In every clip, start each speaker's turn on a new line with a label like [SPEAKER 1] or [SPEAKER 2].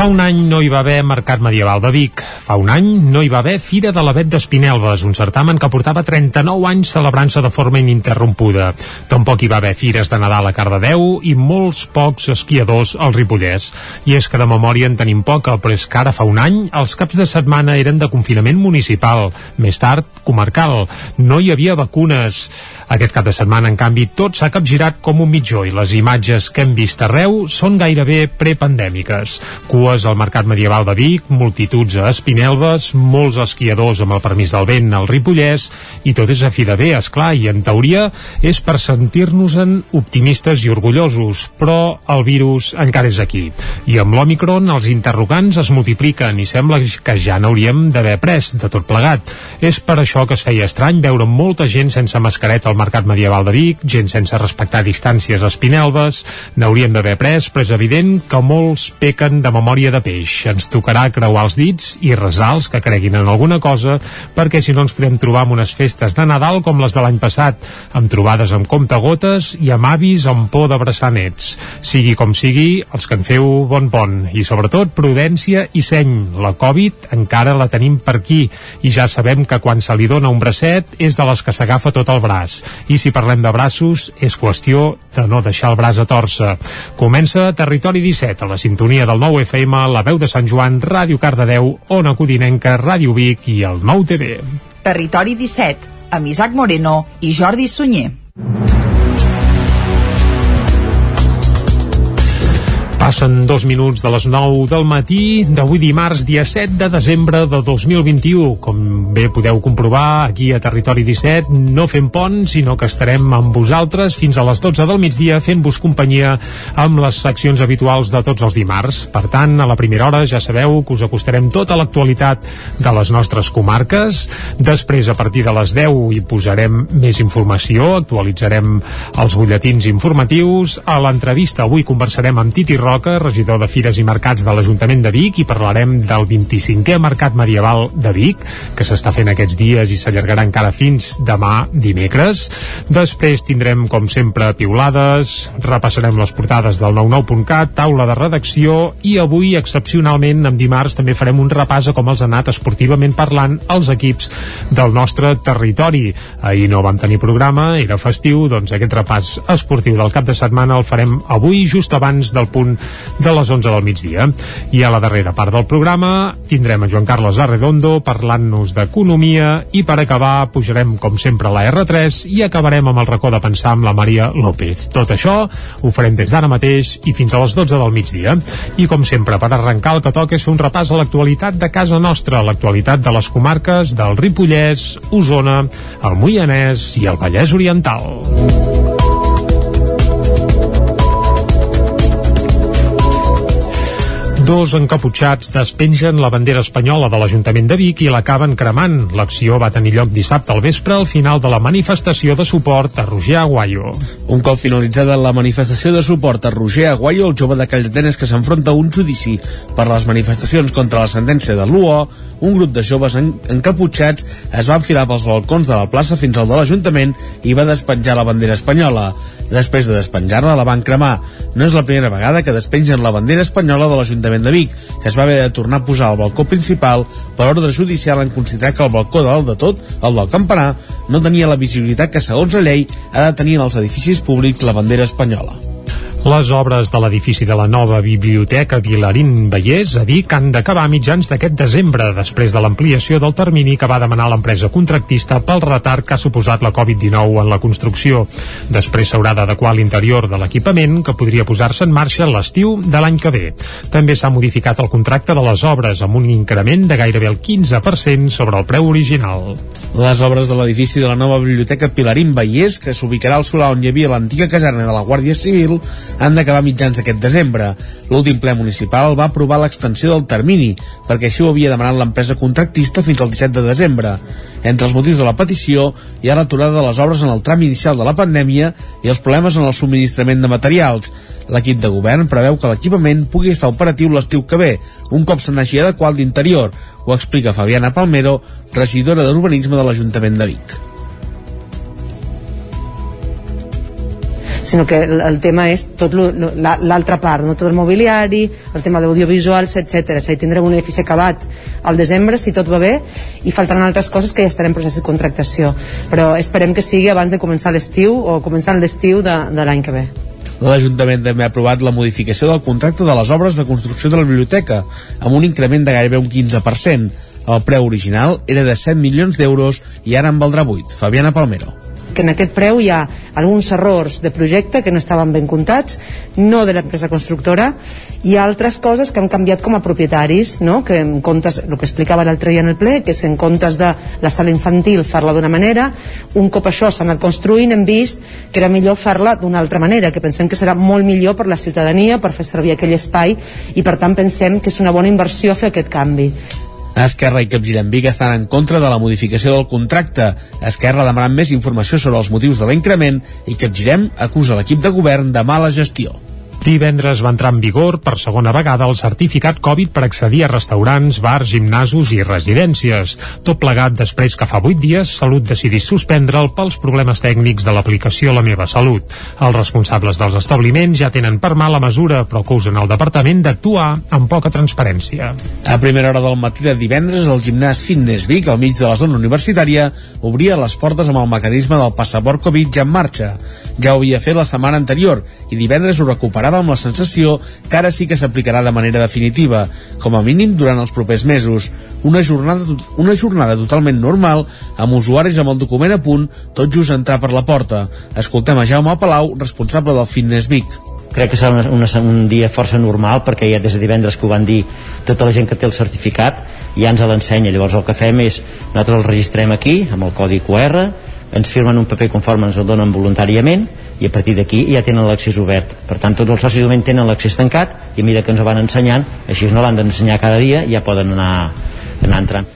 [SPEAKER 1] Fa un any no hi va haver Mercat Medieval de Vic. Fa un any no hi va haver Fira de l'Avet d'Espinelves, un certamen que portava 39 anys celebrant-se de forma ininterrompuda. Tampoc hi va haver fires de Nadal a Cardedeu i molts pocs esquiadors al Ripollès. I és que de memòria en tenim poca, però és que ara fa un any els caps de setmana eren de confinament municipal, més tard comarcal. No hi havia vacunes. Aquest cap de setmana, en canvi, tot s'ha capgirat com un mitjó i les imatges que hem vist arreu són gairebé prepandèmiques. Cues al Mercat Medieval de Vic, multituds a Espinelves, molts esquiadors amb el permís del vent al Ripollès, i tot és a fi de bé, esclar, i en teoria és per sentir-nos-en optimistes i orgullosos, però el virus encara és aquí. I amb l'Omicron els interrogants es multipliquen i sembla que ja n'hauríem d'haver pres de tot plegat. És per això que es feia estrany veure molta gent sense mascareta al Mercat Medieval de Vic, gent sense respectar distàncies a Espinelves, n'hauríem d'haver pres, però és evident que molts pequen de memòria de peix. Ens tocarà creuar els dits i resar els que creguin en alguna cosa, perquè si no ens podem trobar amb unes festes de Nadal com les de l'any passat, amb trobades amb comptagotes i amb avis amb por d'abraçar nets. Sigui com sigui, els que en feu bon pont, i sobretot prudència i seny. La Covid encara la tenim per aquí, i ja sabem que quan se li dona un bracet és de les que s'agafa tot el braç i si parlem de braços, és qüestió de no deixar el braç a torça. Comença Territori 17, a la sintonia del 9 FM, la veu de Sant Joan, Ràdio Cardedeu, Ona Codinenca, Ràdio Vic i el 9 TV.
[SPEAKER 2] Territori 17, amb Isaac Moreno i Jordi Sunyer.
[SPEAKER 1] Passen dos minuts de les 9 del matí d'avui dimarts, dia 7 de desembre de 2021. Com bé podeu comprovar, aquí a Territori 17 no fem pont, sinó que estarem amb vosaltres fins a les 12 del migdia fent-vos companyia amb les seccions habituals de tots els dimarts. Per tant, a la primera hora ja sabeu que us acostarem tota l'actualitat de les nostres comarques. Després, a partir de les 10, hi posarem més informació, actualitzarem els butlletins informatius. A l'entrevista avui conversarem amb Titi Roca, Roca, regidor de Fires i Mercats de l'Ajuntament de Vic, i parlarem del 25è Mercat Medieval de Vic, que s'està fent aquests dies i s'allargarà encara fins demà dimecres. Després tindrem, com sempre, piulades, repassarem les portades del 99.cat, taula de redacció, i avui, excepcionalment, en dimarts, també farem un repàs a com els ha anat esportivament parlant els equips del nostre territori. Ahir no vam tenir programa, era festiu, doncs aquest repàs esportiu del cap de setmana el farem avui, just abans del punt de les 11 del migdia. I a la darrera part del programa tindrem a Joan Carles Arredondo parlant-nos d'economia i per acabar pujarem com sempre a la R3 i acabarem amb el racó de pensar amb la Maria López. Tot això ho farem des d'ara mateix i fins a les 12 del migdia. I com sempre, per arrencar el que toca és un repàs a l'actualitat de casa nostra, l'actualitat de les comarques del Ripollès, Osona, el Moianès i el Vallès Oriental. Dos encaputxats despengen la bandera espanyola de l'Ajuntament de Vic i l'acaben cremant. L'acció va tenir lloc dissabte al vespre al final de la manifestació de suport a Roger Aguayo.
[SPEAKER 3] Un cop finalitzada la manifestació de suport a Roger Aguayo, el jove de Calldetenes que s'enfronta a un judici per les manifestacions contra la sentència de l'UO, un grup de joves en encaputxats es va enfilar pels balcons de la plaça fins al de l'Ajuntament i va despenjar la bandera espanyola. Després de despenjar-la, la van cremar. No és la primera vegada que despengen la bandera espanyola de l'Ajuntament de Vic, que es va haver de tornar a posar al balcó principal per ordre judicial en considerar que el balcó dalt de tot, el del campanar, no tenia la visibilitat que segons la llei ha de tenir en els edificis públics la bandera espanyola.
[SPEAKER 1] Les obres de l'edifici de la nova Biblioteca Vilarín Vallès a Vic han d'acabar mitjans d'aquest desembre, després de l'ampliació del termini que va demanar l'empresa contractista pel retard que ha suposat la Covid-19 en la construcció. Després s'haurà d'adequar l'interior de l'equipament, que podria posar-se en marxa l'estiu de l'any que ve. També s'ha modificat el contracte de les obres, amb un increment de gairebé el 15% sobre el preu original.
[SPEAKER 3] Les obres de l'edifici de la nova Biblioteca Pilarín Vallès, que s'ubicarà al solar on hi havia l'antiga caserna de la Guàrdia Civil, han d'acabar mitjans d'aquest desembre. L'últim ple municipal va aprovar l'extensió del termini, perquè així ho havia demanat l'empresa contractista fins al 17 de desembre. Entre els motius de la petició hi ha l'aturada de les obres en el tram inicial de la pandèmia i els problemes en el subministrament de materials. L'equip de govern preveu que l'equipament pugui estar operatiu l'estiu que ve, un cop se n'hagi adequat l'interior, ho explica Fabiana Palmero, regidora d'Urbanisme de l'Ajuntament de Vic.
[SPEAKER 4] Sinó que el, tema és tot l'altra part, no tot el mobiliari, el tema d'audiovisuals, etc. És tindrem un edifici acabat al desembre, si tot va bé, i faltaran altres coses que ja estarem en procés de contractació. Però esperem que sigui abans de començar l'estiu o començant l'estiu de, de l'any que ve.
[SPEAKER 3] L'Ajuntament també ha aprovat la modificació del contracte de les obres de construcció de la biblioteca, amb un increment de gairebé un 15%. El preu original era de 7 milions d'euros i ara en valdrà 8. Fabiana Palmero
[SPEAKER 4] que en aquest preu hi ha alguns errors de projecte que no estaven ben comptats, no de l'empresa constructora, i altres coses que han canviat com a propietaris, no? que en comptes, el que explicava l'altre dia en el ple, que és en comptes de la sala infantil fer-la d'una manera, un cop això s'ha anat construint hem vist que era millor fer-la d'una altra manera, que pensem que serà molt millor per la ciutadania, per fer servir aquell espai, i per tant pensem que és una bona inversió fer aquest canvi.
[SPEAKER 3] Esquerra i Capgirem Vic estan en contra de la modificació del contracte. Esquerra demanant més informació sobre els motius de l'increment i Capgirem acusa l'equip de govern de mala gestió.
[SPEAKER 1] Divendres va entrar en vigor per segona vegada el certificat Covid per accedir a restaurants, bars, gimnasos i residències. Tot plegat després que fa 8 dies Salut decidís suspendre'l pels problemes tècnics de l'aplicació La Meva Salut. Els responsables dels establiments ja tenen per mà la mesura, però acusen el departament d'actuar amb poca transparència.
[SPEAKER 3] A primera hora del matí de divendres, el gimnàs Fitness Vic, al mig de la zona universitària, obria les portes amb el mecanisme del passaport Covid ja en marxa. Ja ho havia fet la setmana anterior i divendres ho recuperava ara amb la sensació que ara sí que s'aplicarà de manera definitiva, com a mínim durant els propers mesos. Una jornada, una jornada totalment normal, amb usuaris amb el document a punt, tot just entrar per la porta. Escoltem a Jaume Palau, responsable del Fitness Vic
[SPEAKER 5] crec que serà una, una, un dia força normal perquè ja des de divendres que ho van dir tota la gent que té el certificat ja ens l'ensenya, llavors el que fem és nosaltres el registrem aquí amb el codi QR ens firmen un paper conforme ens el donen voluntàriament i a partir d'aquí ja tenen l'accés obert. Per tant tots els socis moment tenen l'accés tancat i a mesura que ens ho van ensenyant així no l'han d'ensenyar cada dia ja poden anar, anar entrant.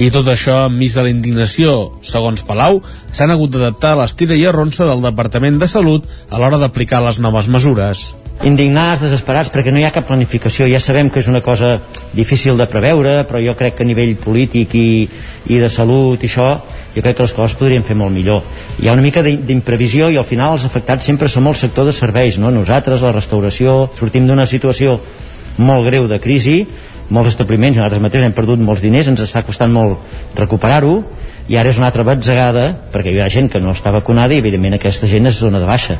[SPEAKER 3] I tot això enmig de la indignació, segons Palau, s'han hagut d'adaptar a l'estira i arronsa del Departament de Salut a l'hora d'aplicar les noves mesures
[SPEAKER 5] indignats, desesperats, perquè no hi ha cap planificació. Ja sabem que és una cosa difícil de preveure, però jo crec que a nivell polític i, i de salut i això, jo crec que les coses podrien fer molt millor. Hi ha una mica d'imprevisió i al final els afectats sempre som el sector de serveis, no? Nosaltres, la restauració, sortim d'una situació molt greu de crisi, molts establiments, nosaltres mateixos hem perdut molts diners, ens està costant molt recuperar-ho, i ara és una altra batzegada perquè hi ha gent que no està vacunada i evidentment aquesta gent es dona de baixa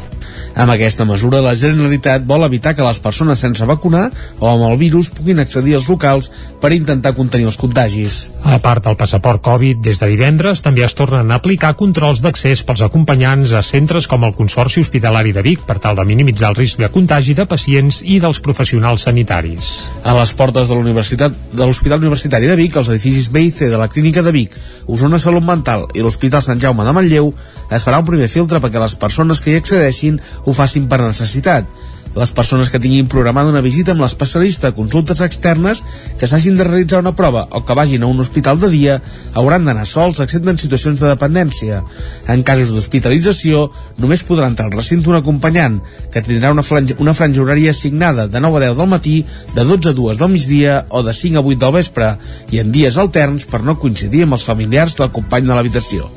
[SPEAKER 3] amb aquesta mesura, la Generalitat vol evitar que les persones sense vacunar o amb el virus puguin accedir als locals per intentar contenir els contagis.
[SPEAKER 1] A part del passaport Covid, des de divendres també es tornen a aplicar controls d'accés pels acompanyants a centres com el Consorci Hospitalari de Vic per tal de minimitzar el risc de contagi de pacients i dels professionals sanitaris.
[SPEAKER 3] A les portes de l'Universitat de l'Hospital Universitari de Vic, els edificis B i C de la Clínica de Vic, Osona Salut Mental i l'Hospital Sant Jaume de Manlleu es farà un primer filtre perquè les persones que hi accedeixin ho facin per necessitat. Les persones que tinguin programada una visita amb l'especialista consultes externes, que s'hagin de realitzar una prova o que vagin a un hospital de dia hauran d'anar sols excepte en situacions de dependència. En casos d'hospitalització, només podrà entrar al recinte un acompanyant, que tindrà una franja, una franja horària assignada de 9 a 10 del matí, de 12 a 2 del migdia o de 5 a 8 del vespre, i en dies alterns per no coincidir amb els familiars del company de l'habitació.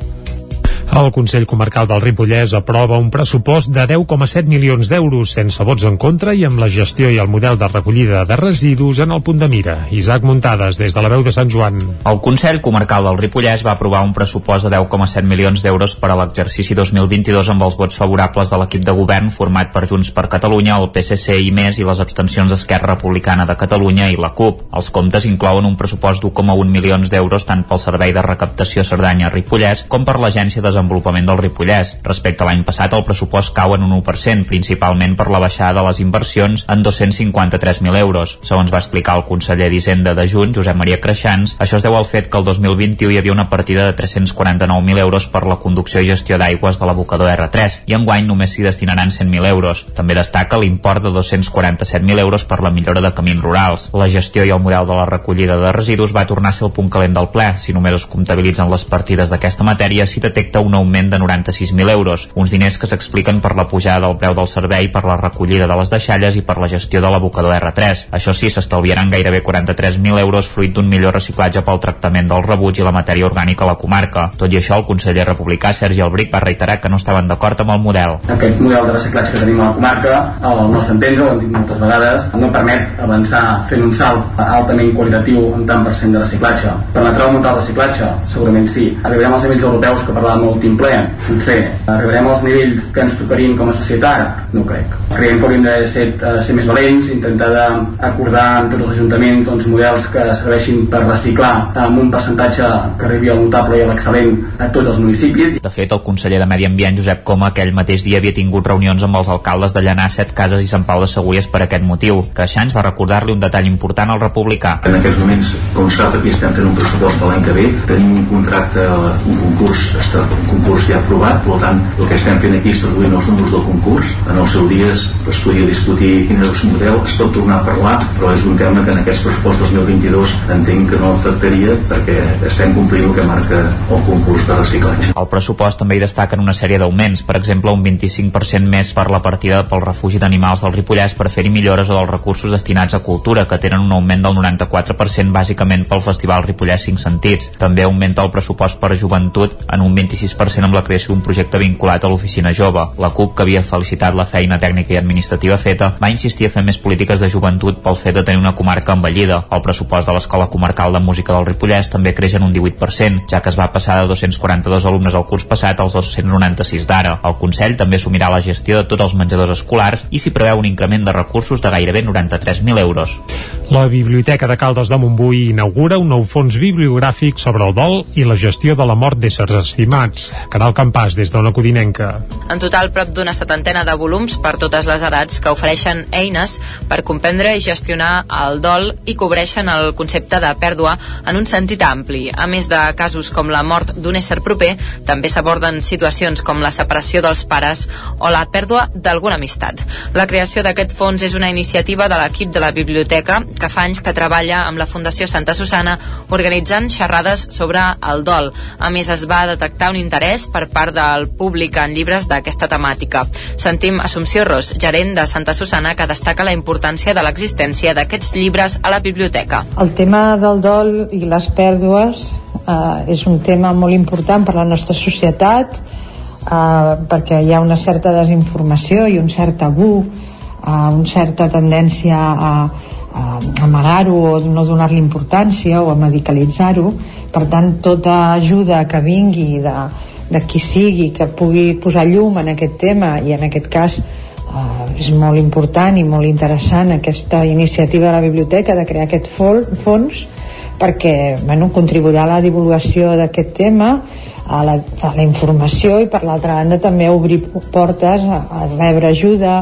[SPEAKER 1] El Consell Comarcal del Ripollès aprova un pressupost de 10,7 milions d'euros sense vots en contra i amb la gestió i el model de recollida de residus en el punt de mira. Isaac Muntades, des de la veu de Sant Joan.
[SPEAKER 6] El Consell Comarcal del Ripollès va aprovar un pressupost de 10,7 milions d'euros per a l'exercici 2022 amb els vots favorables de l'equip de govern format per Junts per Catalunya, el PSC i més i les abstencions d'Esquerra Republicana de Catalunya i la CUP. Els comptes inclouen un pressupost d'1,1 milions d'euros tant pel Servei de Recaptació Cerdanya-Ripollès com per l'Agència de desenvolupament del Ripollès. Respecte a l'any passat, el pressupost cau en un 1%, principalment per la baixada de les inversions en 253.000 euros. Segons va explicar el conseller d'Hisenda de Juny, Josep Maria Creixans, això es deu al fet que el 2021 hi havia una partida de 349.000 euros per la conducció i gestió d'aigües de l'abocador R3 i enguany només s'hi destinaran 100.000 euros. També destaca l'import de 247.000 euros per la millora de camins rurals. La gestió i el model de la recollida de residus va tornar a ser el punt calent del ple. Si només es comptabilitzen les partides d'aquesta matèria, s'hi detecta un augment de 96.000 euros, uns diners que s'expliquen per la pujada del preu del servei, per la recollida de les deixalles i per la gestió de l'abocador R3. Això sí, s'estalviaran gairebé 43.000 euros fruit d'un millor reciclatge pel tractament del rebuig i la matèria orgànica a la comarca. Tot i això, el conseller republicà Sergi Albric va reiterar que no estaven d'acord amb el model.
[SPEAKER 7] Aquest model de reciclatge que tenim a la comarca, al nostre entendre, ho hem dit moltes vegades, no permet avançar fent un salt altament qualitatiu en tant per cent de reciclatge. Permetrà augmentar el reciclatge? Segurament sí. Arribarem als nivells europeus que parlàvem l'últim ple? Potser. Arribarem als nivells que ens tocarien com a societat? No crec. Creiem que hauríem de ser, uh, ser més valents, intentar acordar amb tots els ajuntaments doncs, models que serveixin per reciclar amb un percentatge que arribi al notable i a l'excel·lent a tots els municipis.
[SPEAKER 6] De fet, el conseller de Medi Ambient, Josep Coma, aquell mateix dia havia tingut reunions amb els alcaldes de Llanà, Set Cases i Sant Pau de Segúries per aquest motiu. Creixants va recordar-li un detall important al republicà.
[SPEAKER 8] En aquests moments, com sap, aquí estem fent un pressupost de l'any que ve, tenim un contracte, un concurs, concurs ja aprovat, per tant, el que estem fent aquí és traduint els números del concurs. En el seu dia es podia discutir quin és el model, es pot tornar a parlar, però és un tema que en aquest pressupost 2022 entenc que no afectaria perquè estem complint el que marca el concurs de reciclatge.
[SPEAKER 6] El pressupost també hi destaquen una sèrie d'augments, per exemple, un 25% més per la partida pel refugi d'animals del Ripollès per fer-hi millores o dels recursos destinats a cultura, que tenen un augment del 94% bàsicament pel Festival Ripollès 5 Sentits. També augmenta el pressupost per joventut en un 26% amb la creació d'un projecte vinculat a l'oficina jove. La CUP, que havia felicitat la feina tècnica i administrativa feta, va insistir a fer més polítiques de joventut pel fet de tenir una comarca envellida. El pressupost de l'Escola Comarcal de Música del Ripollès també creix en un 18%, ja que es va passar de 242 alumnes al curs passat als 296 d'ara. El Consell també assumirà la gestió de tots els menjadors escolars i s'hi preveu un increment de recursos de gairebé 93.000 euros.
[SPEAKER 1] La Biblioteca de Caldes de Montbui inaugura un nou fons bibliogràfic sobre el dol i la gestió de la mort d'éssers estimats. Caral Campàs, des d'Ona Codinenca.
[SPEAKER 9] En total, prop d'una setantena de volums per totes les edats que ofereixen eines per comprendre i gestionar el dol i cobreixen el concepte de pèrdua en un sentit ampli. A més de casos com la mort d'un ésser proper, també s'aborden situacions com la separació dels pares o la pèrdua d'alguna amistat. La creació d'aquest fons és una iniciativa de l'equip de la biblioteca que fa anys que treballa amb la Fundació Santa Susana organitzant xerrades sobre el dol. A més, es va detectar un interès per part del públic en llibres d'aquesta temàtica. Sentim Assumpció Ros, gerent de Santa Susana, que destaca la importància de l'existència d'aquests llibres a la biblioteca.
[SPEAKER 10] El tema del dol i les pèrdues eh, és un tema molt important per a la nostra societat eh, perquè hi ha una certa desinformació i un cert tabú eh, una certa tendència a amagar-ho o no donar-li importància o a medicalitzar-ho. Per tant tota ajuda que vingui de, de qui sigui que pugui posar llum en aquest tema i en aquest cas eh, és molt important i molt interessant aquesta iniciativa de la biblioteca de crear aquest fons perquè bueno, contribuirà a la divulgació d'aquest tema a la, a la informació i per l'altra banda també obrir portes a, a rebre ajuda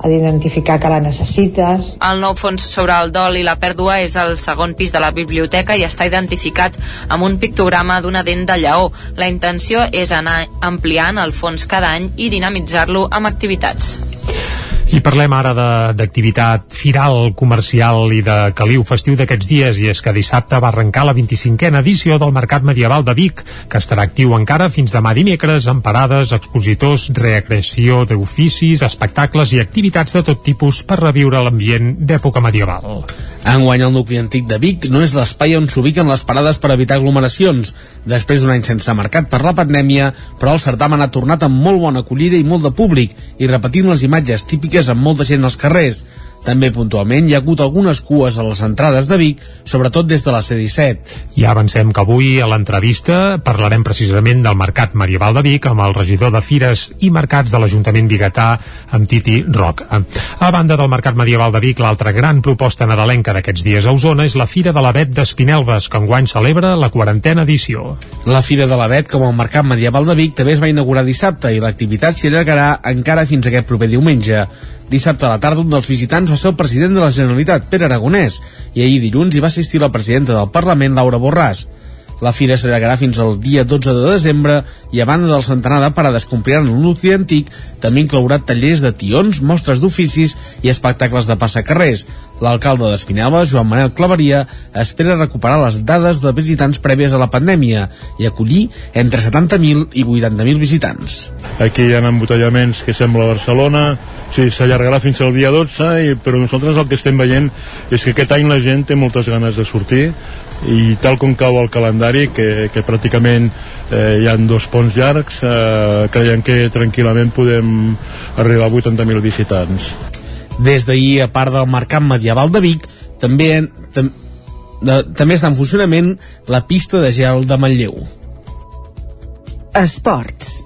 [SPEAKER 10] a d'identificar que la necessites.
[SPEAKER 9] El nou fons sobre el dol i la pèrdua és el segon pis de la biblioteca i està identificat amb un pictograma d'una dent de lleó. La intenció és anar ampliant el fons cada any i dinamitzar-lo amb activitats.
[SPEAKER 1] I parlem ara d'activitat firal, comercial i de caliu festiu d'aquests dies i és que dissabte va arrencar la 25a edició del Mercat Medieval de Vic, que estarà actiu encara fins demà dimecres amb parades, expositors, recreació d'oficis, espectacles i activitats de tot tipus per reviure l'ambient d'època medieval.
[SPEAKER 3] Enguany el nucli antic de Vic no és l'espai on s'ubiquen les parades per evitar aglomeracions. Després d'un any sense mercat per la pandèmia, però el certamen ha tornat amb molt bona acollida i molt de públic i repetint les imatges típiques amb molta gent als carrers. També puntualment hi ha hagut algunes cues a les entrades de Vic, sobretot des de la C-17.
[SPEAKER 1] I avancem que avui a l'entrevista parlarem precisament del Mercat Medieval de Vic amb el regidor de Fires i Mercats de l'Ajuntament Bigatà, amb Titi Roc. A banda del Mercat Medieval de Vic, l'altra gran proposta nadalenca d'aquests dies a Osona és la Fira de l'Avet d'Espinelves, que enguany celebra la quarantena edició.
[SPEAKER 3] La Fira de l'Avet, com el Mercat Medieval de Vic, també es va inaugurar dissabte i l'activitat s'hi allargarà encara fins aquest proper diumenge. Dissabte a la tarda un dels visitants va ser el president de la Generalitat, Pere Aragonès, i ahir dilluns hi va assistir la presidenta del Parlament, Laura Borràs. La fira s'allargarà fins al dia 12 de desembre i a banda del centenar de parades que ompliran el nucli antic, també inclourà tallers de tions, mostres d'oficis i espectacles de passacarrers. L'alcalde d'Espinelva, Joan Manel Claveria, espera recuperar les dades de visitants prèvies a la pandèmia i acollir entre 70.000 i 80.000 visitants.
[SPEAKER 11] Aquí hi ha embotellaments que sembla Barcelona, sí, s'allargarà fins al dia 12, i, però nosaltres el que estem veient és que aquest any la gent té moltes ganes de sortir, i tal com cau el calendari que, que pràcticament eh, hi han dos ponts llargs eh, creiem que tranquil·lament podem arribar a 80.000 visitants
[SPEAKER 3] Des d'ahir, a part del Mercat Medieval de Vic, també, tam, de, també està en funcionament la pista de gel de Manlleu.
[SPEAKER 2] Esports.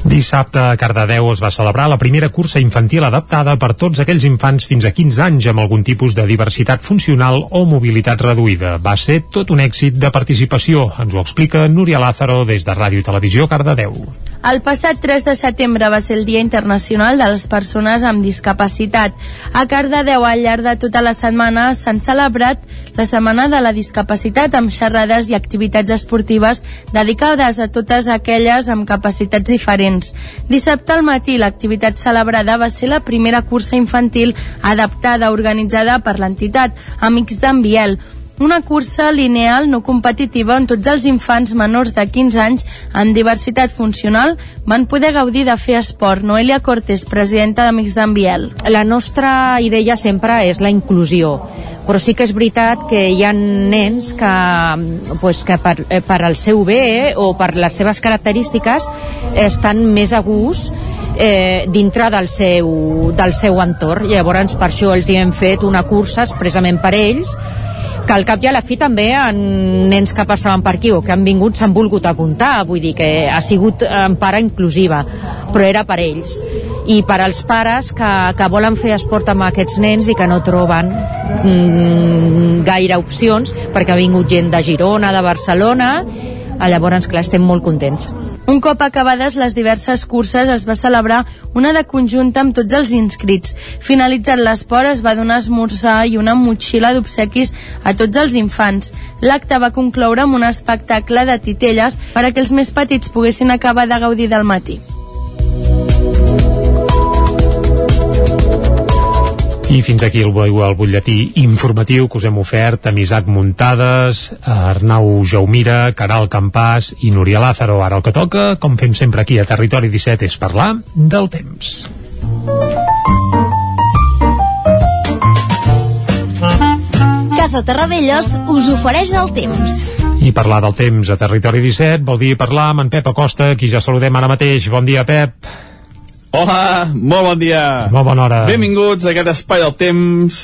[SPEAKER 1] Dissabte a Cardedeu es va celebrar la primera cursa infantil adaptada per tots aquells infants fins a 15 anys amb algun tipus de diversitat funcional o mobilitat reduïda. Va ser tot un èxit de participació, ens ho explica Núria Lázaro des de Ràdio i Televisió Cardedeu.
[SPEAKER 12] El passat 3 de setembre va ser el Dia Internacional de les Persones amb Discapacitat. A Cardedeu, al llarg de tota la setmana, s'han celebrat la Setmana de la Discapacitat amb xerrades i activitats esportives dedicades a totes aquelles amb capacitats diferents. Dissabte al matí, l'activitat celebrada va ser la primera cursa infantil adaptada organitzada per l'entitat Amics d'en Biel, una cursa lineal no competitiva on tots els infants menors de 15 anys amb diversitat funcional van poder gaudir de fer esport. Noelia Cortés, presidenta d'Amics d'en Biel.
[SPEAKER 13] La nostra idea sempre és la inclusió però sí que és veritat que hi ha nens que, pues, que per, eh, per al seu bé o per les seves característiques estan més a gust eh, dintre del seu, del seu entorn. Llavors, per això els hi hem fet una cursa expressament per ells que al cap i a la fi també en nens que passaven per aquí o que han vingut s'han volgut apuntar, vull dir que ha sigut en part inclusiva, però era per ells. I per als pares que, que volen fer esport amb aquests nens i que no troben mm, gaire opcions perquè ha vingut gent de Girona, de Barcelona, llavors, clar, estem molt contents.
[SPEAKER 12] Un cop acabades les diverses curses es va celebrar una de conjunta amb tots els inscrits. Finalitzat l'esport es va donar esmorzar i una motxilla d'obsequis a tots els infants. L'acte va concloure amb un espectacle de titelles per a que els més petits poguessin acabar de gaudir del matí.
[SPEAKER 1] I fins aquí el, el butlletí informatiu que us hem ofert amb Isaac Muntades, Arnau Jaumira, Caral Campàs i Núria Lázaro. Ara el que toca, com fem sempre aquí a Territori 17, és parlar del temps.
[SPEAKER 14] Casa Terradellos us ofereix el temps.
[SPEAKER 1] I parlar del temps a Territori 17 vol dir parlar amb en Pep Acosta, qui ja saludem ara mateix. Bon dia, Pep.
[SPEAKER 15] Hola, molt bon dia.
[SPEAKER 1] Molt bona hora.
[SPEAKER 15] Benvinguts a aquest espai del temps,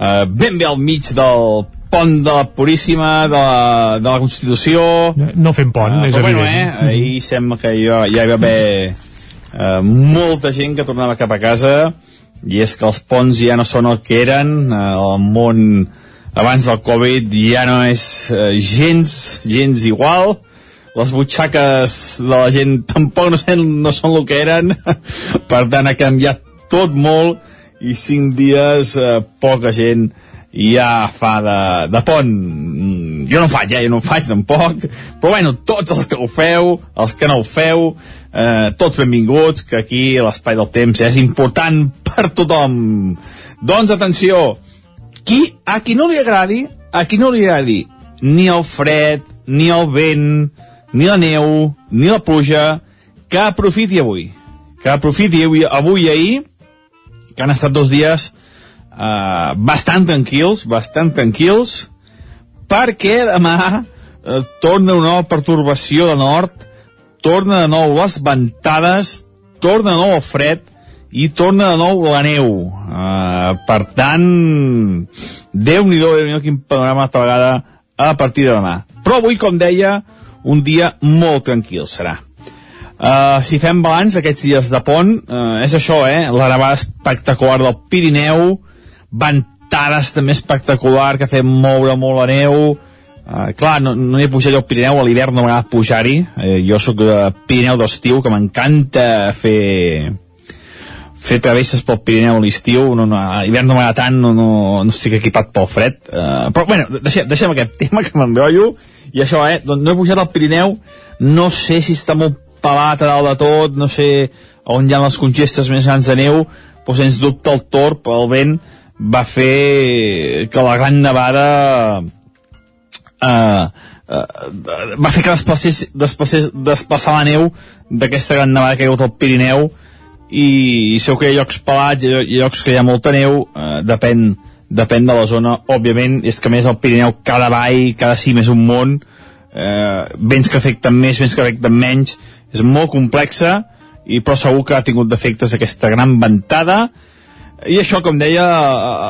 [SPEAKER 15] eh, ben bé al mig del pont de la Puríssima, de la, de la Constitució.
[SPEAKER 1] No, no fem pont,
[SPEAKER 15] uh,
[SPEAKER 1] és evident.
[SPEAKER 15] bueno, eh, ahir sembla que ja, ja hi va haver eh, molta gent que tornava cap a casa i és que els ponts ja no són el que eren, eh, el món abans del Covid ja no és eh, gens, gens igual, les butxaques de la gent tampoc no, sen, no són el que eren. Per tant ha canviat tot molt i cinc dies eh, poca gent ja fa de, de pont. Mm, jo no faig, eh? jo no faig tampoc. Però bueno, tots els que ho feu els que no ho feu eh, tots benvinguts, que aquí l'espai del temps és important per tothom. Doncs atenció qui, a qui no li agradi a qui no li agradi ni el fred, ni el vent ni la neu, ni la pluja, que aprofiti avui. Que aprofiti avui, avui i ahir, que han estat dos dies eh, bastant tranquils, bastant tranquils, perquè demà eh, torna una nova pertorbació de nord, torna de nou les ventades, torna de nou el fred, i torna de nou la neu. Uh, per tant, Déu-n'hi-do, déu quin panorama vegada a partir de demà. Però avui, com deia, un dia molt tranquil serà. Uh, si fem balanç d'aquests dies de pont, uh, és això, eh? La nevada espectacular del Pirineu, ventades també espectacular que fem moure molt la neu, Uh, clar, no, no he pujat jo al Pirineu, a l'hivern no m'agrada pujar-hi. Uh, jo sóc de Pirineu d'estiu, que m'encanta fer fer travesses pel Pirineu a l'estiu, no, no, a l'hivern no m'agrada tant, no, no, no estic equipat pel fred. Uh, però, bueno, deixem, deixem aquest tema que m'enrotllo. I això, eh, doncs no he pujat al Pirineu, no sé si està molt pelat a dalt de tot, no sé on hi ha les congestes més grans de neu, però sens dubte el torp, el vent, va fer que la gran nevada uh, uh, va fer que desplacés, desplacés, desplaçar la neu d'aquesta gran nevada que ha hagut al Pirineu i segur que hi ha llocs pelats, hi ha llocs que hi ha molta neu, eh, depèn, depèn de la zona, òbviament, és que més el Pirineu cada vall, cada cim és un món, eh, vents que afecten més, vents que afecten menys, és molt complexa, i però segur que ha tingut defectes aquesta gran ventada, i això, com deia,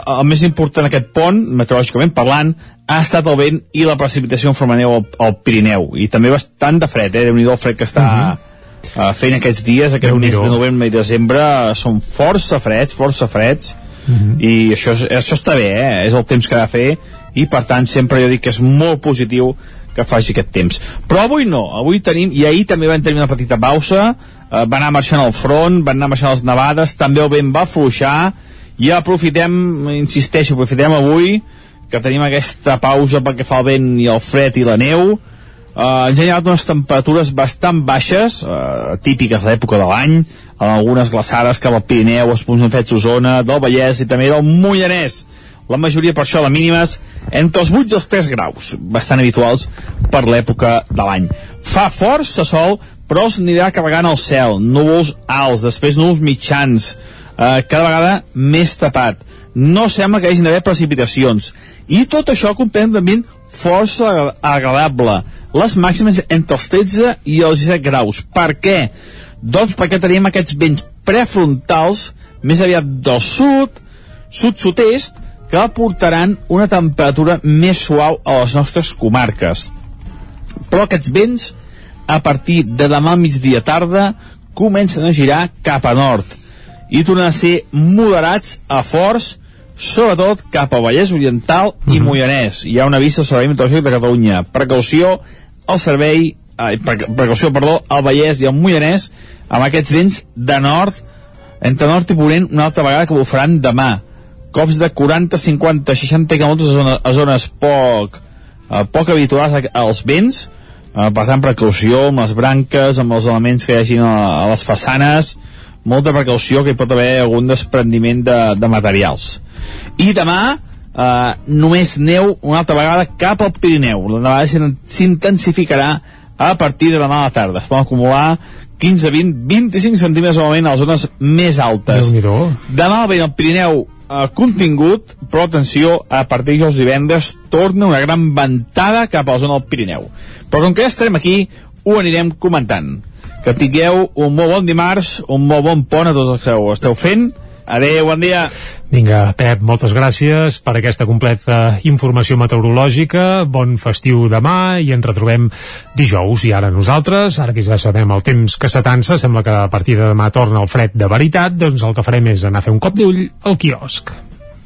[SPEAKER 15] el més important aquest pont, meteorològicament parlant, ha estat el vent i la precipitació en forma neu al, al Pirineu, i també bastant de fred, eh? Déu-n'hi-do el fred que està... Uh -huh uh, fent aquests dies, aquest mes de novembre i desembre, són força freds, força freds, -huh. i això, és- això està bé, eh? és el temps que ha de fer, i per tant sempre jo dic que és molt positiu que faci aquest temps. Però avui no, avui tenim, i ahir també vam tenir una petita pausa, eh, va anar marxant el front, van anar marxant les nevades, també el vent va afluixar, i aprofitem, insisteixo, aprofitem avui que tenim aquesta pausa pel que fa al vent i el fred i la neu, Uh, ens ha llegat unes temperatures bastant baixes, uh, típiques de l'època de l'any, amb algunes glaçades cap al Pirineu, els punts fets Osona, del Vallès i també del Mollanès. La majoria, per això, de mínimes, entre els 8 i els 3 graus, bastant habituals per l'època de l'any. Fa força sol, però s'anirà carregant el cel, núvols alts, després núvols mitjans, eh, cada vegada més tapat. No sembla que hagin d'haver precipitacions. I tot això comprèn ambient força agradable. Les màximes entre els 13 i els 17 graus. Per què? Doncs perquè tenim aquests vents prefrontals, més aviat del sud, sud-sud-est, que aportaran una temperatura més suau a les nostres comarques. Però aquests vents, a partir de demà al migdia tarda, comencen a girar cap a nord i tornen a ser moderats a forts, sobretot cap al Vallès Oriental i Moianès. Hi ha una vista al Servei Meteorològic de Catalunya. Precaució al servei, pre- precaució, perdó, al Vallès i al Moianès amb aquests vents de nord, entre nord i ponent, una altra vegada que bufaran demà. Cops de 40, 50, 60 km a zones, a zones poc, eh, poc habituals als vents, eh, per tant, precaució amb les branques, amb els elements que hi hagin a, a les façanes, molta precaució que hi pot haver algun desprendiment de, de materials. I demà, eh, només neu una altra vegada cap al Pirineu. La nevada s'in- s'intensificarà a partir de demà a la tarda. Es poden acumular 15, 20, 25 centímetres normalment a les zones més altes. Demà el vent al Pirineu eh, contingut, però atenció, a partir de dijous divendres torna una gran ventada cap a la zona del Pirineu. Però com que ja estarem aquí, ho anirem comentant. Que tingueu un molt bon dimarts, un molt bon pont a tots els que ho esteu fent. Adéu, bon dia.
[SPEAKER 1] Vinga, Pep, moltes gràcies per aquesta completa informació meteorològica. Bon festiu demà i ens retrobem dijous. I ara nosaltres, ara que ja sabem el temps que s'atança, sembla que a partir de demà torna el fred de veritat, doncs el que farem és anar a fer un cop d'ull al quiosc.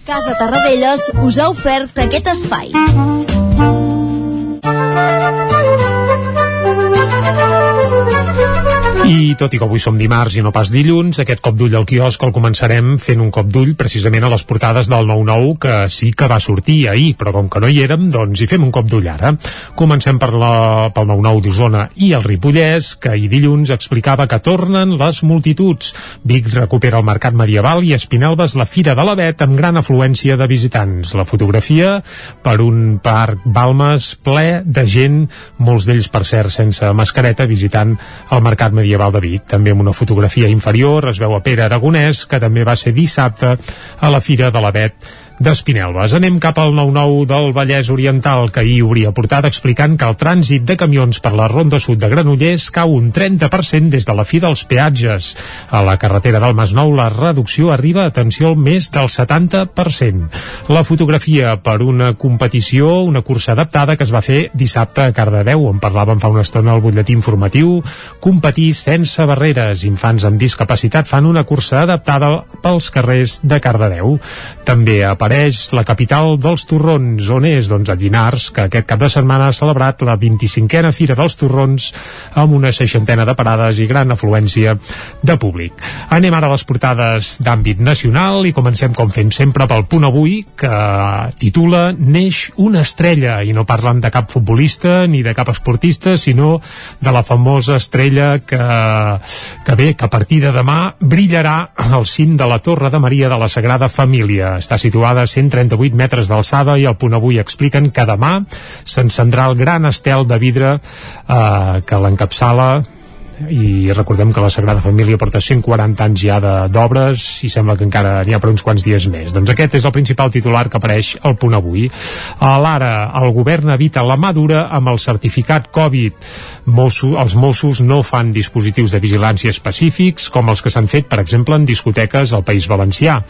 [SPEAKER 14] Casa Tarradellas us ha ofert aquest espai.
[SPEAKER 1] I tot i que avui som dimarts i no pas dilluns, aquest cop d'ull al quiosc el començarem fent un cop d'ull precisament a les portades del 9-9 que sí que va sortir ahir, però com que no hi érem, doncs hi fem un cop d'ull ara. Comencem per la, pel 9-9 d'Osona i el Ripollès, que ahir dilluns explicava que tornen les multituds. Vic recupera el mercat medieval i Espinelves la Fira de l'Avet amb gran afluència de visitants. La fotografia per un parc Balmes ple de gent, molts d'ells per cert sense mascareta, visitant el mercat medieval de Vic. També amb una fotografia inferior es veu a Pere Aragonès, que també va ser dissabte a la Fira de l'Avet d'Espinelves. Anem cap al 9-9 del Vallès Oriental, que ahir obria portada explicant que el trànsit de camions per la Ronda Sud de Granollers cau un 30% des de la fi dels peatges. A la carretera del Masnou la reducció arriba, atenció, al més del 70%. La fotografia per una competició, una cursa adaptada que es va fer dissabte a Cardedeu, en parlàvem fa una estona al butlletí informatiu, competir sense barreres. Infants amb discapacitat fan una cursa adaptada pels carrers de Cardedeu. També a apareix la capital dels torrons. On és? Doncs a Dinars, que aquest cap de setmana ha celebrat la 25a Fira dels Torrons amb una seixantena de parades i gran afluència de públic. Anem ara a les portades d'àmbit nacional i comencem com fem sempre pel punt avui que titula Neix una estrella i no parlen de cap futbolista ni de cap esportista sinó de la famosa estrella que, que bé, que a partir de demà brillarà al cim de la Torre de Maria de la Sagrada Família. Està situada a 138 metres d'alçada i al punt avui expliquen que demà s'encendrà el gran estel de vidre eh, que l'encapçala i recordem que la Sagrada Família porta 140 anys ja d'obres i sembla que encara n'hi ha per uns quants dies més. Doncs aquest és el principal titular que apareix al punt avui. A l'ara, el govern evita la mà dura amb el certificat Covid. Mosso, els Mossos no fan dispositius de vigilància específics com els que s'han fet, per exemple, en discoteques al País Valencià.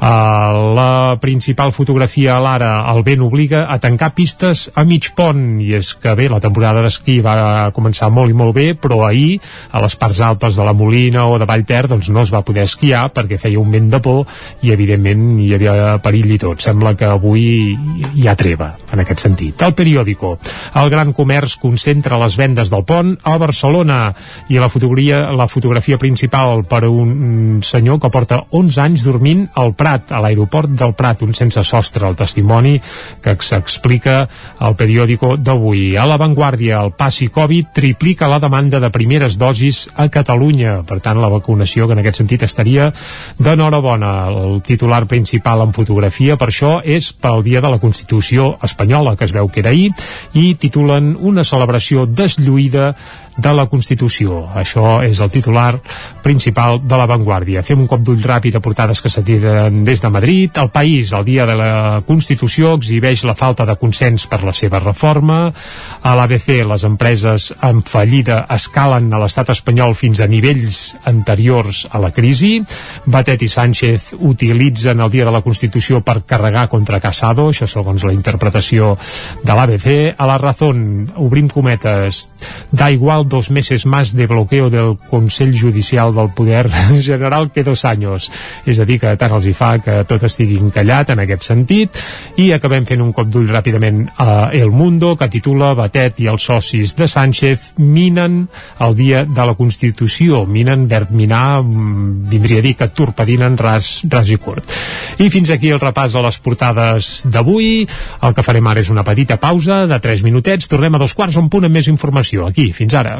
[SPEAKER 1] Uh, la principal fotografia a l'ara, el vent obliga a tancar pistes a mig pont i és que bé, la temporada d'esquí va començar molt i molt bé, però ahir a les parts altes de la Molina o de Vallter doncs no es va poder esquiar perquè feia un vent de por i evidentment hi havia perill i tot. Sembla que avui hi ha treva en aquest sentit. El periòdico. El gran comerç concentra les vendes del pont a Barcelona i la fotografia, la fotografia principal per un senyor que porta 11 anys dormint al Prat, a l'aeroport del Prat, un sense sostre, el testimoni que s'explica al periòdico d'avui. A l'avantguàrdia, el passi Covid triplica la demanda de primeres dosis a Catalunya. Per tant, la vacunació, que en aquest sentit estaria d'enhorabona. El titular principal en fotografia, per això, és pel Dia de la Constitució Espanyola, que es veu que era ahir, i titulen una celebració deslluïda fluida de la Constitució. Això és el titular principal de la Vanguardia. Fem un cop d'ull ràpid a portades que s'atiren des de Madrid. El País, el dia de la Constitució, exhibeix la falta de consens per la seva reforma. A l'ABC, les empreses en fallida escalen a l'estat espanyol fins a nivells anteriors a la crisi. Batet i Sánchez utilitzen el dia de la Constitució per carregar contra Casado, això segons la interpretació de l'ABC. A la Razón, obrim cometes, da igual dos meses más de bloqueo del Consell Judicial del Poder General que dos anys. És a dir, que tant els hi fa que tot estigui encallat en aquest sentit. I acabem fent un cop d'ull ràpidament a El Mundo, que titula Batet i els socis de Sánchez minen el dia de la Constitució. Minen, verb minar, mm, vindria a dir que torpedinen ras, ras i curt. I fins aquí el repàs a les portades d'avui. El que farem ara és una petita pausa de 3 minutets. Tornem a dos quarts un punt amb més informació. Aquí, fins ara.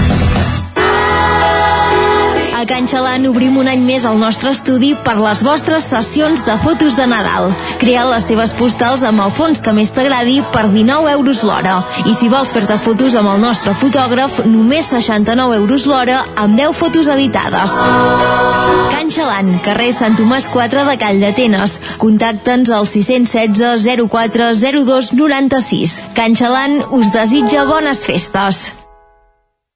[SPEAKER 16] A Can Xalant obrim un any més el nostre estudi per les vostres sessions de fotos de Nadal. Crea les teves postals amb el fons que més t'agradi per 19 euros l'hora. I si vols fer-te fotos amb el nostre fotògraf, només 69 euros l'hora amb 10 fotos editades. Can Xalant, carrer Sant Tomàs 4 de Call d'Atenes. Contacta'ns al 616 04 02 96. Can Xalant us desitja bones festes.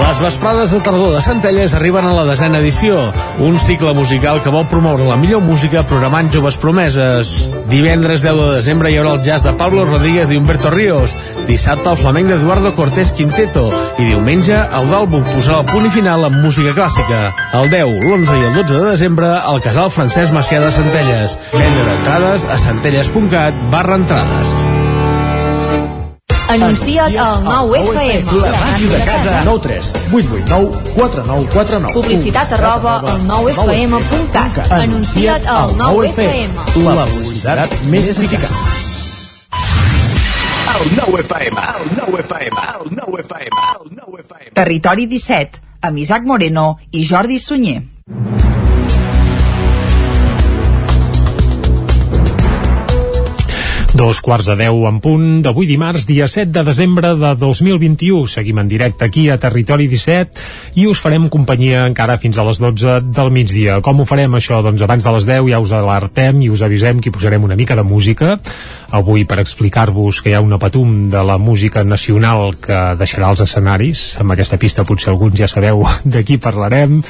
[SPEAKER 3] Les vesprades de tardor de Centelles arriben a la desena edició, un cicle musical que vol promoure la millor música programant joves promeses. Divendres 10 de desembre hi haurà el jazz de Pablo Rodríguez i Humberto Ríos, dissabte el flamenc d'Eduardo Cortés Quinteto i diumenge Eudalbuc posarà el punt i final amb música clàssica. El 10, l'11 i el 12 de desembre al casal Francesc Macià de Centelles. Venda d'entrades a centelles.cat barra entrades.
[SPEAKER 14] Anuncia't al 9FM.
[SPEAKER 17] La màquina de casa. 9 3 8 8 9 4 9 4 9.
[SPEAKER 14] Publicitat arroba al 9FM.cat. Anuncia't al 9FM.
[SPEAKER 17] La publicitat més eficaç. El 9FM, el 9FM, el 9FM, el 9FM.
[SPEAKER 2] Territori 17, amb Isaac Moreno i Jordi Sunyer.
[SPEAKER 1] Dos quarts de deu en punt d'avui dimarts, dia 7 de desembre de 2021. Seguim en directe aquí a Territori 17 i us farem companyia encara fins a les 12 del migdia. Com ho farem això? Doncs abans de les 10 ja us alertem i us avisem que hi posarem una mica de música avui per explicar-vos que hi ha una patum de la música nacional que deixarà els escenaris. Amb aquesta pista potser alguns ja sabeu de qui parlarem.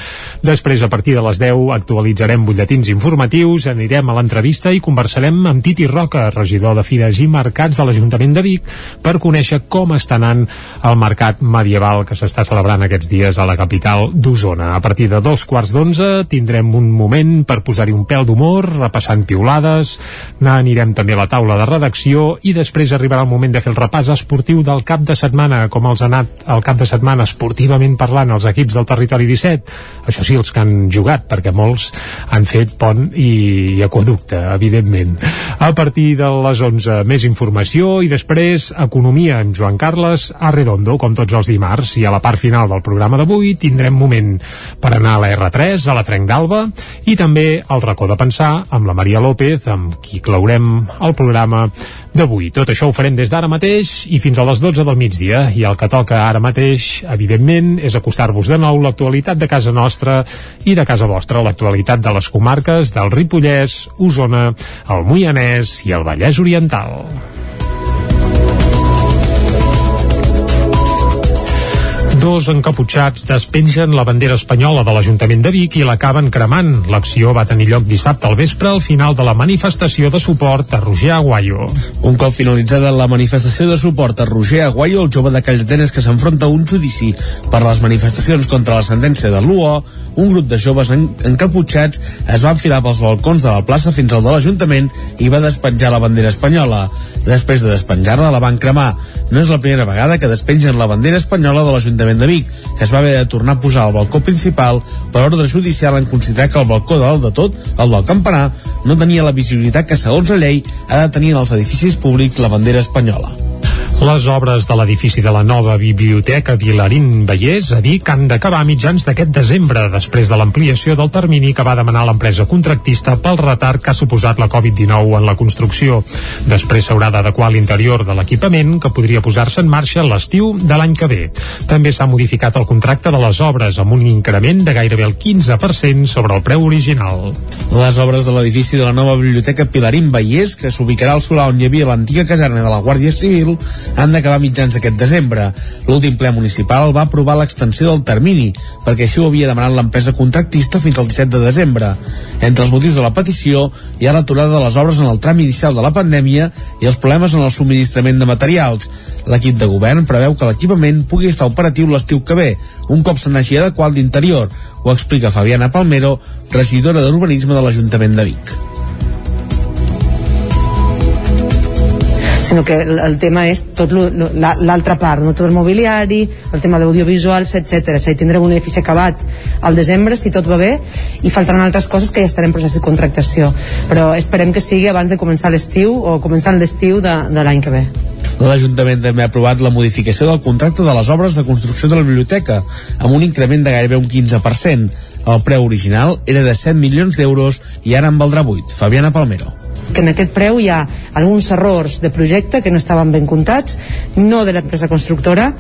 [SPEAKER 1] Després, a partir de les 10, actualitzarem butlletins informatius, anirem a l'entrevista i conversarem amb Titi Roca, regidor de Fires i Mercats de l'Ajuntament de Vic, per conèixer com està anant el mercat medieval que s'està celebrant aquests dies a la capital d'Osona. A partir de dos quarts d'onze tindrem un moment per posar-hi un pèl d'humor, repassant piulades, anirem també a la taula de redacció i després arribarà el moment de fer el repàs esportiu del cap de setmana, com els ha anat el cap de setmana esportivament parlant els equips del territori 17. Això sí, els que han jugat, perquè molts han fet pont i, i aquaducte, evidentment. A partir de les 11 més informació i després economia amb Joan Carles Arredondo, com tots els dimarts. I a la part final del programa d'avui tindrem moment per anar a la R3 a la Trenc d'Alba i també al racó de pensar amb la Maria López amb qui claurem el programa d'avui. Tot això ho farem des d'ara mateix i fins a les 12 del migdia i el que toca ara mateix, evidentment, és acostar-vos de nou l'actualitat de casa nostra i de casa vostra, l'actualitat de les comarques del Ripollès, Osona, el Moianès i el Vallès Oriental. Dos encaputxats despengen la bandera espanyola de l'Ajuntament de Vic i l'acaben cremant. L'acció va tenir lloc dissabte al vespre al final de la manifestació de suport a Roger Aguayo.
[SPEAKER 3] Un cop finalitzada la manifestació de suport a Roger Aguayo, el jove de Calldetenes que s'enfronta a un judici per les manifestacions contra la sentència de l'UO, un grup de joves en encaputxats es va enfilar pels balcons de la plaça fins al de l'Ajuntament i va despenjar la bandera espanyola. Després de despenjar-la, la van cremar. No és la primera vegada que despengen la bandera espanyola de l'Ajuntament de Vic, que es va haver de tornar a posar al balcó principal per ordre judicial en considerar que el balcó de dalt de tot, el del campanar, no tenia la visibilitat que segons la llei ha de tenir en els edificis públics la bandera espanyola.
[SPEAKER 1] Les obres de l'edifici de la nova Biblioteca Vilarín Vallès a Vic han d'acabar mitjans d'aquest desembre, després de l'ampliació del termini que va demanar l'empresa contractista pel retard que ha suposat la Covid-19 en la construcció. Després s'haurà d'adequar l'interior de l'equipament, que podria posar-se en marxa l'estiu de l'any que ve. També s'ha modificat el contracte de les obres amb un increment de gairebé el 15% sobre el preu original.
[SPEAKER 3] Les obres de l'edifici de la nova Biblioteca Pilarín Vallès, que s'ubicarà al solar on hi havia l'antiga caserna de la Guàrdia Civil, han d'acabar mitjans d'aquest desembre. L'últim ple municipal va aprovar l'extensió del termini, perquè així ho havia demanat l'empresa contractista fins al 17 de desembre. Entre els motius de la petició hi ha l'aturada de les obres en el tram inicial de la pandèmia i els problemes en el subministrament de materials. L'equip de govern preveu que l'equipament pugui estar operatiu l'estiu que ve, un cop se n'hagi adequat l'interior, ho explica Fabiana Palmero, regidora d'Urbanisme de l'Ajuntament de Vic.
[SPEAKER 4] Sinó que el, el tema és tot l'altra part, no tot el mobiliari, el tema d'audiovisuals, etc. És a tindrem un edifici acabat al desembre, si tot va bé, i faltaran altres coses que ja estarem en procés de contractació. Però esperem que sigui abans de començar l'estiu o començant l'estiu de, de l'any que ve.
[SPEAKER 3] L'Ajuntament també ha aprovat la modificació del contracte de les obres de construcció de la biblioteca, amb un increment de gairebé un 15%. El preu original era de 7 milions d'euros i ara en valdrà 8. Fabiana Palmero
[SPEAKER 4] que en aquest preu hi ha alguns errors de projecte que no estaven ben comptats, no de l'empresa constructora,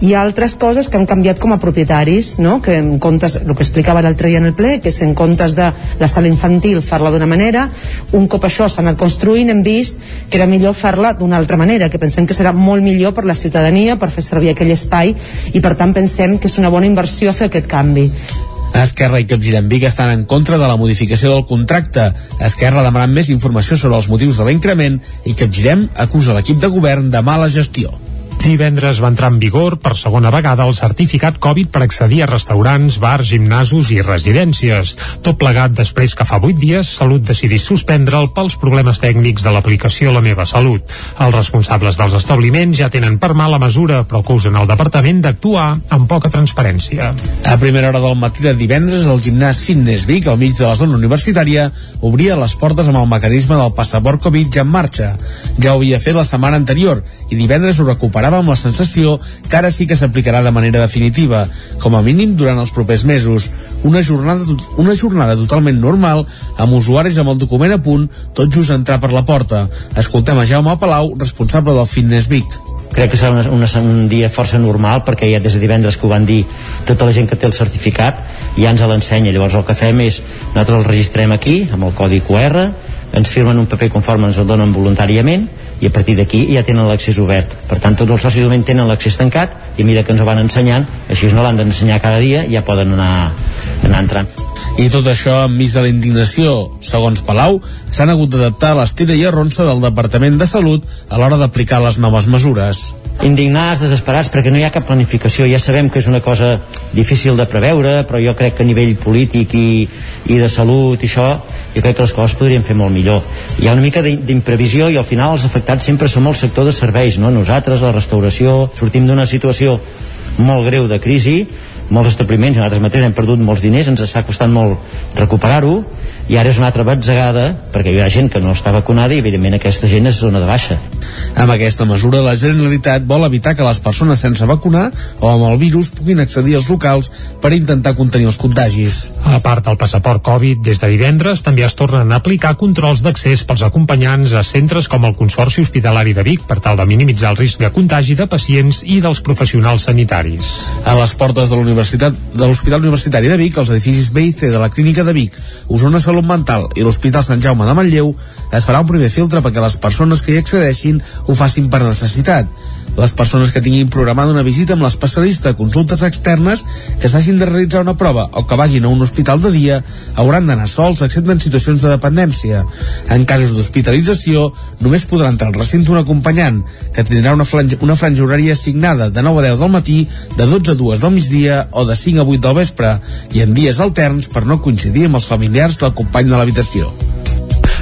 [SPEAKER 4] i altres coses que han canviat com a propietaris, no? que en comptes, el que explicava l'altre dia en el ple, que en comptes de la sala infantil fer-la d'una manera, un cop això s'ha anat construint hem vist que era millor fer-la d'una altra manera, que pensem que serà molt millor per la ciutadania, per fer servir aquell espai, i per tant pensem que és una bona inversió fer aquest canvi.
[SPEAKER 3] Esquerra i Capgirem Vic estan en contra de la modificació del contracte. Esquerra demanant més informació sobre els motius de l'increment i Capgirem acusa l'equip de govern de mala gestió.
[SPEAKER 1] Divendres va entrar en vigor per segona vegada el certificat Covid per accedir a restaurants, bars, gimnasos i residències. Tot plegat després que fa 8 dies Salut decidís suspendre'l pels problemes tècnics de l'aplicació La meva salut. Els responsables dels establiments ja tenen per mà la mesura, però acusen el departament d'actuar amb poca transparència.
[SPEAKER 3] A primera hora del matí de divendres, el gimnàs Fitness Vic, al mig de la zona universitària, obria les portes amb el mecanisme del passaport Covid ja en marxa. Ja ho havia fet la setmana anterior i divendres ho recuperava acaba amb la sensació que ara sí que s'aplicarà de manera definitiva, com a mínim durant els propers mesos. Una jornada, una jornada totalment normal, amb usuaris amb el document a punt, tot just entrar per la porta. Escoltem a Jaume Palau, responsable del Fitness Vic
[SPEAKER 18] crec que serà una, una, un dia força normal perquè ja des de divendres que ho van dir tota la gent que té el certificat ja ens l'ensenya llavors el que fem és nosaltres el registrem aquí amb el codi QR ens firmen un paper conforme ens el donen voluntàriament i a partir d'aquí ja tenen l'accés obert. Per tant tots els socis moment tenen l'accés tancat i a mesura que ens ho van ensenyant. Així no l'han d'ensenyar cada dia ja poden anar, anar entrant
[SPEAKER 3] i tot això enmig de la indignació, segons Palau, s'han hagut d'adaptar a l'estira i arronsa del Departament de Salut a l'hora d'aplicar les noves mesures
[SPEAKER 18] indignats, desesperats, perquè no hi ha cap planificació. Ja sabem que és una cosa difícil de preveure, però jo crec que a nivell polític i, i de salut i això, jo crec que les coses podrien fer molt millor. Hi ha una mica d'imprevisió i al final els afectats sempre som el sector de serveis, no? Nosaltres, la restauració, sortim d'una situació molt greu de crisi, molts establiments, nosaltres mateix hem perdut molts diners, ens està costant molt recuperar-ho, i ara és una altra batzegada perquè hi ha gent que no està vacunada i evidentment aquesta gent és zona de baixa.
[SPEAKER 3] Amb aquesta mesura la Generalitat vol evitar que les persones sense vacunar o amb el virus puguin accedir als locals per intentar contenir els contagis.
[SPEAKER 1] A part del passaport Covid, des de divendres també es tornen a aplicar controls d'accés pels acompanyants a centres com el Consorci Hospitalari de Vic per tal de minimitzar el risc de contagi de pacients i dels professionals sanitaris.
[SPEAKER 3] A les portes de l'Universitat de l'Hospital Universitari de Vic, els edificis B i C de la Clínica de Vic, Osona Salut Mental i l'Hospital Sant Jaume de Manlleu es farà un primer filtre perquè les persones que hi accedeixin ho facin per necessitat les persones que tinguin programada una visita amb l'especialista consultes externes que s'hagin de realitzar una prova o que vagin a un hospital de dia hauran d'anar sols excepte en situacions de dependència. En casos d'hospitalització només podrà entrar al recinte un acompanyant que tindrà una franja, una franja horària assignada de 9 a 10 del matí, de 12 a 2 del migdia o de 5 a 8 del vespre i en dies alterns per no coincidir amb els familiars del company de l'habitació.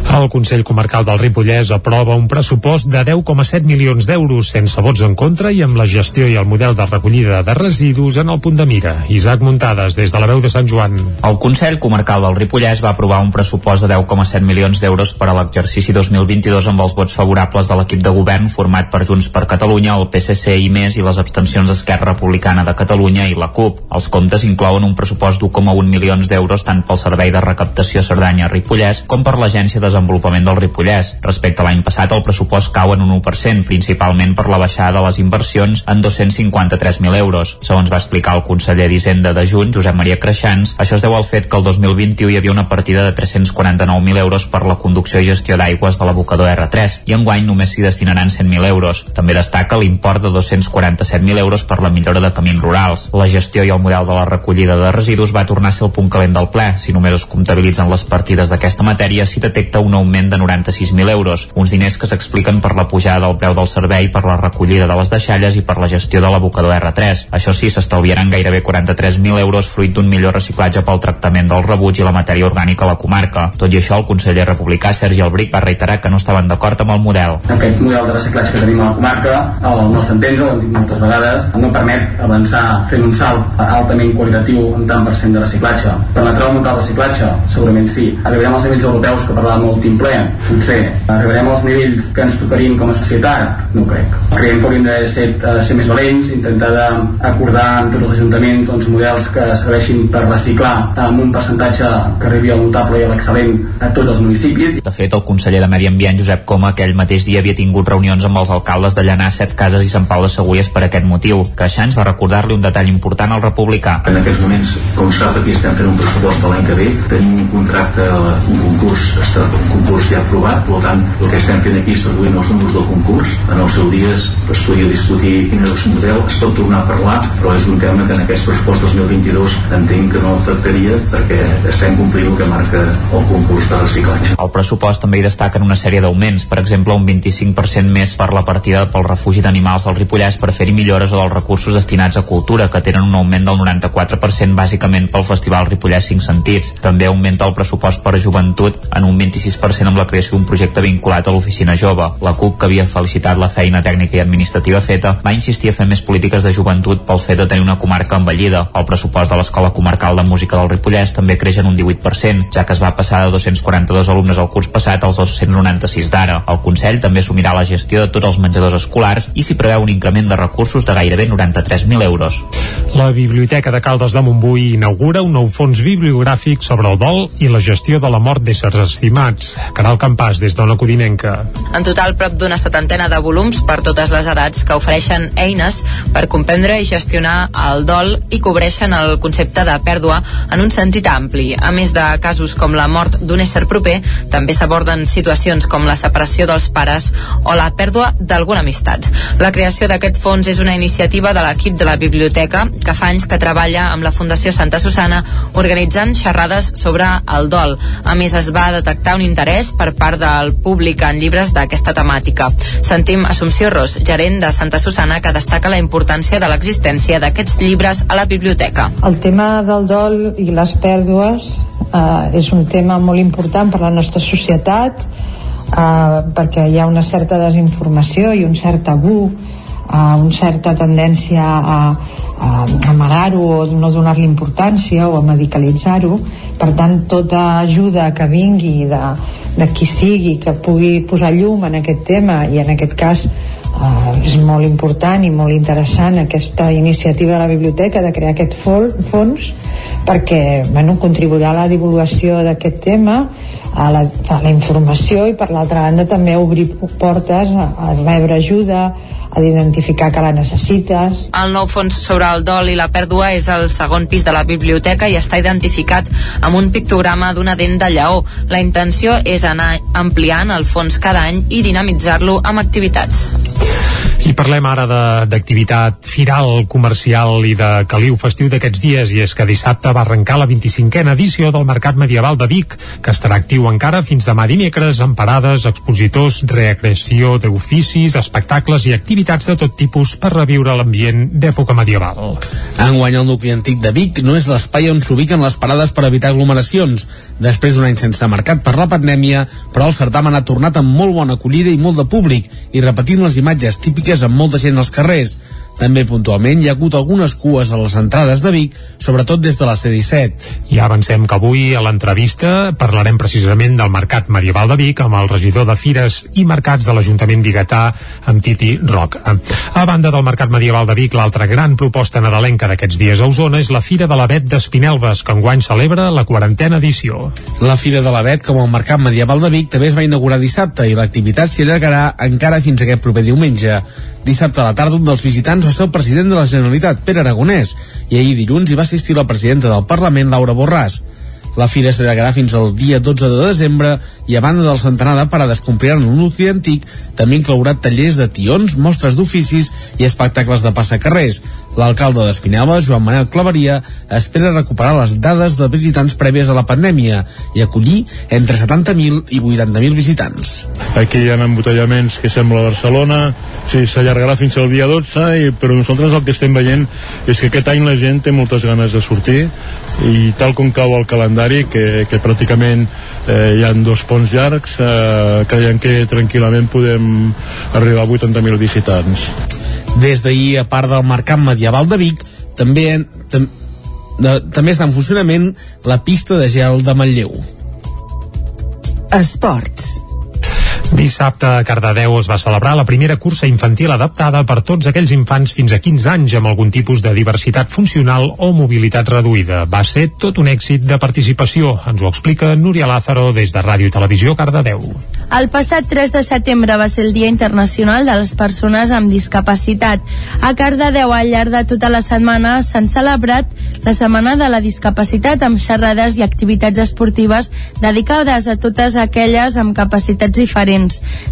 [SPEAKER 1] El Consell Comarcal del Ripollès aprova un pressupost de 10,7 milions d'euros sense vots en contra i amb la gestió i el model de recollida de residus en el punt de mira. Isaac Muntades, des de la veu de Sant Joan.
[SPEAKER 6] El Consell Comarcal del Ripollès va aprovar un pressupost de 10,7 milions d'euros per a l'exercici 2022 amb els vots favorables de l'equip de govern format per Junts per Catalunya, el PSC i més i les abstencions d'Esquerra Republicana de Catalunya i la CUP. Els comptes inclouen un pressupost d'1,1 milions d'euros tant pel Servei de Recaptació Cerdanya-Ripollès com per l'Agència de desenvolupament del Ripollès. Respecte a l'any passat, el pressupost cau en un 1%, principalment per la baixada de les inversions en 253.000 euros. Segons va explicar el conseller d'Hisenda de Juny, Josep Maria Creixans, això es deu al fet que el 2021 hi havia una partida de 349.000 euros per la conducció i gestió d'aigües de l'abocador R3 i enguany només s'hi destinaran 100.000 euros. També destaca l'import de 247.000 euros per la millora de camins rurals. La gestió i el model de la recollida de residus va tornar a ser el punt calent del ple. Si només es comptabilitzen les partides d'aquesta matèria, s'hi detecta un augment de 96.000 euros, uns diners que s'expliquen per la pujada del preu del servei, per la recollida de les deixalles i per la gestió de l'abocador R3. Això sí, s'estalviaran gairebé 43.000 euros fruit d'un millor reciclatge pel tractament del rebuig i la matèria orgànica a la comarca. Tot i això, el conseller republicà Sergi Albric va reiterar que no estaven d'acord amb el model.
[SPEAKER 7] Aquest model de reciclatge que tenim a la comarca, al nostre entendre, ho hem dit moltes vegades, no permet avançar fent un salt altament qualitatiu en tant per cent de reciclatge. Permetrà augmentar el reciclatge? Segurament sí. Arribarem als nivells europeus que parlàvem l'últim ple. Potser arribarem als nivells que ens tocarien com a societat? No ho crec. Creiem que hauríem de ser, uh, ser més valents, intentar d'acordar amb tots els ajuntaments doncs, models que serveixin per reciclar amb un percentatge que arribi al notable i a l'excel·lent a tots els municipis.
[SPEAKER 6] De fet, el conseller de Medi Ambient, Josep Coma, aquell mateix dia havia tingut reunions amb els alcaldes de Llanà, Set Cases i Sant Pau de Segúries per aquest motiu. Creixants va recordar-li un detall important al republicà.
[SPEAKER 19] En aquests moments, com sap, aquí estem fent un pressupost de l'any que ve, tenim un contracte, un concurs, està, un concurs ja aprovat, per tant, el que estem fent aquí és traduint els números del concurs. En el seu dia es podia discutir quin és el model, es pot tornar a parlar, però és un tema que en aquest pressupost 2022 entenc que no tractaria perquè estem complint el que marca el concurs de reciclatge.
[SPEAKER 6] El pressupost també hi destaquen una sèrie d'augments, per exemple, un 25% més per la partida pel refugi d'animals del Ripollès per fer-hi millores o dels recursos destinats a cultura, que tenen un augment del 94% bàsicament pel Festival Ripollès 5 Sentits. També augmenta el pressupost per a joventut en un 26% amb la creació d'un projecte vinculat a l'oficina jove. La CUP, que havia felicitat la feina tècnica i administrativa feta, va insistir a fer més polítiques de joventut pel fet de tenir una comarca envellida. El pressupost de l'Escola Comarcal de Música del Ripollès també creix en un 18%, ja que es va passar de 242 alumnes el curs passat als 296 d'ara. El Consell també assumirà la gestió de tots els menjadors escolars i s'hi preveu un increment de recursos de gairebé 93.000 euros.
[SPEAKER 1] La Biblioteca de Caldes de Montbui inaugura un nou fons bibliogràfic sobre el dol i la gestió de la mort d'éssers estimats. Caral Campàs, des d'Ona Codinenca.
[SPEAKER 9] En total, prop d'una setantena de volums per totes les edats que ofereixen eines per comprendre i gestionar el dol i cobreixen el concepte de pèrdua en un sentit ampli. A més de casos com la mort d'un ésser proper, també s'aborden situacions com la separació dels pares o la pèrdua d'alguna amistat. La creació d'aquest fons és una iniciativa de l'equip de la biblioteca que fa anys que treballa amb la Fundació Santa Susana organitzant xerrades sobre el dol. A més, es va detectar un interès per part del públic en llibres d'aquesta temàtica. Sentim Assumpció Ros, gerent de Santa Susana, que destaca la importància de l'existència d'aquests llibres a la biblioteca.
[SPEAKER 10] El tema del dol i les pèrdues eh, és un tema molt important per a la nostra societat eh, perquè hi ha una certa desinformació i un cert tabú uh, una certa tendència a, a amarar-ho o no donar-li importància o a medicalitzar-ho. Per tant tota ajuda que vingui de, de qui sigui que pugui posar llum en aquest tema i en aquest cas Uh, és molt important i molt interessant aquesta iniciativa de la biblioteca de crear aquest fons perquè bueno, contribuirà a la divulgació d'aquest tema a la, a la informació i per l'altra banda també obrir portes a, a rebre ajuda a d'identificar que la necessites.
[SPEAKER 9] El nou fons sobre el dol i la pèrdua és el segon pis de la biblioteca i està identificat amb un pictograma d'una dent de lleó. La intenció és anar ampliant el fons cada any i dinamitzar-lo amb activitats.
[SPEAKER 1] I parlem ara d'activitat firal, comercial i de caliu festiu d'aquests dies i és que dissabte va arrencar la 25a edició del Mercat Medieval de Vic, que estarà actiu encara fins demà dimecres amb parades, expositors, recreació d'oficis, espectacles i activitats de tot tipus per reviure l'ambient d'època medieval.
[SPEAKER 3] Enguany el nucli antic de Vic no és l'espai on s'ubiquen les parades per evitar aglomeracions. Després d'un any sense mercat per la pandèmia, però el certamen ha tornat amb molt bona acollida i molt de públic i repetint les imatges típiques amb molta gent als carrers. També puntualment hi ha hagut algunes cues a les entrades de Vic, sobretot des de la C-17.
[SPEAKER 1] Ja avancem que avui a l'entrevista parlarem precisament del Mercat Medieval de Vic amb el regidor de Fires i Mercats de l'Ajuntament Bigatà, amb Titi Roc. A banda del Mercat Medieval de Vic, l'altra gran proposta nadalenca d'aquests dies a Osona és la Fira de l'Avet d'Espinelves, que enguany celebra la quarantena edició.
[SPEAKER 3] La Fira de l'Avet, com el Mercat Medieval de Vic, també es va inaugurar dissabte i l'activitat s'hi allargarà encara fins aquest proper diumenge. Dissabte a la tarda un dels visitants va ser el president de la Generalitat, Pere Aragonès, i ahir dilluns hi va assistir la presidenta del Parlament, Laura Borràs. La fira s'allargarà fins al dia 12 de desembre i a banda del centenar de parades que el nucli antic, també inclourà tallers de tions, mostres d'oficis i espectacles de passacarrers. L'alcalde d'Espinelva, Joan Manel Claveria, espera recuperar les dades de visitants prèvies a la pandèmia i acollir entre 70.000 i 80.000 visitants.
[SPEAKER 11] Aquí hi ha embotellaments que sembla Barcelona, sí, s'allargarà fins al dia 12, i, però nosaltres el que estem veient és que aquest any la gent té moltes ganes de sortir i tal com cau el calendari, que, que pràcticament eh, hi han dos ponts llargs, eh, creiem que tranquil·lament podem arribar a 80.000 visitants.
[SPEAKER 3] Des d'ahir, a part del Mercat Medieval de Vic, també, tam, de, també està en funcionament la pista de gel de Manlleu.
[SPEAKER 14] Esports.
[SPEAKER 1] Dissabte a Cardedeu es va celebrar la primera cursa infantil adaptada per tots aquells infants fins a 15 anys amb algun tipus de diversitat funcional o mobilitat reduïda. Va ser tot un èxit de participació. Ens ho explica Núria Lázaro des de Ràdio i Televisió Cardedeu.
[SPEAKER 12] El passat 3 de setembre va ser el Dia Internacional de les Persones amb Discapacitat. A Cardedeu, al llarg de tota la setmana, s'han celebrat la Setmana de la Discapacitat amb xerrades i activitats esportives dedicades a totes aquelles amb capacitats diferents.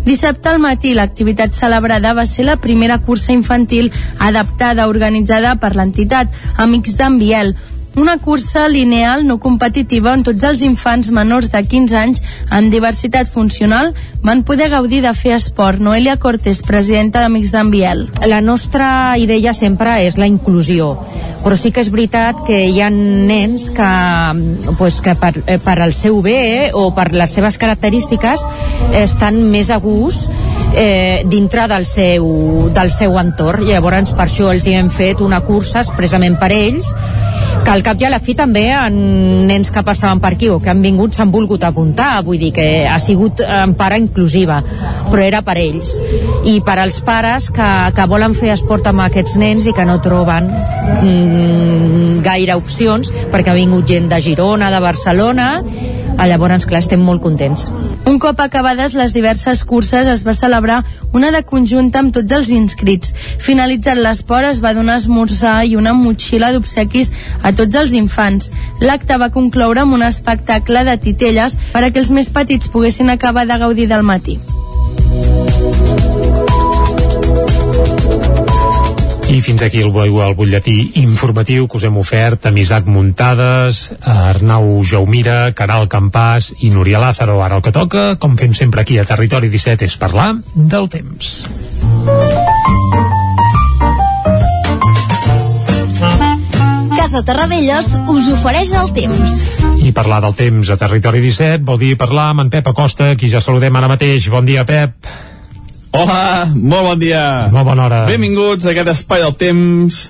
[SPEAKER 12] Dissabte al matí, l'activitat celebrada va ser la primera cursa infantil adaptada organitzada per l'entitat Amics d'en Biel, una cursa lineal no competitiva on tots els infants menors de 15 anys amb diversitat funcional van poder gaudir de fer esport. Noelia Cortés, presidenta d'Amics d'en Biel.
[SPEAKER 20] La nostra idea sempre és la inclusió, però sí que és veritat que hi ha nens que, pues, que per, eh, per al seu bé eh, o per les seves característiques estan més a gust eh, dintre del seu, del seu entorn. Llavors, per això els hi hem fet una cursa expressament per ells que al cap i a la fi també en nens que passaven per aquí o que han vingut s'han volgut apuntar, vull dir que ha sigut en part inclusiva, però era per ells. I per als pares que, que volen fer esport amb aquests nens i que no troben mm, gaire opcions, perquè ha vingut gent de Girona, de Barcelona, llavors, clar, estem molt contents.
[SPEAKER 12] Un cop acabades les diverses curses es va celebrar una de conjunta amb tots els inscrits. Finalitzat l'esport es va donar esmorzar i una motxilla d'obsequis a tots els infants. L'acte va concloure amb un espectacle de titelles per a que els més petits poguessin acabar de gaudir del matí.
[SPEAKER 1] I fins aquí el, el butlletí informatiu que us hem ofert amb Isaac Muntades, Arnau Jaumira, Caral Campàs i Núria Lázaro. Ara el que toca, com fem sempre aquí a Territori 17, és parlar del temps.
[SPEAKER 16] Casa Terradellos us ofereix el temps.
[SPEAKER 1] I parlar del temps a Territori 17 vol dir parlar amb en Pep Acosta, qui ja saludem ara mateix. Bon dia, Pep.
[SPEAKER 15] Hola, molt bon dia.
[SPEAKER 1] Molt bona hora.
[SPEAKER 15] Benvinguts a aquest espai del temps,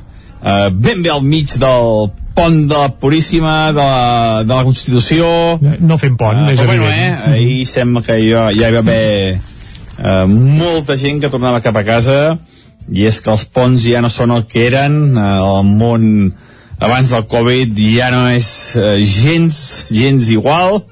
[SPEAKER 15] eh, ben bé al mig del pont de la Puríssima, de la, de la Constitució.
[SPEAKER 1] No fem pont,
[SPEAKER 15] uh,
[SPEAKER 1] és
[SPEAKER 15] però bueno,
[SPEAKER 1] evident.
[SPEAKER 15] eh, ahir sembla que ja, ja hi va haver eh, molta gent que tornava cap a casa i és que els ponts ja no són el que eren, eh, el món abans del Covid ja no és eh, gens, gens igual,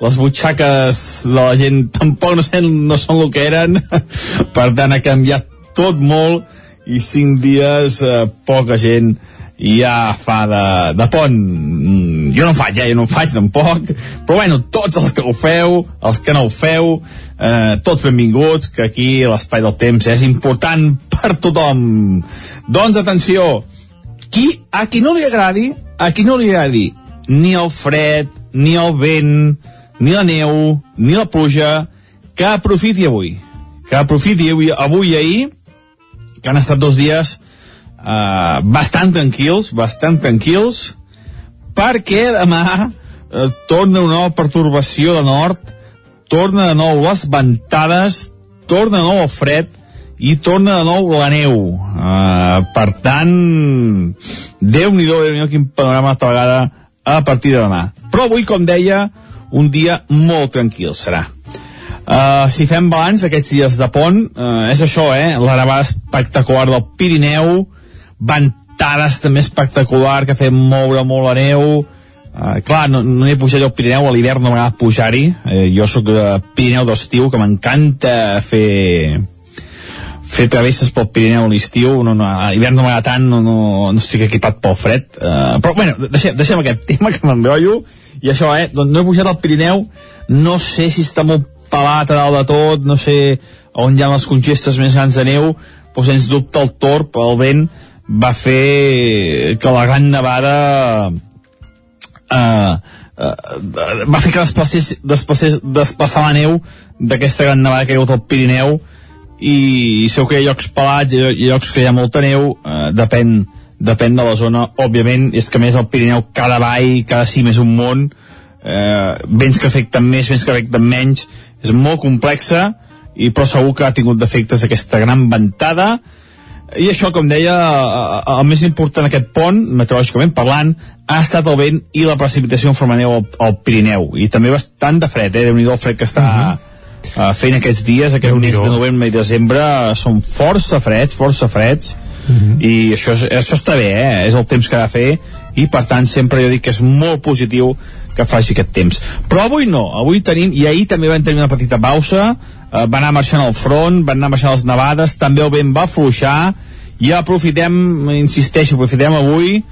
[SPEAKER 15] les butxaques de la gent tampoc no, sen, no són el que eren. Per tant ha canviat tot molt i cinc dies eh, poca gent ja fa de, de pont. Mm, jo no ho faig, eh, jo no ho faig tampoc. Però bueno, tots els que ho feu els que no ho feu eh, tots benvinguts, que aquí l'espai del temps és important per tothom. Doncs atenció qui, a qui no li agradi a qui no li agradi ni el fred, ni el vent ni la neu, ni la pluja, que aprofiti avui. Que aprofiti avui, avui i ahir, que han estat dos dies eh, bastant tranquils, bastant tranquils, perquè demà eh, torna una nova pertorbació de nord, torna de nou les ventades, torna de nou el fred, i torna de nou la neu. Uh, per tant, Déu-n'hi-do, déu quin panorama altra vegada a partir de demà. Però avui, com deia, un dia molt tranquil serà. Uh, si fem balanç d'aquests dies de pont, uh, és això, eh? La nevada espectacular del Pirineu, ventades també espectacular que fem moure molt la neu, uh, clar, no, no he pujat al Pirineu, a l'hivern no m'agrada pujar-hi, uh, jo sóc de Pirineu d'estiu, que m'encanta fer fer travesses pel Pirineu a l'estiu, no, no, a l'hivern no m'agrada tant, no, no, no estic equipat pel fred, uh, però bueno, deixem, deixem aquest tema que m'enrotllo, i això, eh, doncs no he pujat al Pirineu, no sé si està molt pelat a dalt de tot, no sé on hi ha les congestes més grans de neu, però sens dubte el torp, el vent, va fer que la gran nevada eh, eh, va fer que desplacés, desplacés, desplaçar la neu d'aquesta gran nevada que hi ha hagut al Pirineu i segur que hi ha llocs pelats, ha llocs que hi ha molta neu, eh, depèn, depèn de la zona, òbviament, és que més el Pirineu cada vall, cada cim és un món, eh, vents que afecten més, vents que afecten menys, és molt complexa, i però segur que ha tingut defectes aquesta gran ventada, i això, com deia, eh, el més important aquest pont, meteorològicament parlant, ha estat el vent i la precipitació en forma neu al, al Pirineu. I també bastant de fred, eh? Déu-n'hi-do el fred que està uh -huh. uh, fent aquests dies, aquest mes de novembre i desembre, són força freds, força freds, i això, és- això està bé, eh? És el temps que ha de fer, i per tant sempre jo dic que és molt positiu que faci aquest temps. Però avui no, avui tenim, i ahir també vam tenir una petita pausa, eh, va anar marxant el front, van anar marxant les nevades, també el vent va afluixar, i aprofitem, insisteixo, aprofitem avui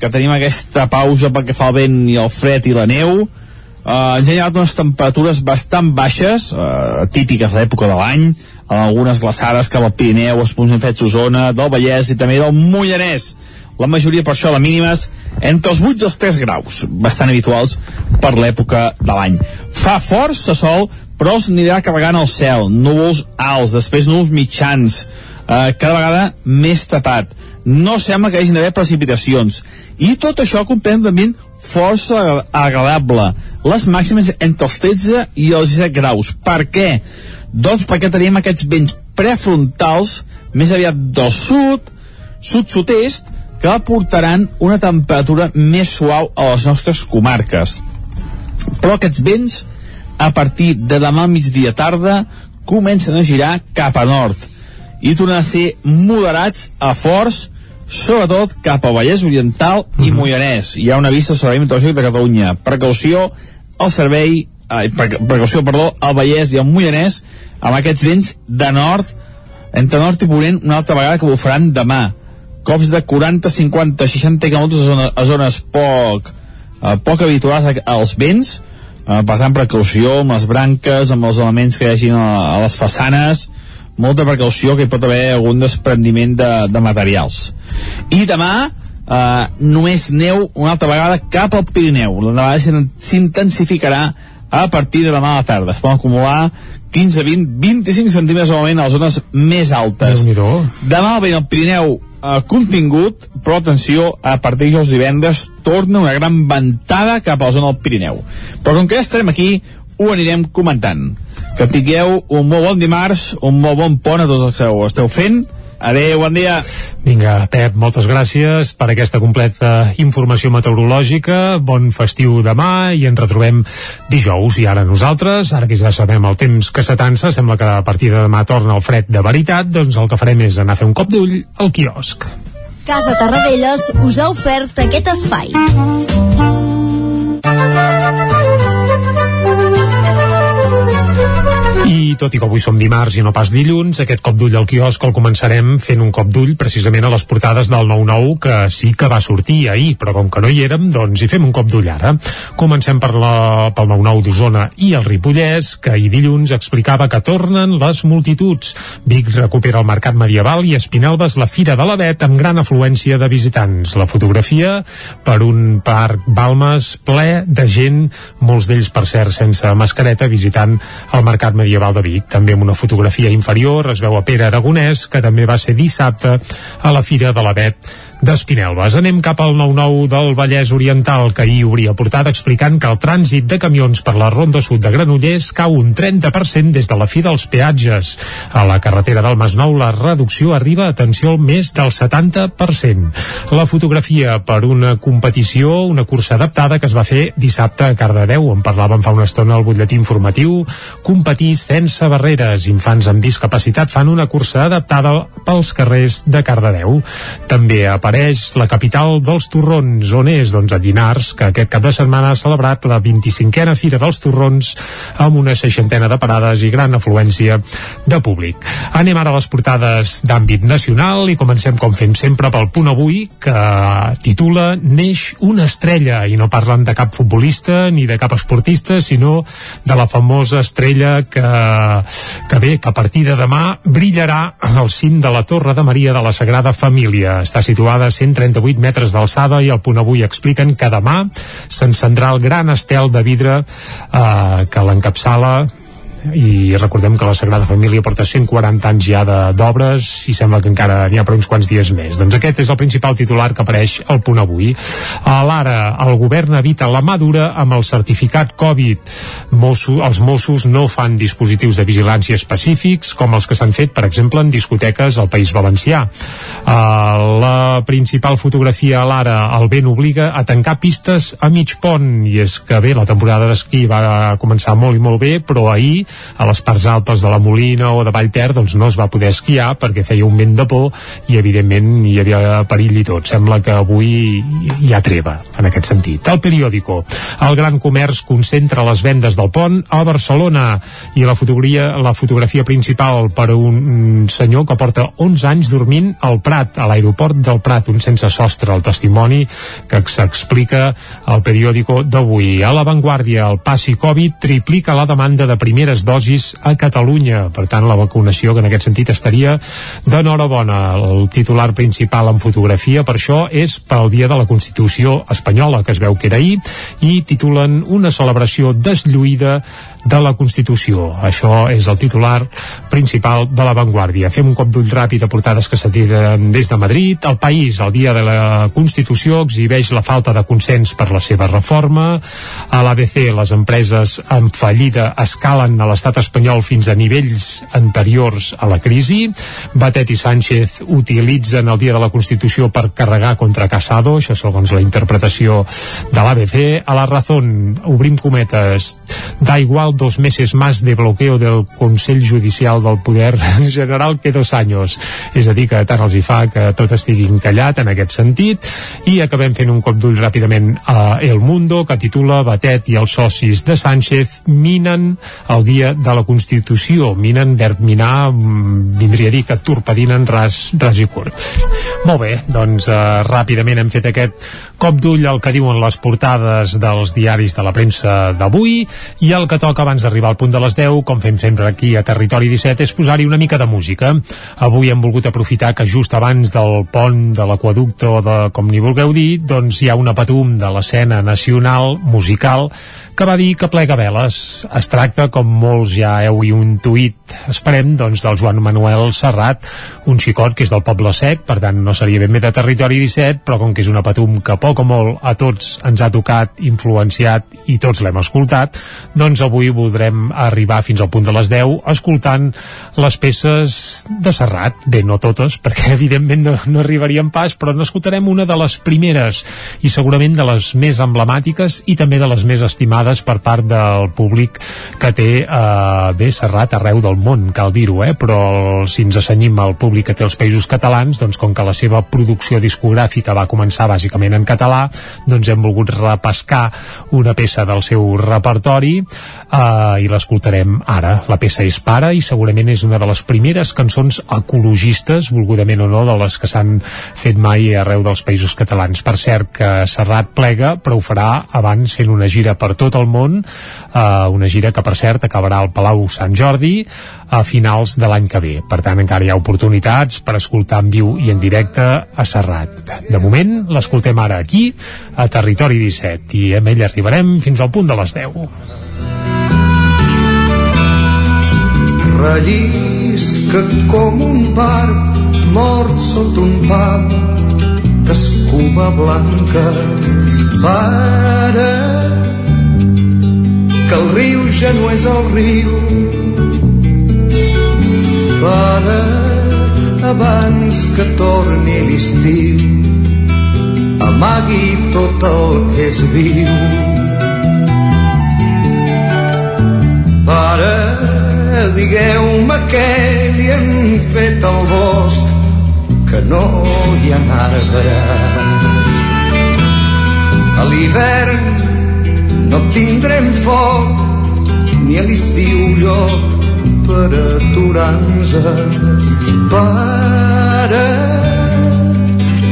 [SPEAKER 15] que tenim aquesta pausa pel que fa al vent i el fred i la neu, uh, ens ha llegat unes temperatures bastant baixes, uh, típiques de l'època de l'any, algunes glaçades cap al Pirineu, els punts fets Osona, del Vallès i també del Mollanès. La majoria, per això, la mínimes, entre els 8 i els 3 graus, bastant habituals per l'època de l'any. Fa força sol, però es anirà carregant el cel, núvols alts, després núvols mitjans, eh, cada vegada més tapat. No sembla que hagin d'haver precipitacions. I tot això comprèn un força agra- agradable. Les màximes entre els 13 i els 17 graus. Per què? Doncs perquè tenim aquests vents prefrontals, més aviat del sud, sud-sud-est, que aportaran una temperatura més suau a les nostres comarques. Però aquests vents, a partir de demà migdia tarda, comencen a girar cap a nord i tornen a ser moderats a forts, sobretot cap al Vallès Oriental i Moianès. Hi ha una vista sobre el meteorològic de Catalunya. Precaució al servei, eh, pre- precaució, perdó, al Vallès i al Moianès amb aquests vents de nord, entre nord i ponent, una altra vegada que bufaran demà. Cops de 40, 50, 60 km a, zona, a zones poc, eh, poc habituals a- als vents, eh, per tant precaució amb les branques, amb els elements que hi hagin a, a les façanes, molta precaució que hi pot haver algun desprendiment de, de materials. I demà eh, només neu una altra vegada cap al Pirineu. La nevada s'in- s'intensificarà a partir de demà a la tarda. Es poden acumular 15, 20, 25 centímetres al moment a les zones més altes. Demà el vent al Pirineu eh, contingut, però atenció, a partir de dijous divendres torna una gran ventada cap a la zona del Pirineu. Però com que ja estarem aquí, ho anirem comentant. Que tingueu un molt bon dimarts, un molt bon pont a tots els que ho esteu fent. Adéu, bon dia.
[SPEAKER 1] Vinga, Pep, moltes gràcies per aquesta completa informació meteorològica. Bon festiu demà i ens retrobem dijous. I ara nosaltres, ara que ja sabem el temps que s'atansa, sembla que a partir de demà torna el fred de veritat, doncs el que farem és anar a fer un cop d'ull al quiosc.
[SPEAKER 16] Casa Tarradellas us ha ofert aquest espai.
[SPEAKER 1] I tot i que avui som dimarts i no pas dilluns, aquest cop d'ull al quiosc el començarem fent un cop d'ull precisament a les portades del 9-9 que sí que va sortir ahir, però com que no hi érem, doncs hi fem un cop d'ull ara. Comencem per la, pel 9-9 d'Osona i el Ripollès, que ahir dilluns explicava que tornen les multituds. Vic recupera el mercat medieval i Espinelves la Fira de l'Avet amb gran afluència de visitants. La fotografia per un parc Balmes ple de gent, molts d'ells per cert sense mascareta, visitant el mercat medieval de Vic. També amb una fotografia inferior es veu a Pere Aragonès, que també va ser dissabte a la Fira de l'Avet d'Espinelves. Anem cap al 9-9 del Vallès Oriental, que ahir obria portada explicant que el trànsit de camions per la Ronda Sud de Granollers cau un 30% des de la fi dels peatges. A la carretera del Masnou la reducció arriba, atenció, al més del 70%. La fotografia per una competició, una cursa adaptada que es va fer dissabte a Cardedeu, en parlàvem fa una estona al butlletí informatiu, competir sense barreres. Infants amb discapacitat fan una cursa adaptada pels carrers de Cardedeu. També apareix la capital dels torrons, on és doncs, a Llinars, que aquest cap de setmana ha celebrat la 25a Fira dels Torrons amb una seixantena de parades i gran afluència de públic. Anem ara a les portades d'àmbit nacional i comencem com fem sempre pel punt avui que titula Neix una estrella i no parlen de cap futbolista ni de cap esportista sinó de la famosa estrella que, que bé, que a partir de demà brillarà al cim de la Torre de Maria de la Sagrada Família. Està situada a 138 metres d'alçada i al punt avui expliquen que demà s'encendrà el gran estel de vidre eh, que l'encapçala i recordem que la Sagrada Família porta 140 anys ja d'obres i sembla que encara n'hi ha per uns quants dies més. Doncs aquest és el principal titular que apareix al punt avui. A l'ara, el govern evita la mà dura amb el certificat Covid. Mossos, els Mossos no fan dispositius de vigilància específics com els que s'han fet, per exemple, en discoteques al País Valencià. Uh, la principal fotografia a l'ara, el vent obliga a tancar pistes a mig pont i és que bé, la temporada d'esquí va començar molt i molt bé, però ahir a les parts altes de la Molina o de Vallter doncs no es va poder esquiar perquè feia un vent de por i evidentment hi havia perill i tot. Sembla que avui hi ha treva en aquest sentit. El periòdico. El gran comerç concentra les vendes del pont a Barcelona i la fotografia, la fotografia principal per un senyor que porta 11 anys dormint al Prat, a l'aeroport del Prat, un sense sostre, el testimoni que s'explica al periòdico d'avui. A l'avantguàrdia, el passi Covid triplica la demanda de primeres dosis a Catalunya. Per tant, la vacunació, que en aquest sentit estaria d'enhorabona. El titular principal en fotografia, per això, és pel Dia de la Constitució Espanyola, que es veu que era ahir, i titulen una celebració deslluïda de la Constitució. Això és el titular principal de la Vanguardia. Fem un cop d'ull ràpid a portades que s'atiren des de Madrid. El País, el dia de la Constitució, exhibeix la falta de consens per la seva reforma. A l'ABC, les empreses en fallida escalen a l'estat espanyol fins a nivells anteriors a la crisi. Batet i Sánchez utilitzen el dia de la Constitució per carregar contra Casado, això segons la interpretació de l'ABC. A la Razón, obrim cometes, da igual dos meses más de bloqueo del Consell Judicial del Poder General que dos anys. És a dir, que tant els hi fa que tot estigui encallat en aquest sentit. I acabem fent un cop d'ull ràpidament a El Mundo, que titula Batet i els socis de Sánchez minen el dia de la Constitució. Minen, verb minar, mm, vindria a dir que torpedinen ras, ras i curt. Molt bé, doncs eh, ràpidament hem fet aquest cop d'ull al que diuen les portades dels diaris de la premsa d'avui i el que toca abans d'arribar al punt de les 10, com fem sempre aquí a Territori 17, és posar-hi una mica de música. Avui hem volgut aprofitar que just abans del pont de l'aquaducte o de com n'hi vulgueu dir, doncs hi ha una patum de l'escena nacional musical que va dir que plega veles. Es tracta, com molts ja heu intuït, esperem, doncs, del Joan Manuel Serrat, un xicot que és del Poble Sec, per tant no seria ben bé de Territori 17, però com que és una patum que poc o molt a tots ens ha tocat, influenciat i tots l'hem escoltat, doncs avui voldrem arribar fins al punt de les 10 escoltant les peces de Serrat. Bé, no totes, perquè evidentment no, no arribaríem pas, però n'escoltarem una de les primeres i segurament de les més emblemàtiques i també de les més estimades per part del públic que té eh, bé Serrat arreu del món, cal dir-ho, eh? però si ens assenyim al públic que té els països catalans, doncs com que la seva producció discogràfica va començar bàsicament en català, doncs hem volgut repescar una peça del seu repertori eh, i l'escoltarem ara. La peça és Para i segurament és una de les primeres cançons ecologistes, volgudament o no, de les que s'han fet mai arreu dels països catalans. Per cert que Serrat plega, però ho farà abans fent una gira per tot el món, eh, una gira que per cert acabarà al Palau Sant Jordi a finals de l'any que ve. Per tant, encara hi ha oportunitats per escoltar en viu i en directe a Serrat. De moment, l'escoltem ara aquí, a Territori 17, i amb ell arribarem fins al punt de les 10
[SPEAKER 21] rellisca com un barb mort sota un pam d'escuma blanca para que el riu ja no és el riu. Para abans que torni l'estiu amagui tot el que és viu. Para digueu-me què li han fet al bosc que no hi ha arbres. A l'hivern no tindrem foc ni a l'estiu lloc per aturar-nos. Para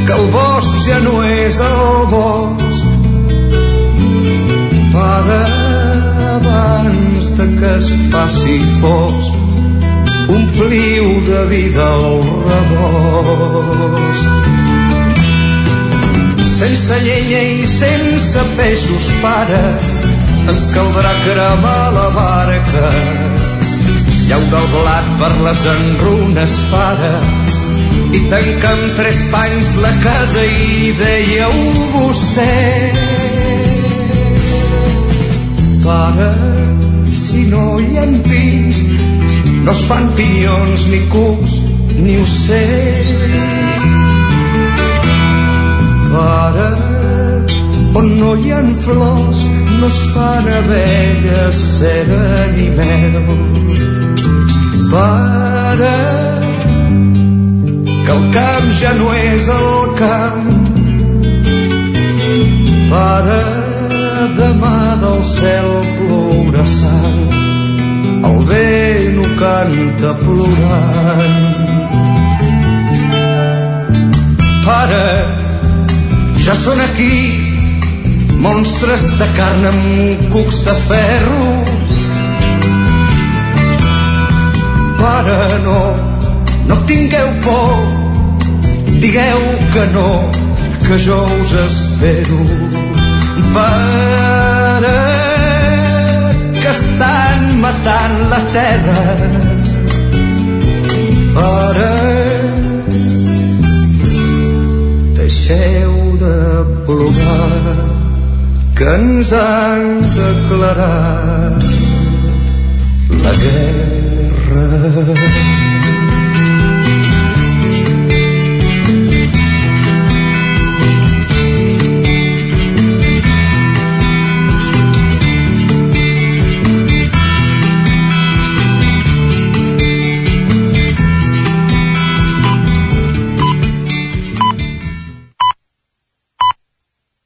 [SPEAKER 21] que el bosc ja no és el bosc. Para abans de que es faci fosc ompliu de vida el rebost sense llenya i sense peixos pare ens caldrà cremar la barca Llau del blat per les enrunes, pare, i tanca'm tres panys la casa i dèieu vostè. Pare, si no hi ha pins, no es fan pinyons ni cucs ni ocells. Pare, on no hi ha flors, no es fan abelles, cera ni mel. Pare, que el camp ja no és el camp. Pare, demà del cel plourà sang, el vent ho canta plorant. Pare, ja són aquí monstres de carn amb cucs de ferro. Pare, no, no tingueu por, digueu que no, que jo us espero. Pare, que estan matant la terra. Pare, deixeu de plorar, que ens han declarat la guerra.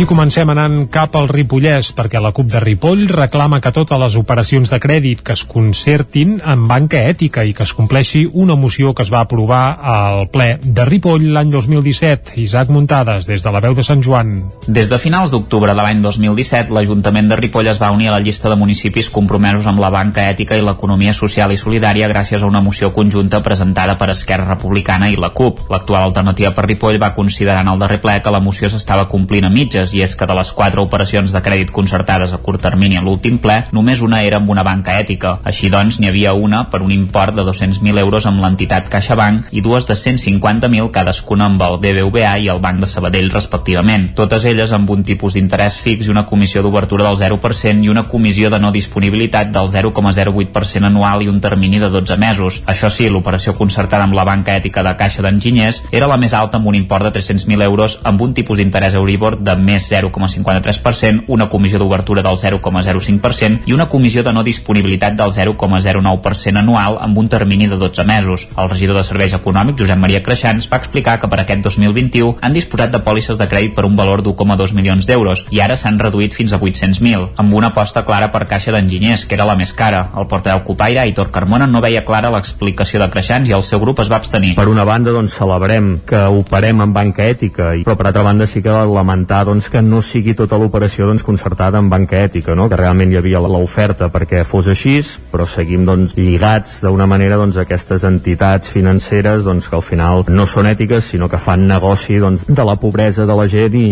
[SPEAKER 1] I comencem anant cap al Ripollès, perquè la CUP de Ripoll reclama que totes les operacions de crèdit que es concertin en banca ètica i que es compleixi una moció que es va aprovar al ple de Ripoll l'any 2017. Isaac Muntades, des de la veu de Sant Joan.
[SPEAKER 6] Des de finals d'octubre de l'any 2017, l'Ajuntament de Ripoll es va unir a la llista de municipis compromesos amb la banca ètica i l'economia social i solidària gràcies a una moció conjunta presentada per Esquerra Republicana i la CUP. L'actual alternativa per Ripoll va considerar en el darrer ple que la moció s'estava complint a mitges i és que de les quatre operacions de crèdit concertades a curt termini a l'últim ple, només una era amb una banca ètica. Així doncs, n'hi havia una per un import de 200.000 euros amb l'entitat CaixaBank i dues de 150.000 cadascuna amb el BBVA i el Banc de Sabadell respectivament. Totes elles amb un tipus d'interès fix i una comissió d'obertura del 0% i una comissió de no disponibilitat del 0,08% anual i un termini de 12 mesos. Això sí, l'operació concertada amb la banca ètica de Caixa d'Enginyers era la més alta amb un import de 300.000 euros amb un tipus d'interès Euribor de més 0,53%, una comissió d'obertura del 0,05% i una comissió de no disponibilitat del 0,09% anual amb un termini de 12 mesos. El regidor de Serveis Econòmics, Josep Maria Creixans, va explicar que per aquest 2021 han disposat de pòlisses de crèdit per un valor d'1,2 milions d'euros i ara s'han reduït fins a 800.000, amb una aposta clara per Caixa d'Enginyers, que era la més cara. El portaveu Copaire, Aitor Carmona, no veia clara l'explicació de Creixans i el seu grup es va abstenir.
[SPEAKER 22] Per una banda, doncs, celebrem que operem en banca ètica, però per altra banda sí que lamentar doncs, que no sigui tota l'operació doncs, concertada en banca ètica, no? que realment hi havia l'oferta perquè fos així, però seguim doncs, lligats d'una manera doncs, a aquestes entitats financeres doncs, que al final no són ètiques, sinó que fan negoci doncs, de la pobresa de la gent i,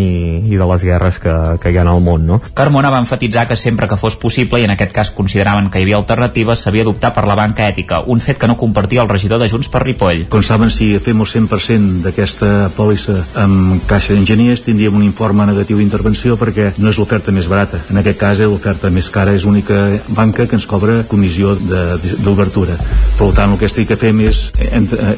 [SPEAKER 22] i de les guerres que, que hi ha al món. No?
[SPEAKER 6] Carmona va enfatitzar que sempre que fos possible, i en aquest cas consideraven que hi havia alternatives, s'havia d'optar per la banca ètica, un fet que no compartia el regidor de Junts per Ripoll.
[SPEAKER 19] Com saben, si fem el 100% d'aquesta pòlissa amb Caixa d'Enginyers, tindríem un informe negatiu d'intervenció perquè no és l'oferta més barata. En aquest cas, l'oferta més cara és l'única banca que ens cobra comissió d'obertura. Per tant, el que estic que fem és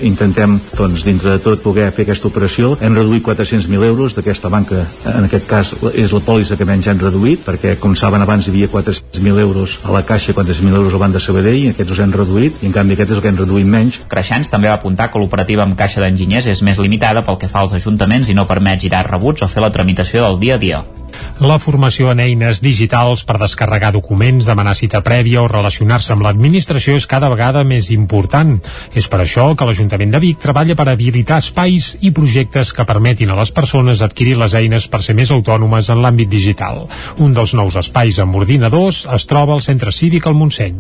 [SPEAKER 19] intentem, doncs, dintre de tot, poder fer aquesta operació. Hem reduït 400.000 euros d'aquesta banca. En aquest cas, és la pòlissa que menys han reduït, perquè, com saben, abans hi havia 400.000 euros a la Caixa, 400.000 euros al Banc de Sabadell, aquests els hem reduït, i en canvi aquest és el que hem reduït menys.
[SPEAKER 6] Creixans també va apuntar que l'operativa amb Caixa d'Enginyers és més limitada pel que fa als ajuntaments i no permet girar rebuts o fer la tramitació del dia a dia.
[SPEAKER 1] La formació en eines digitals per descarregar documents, demanar cita prèvia o relacionar-se amb l'administració és cada vegada més important. És per això que l'Ajuntament de Vic treballa per habilitar espais i projectes que permetin a les persones adquirir les eines per ser més autònomes en l'àmbit digital. Un dels nous espais amb ordinadors es troba al Centre Cívic al Montseny.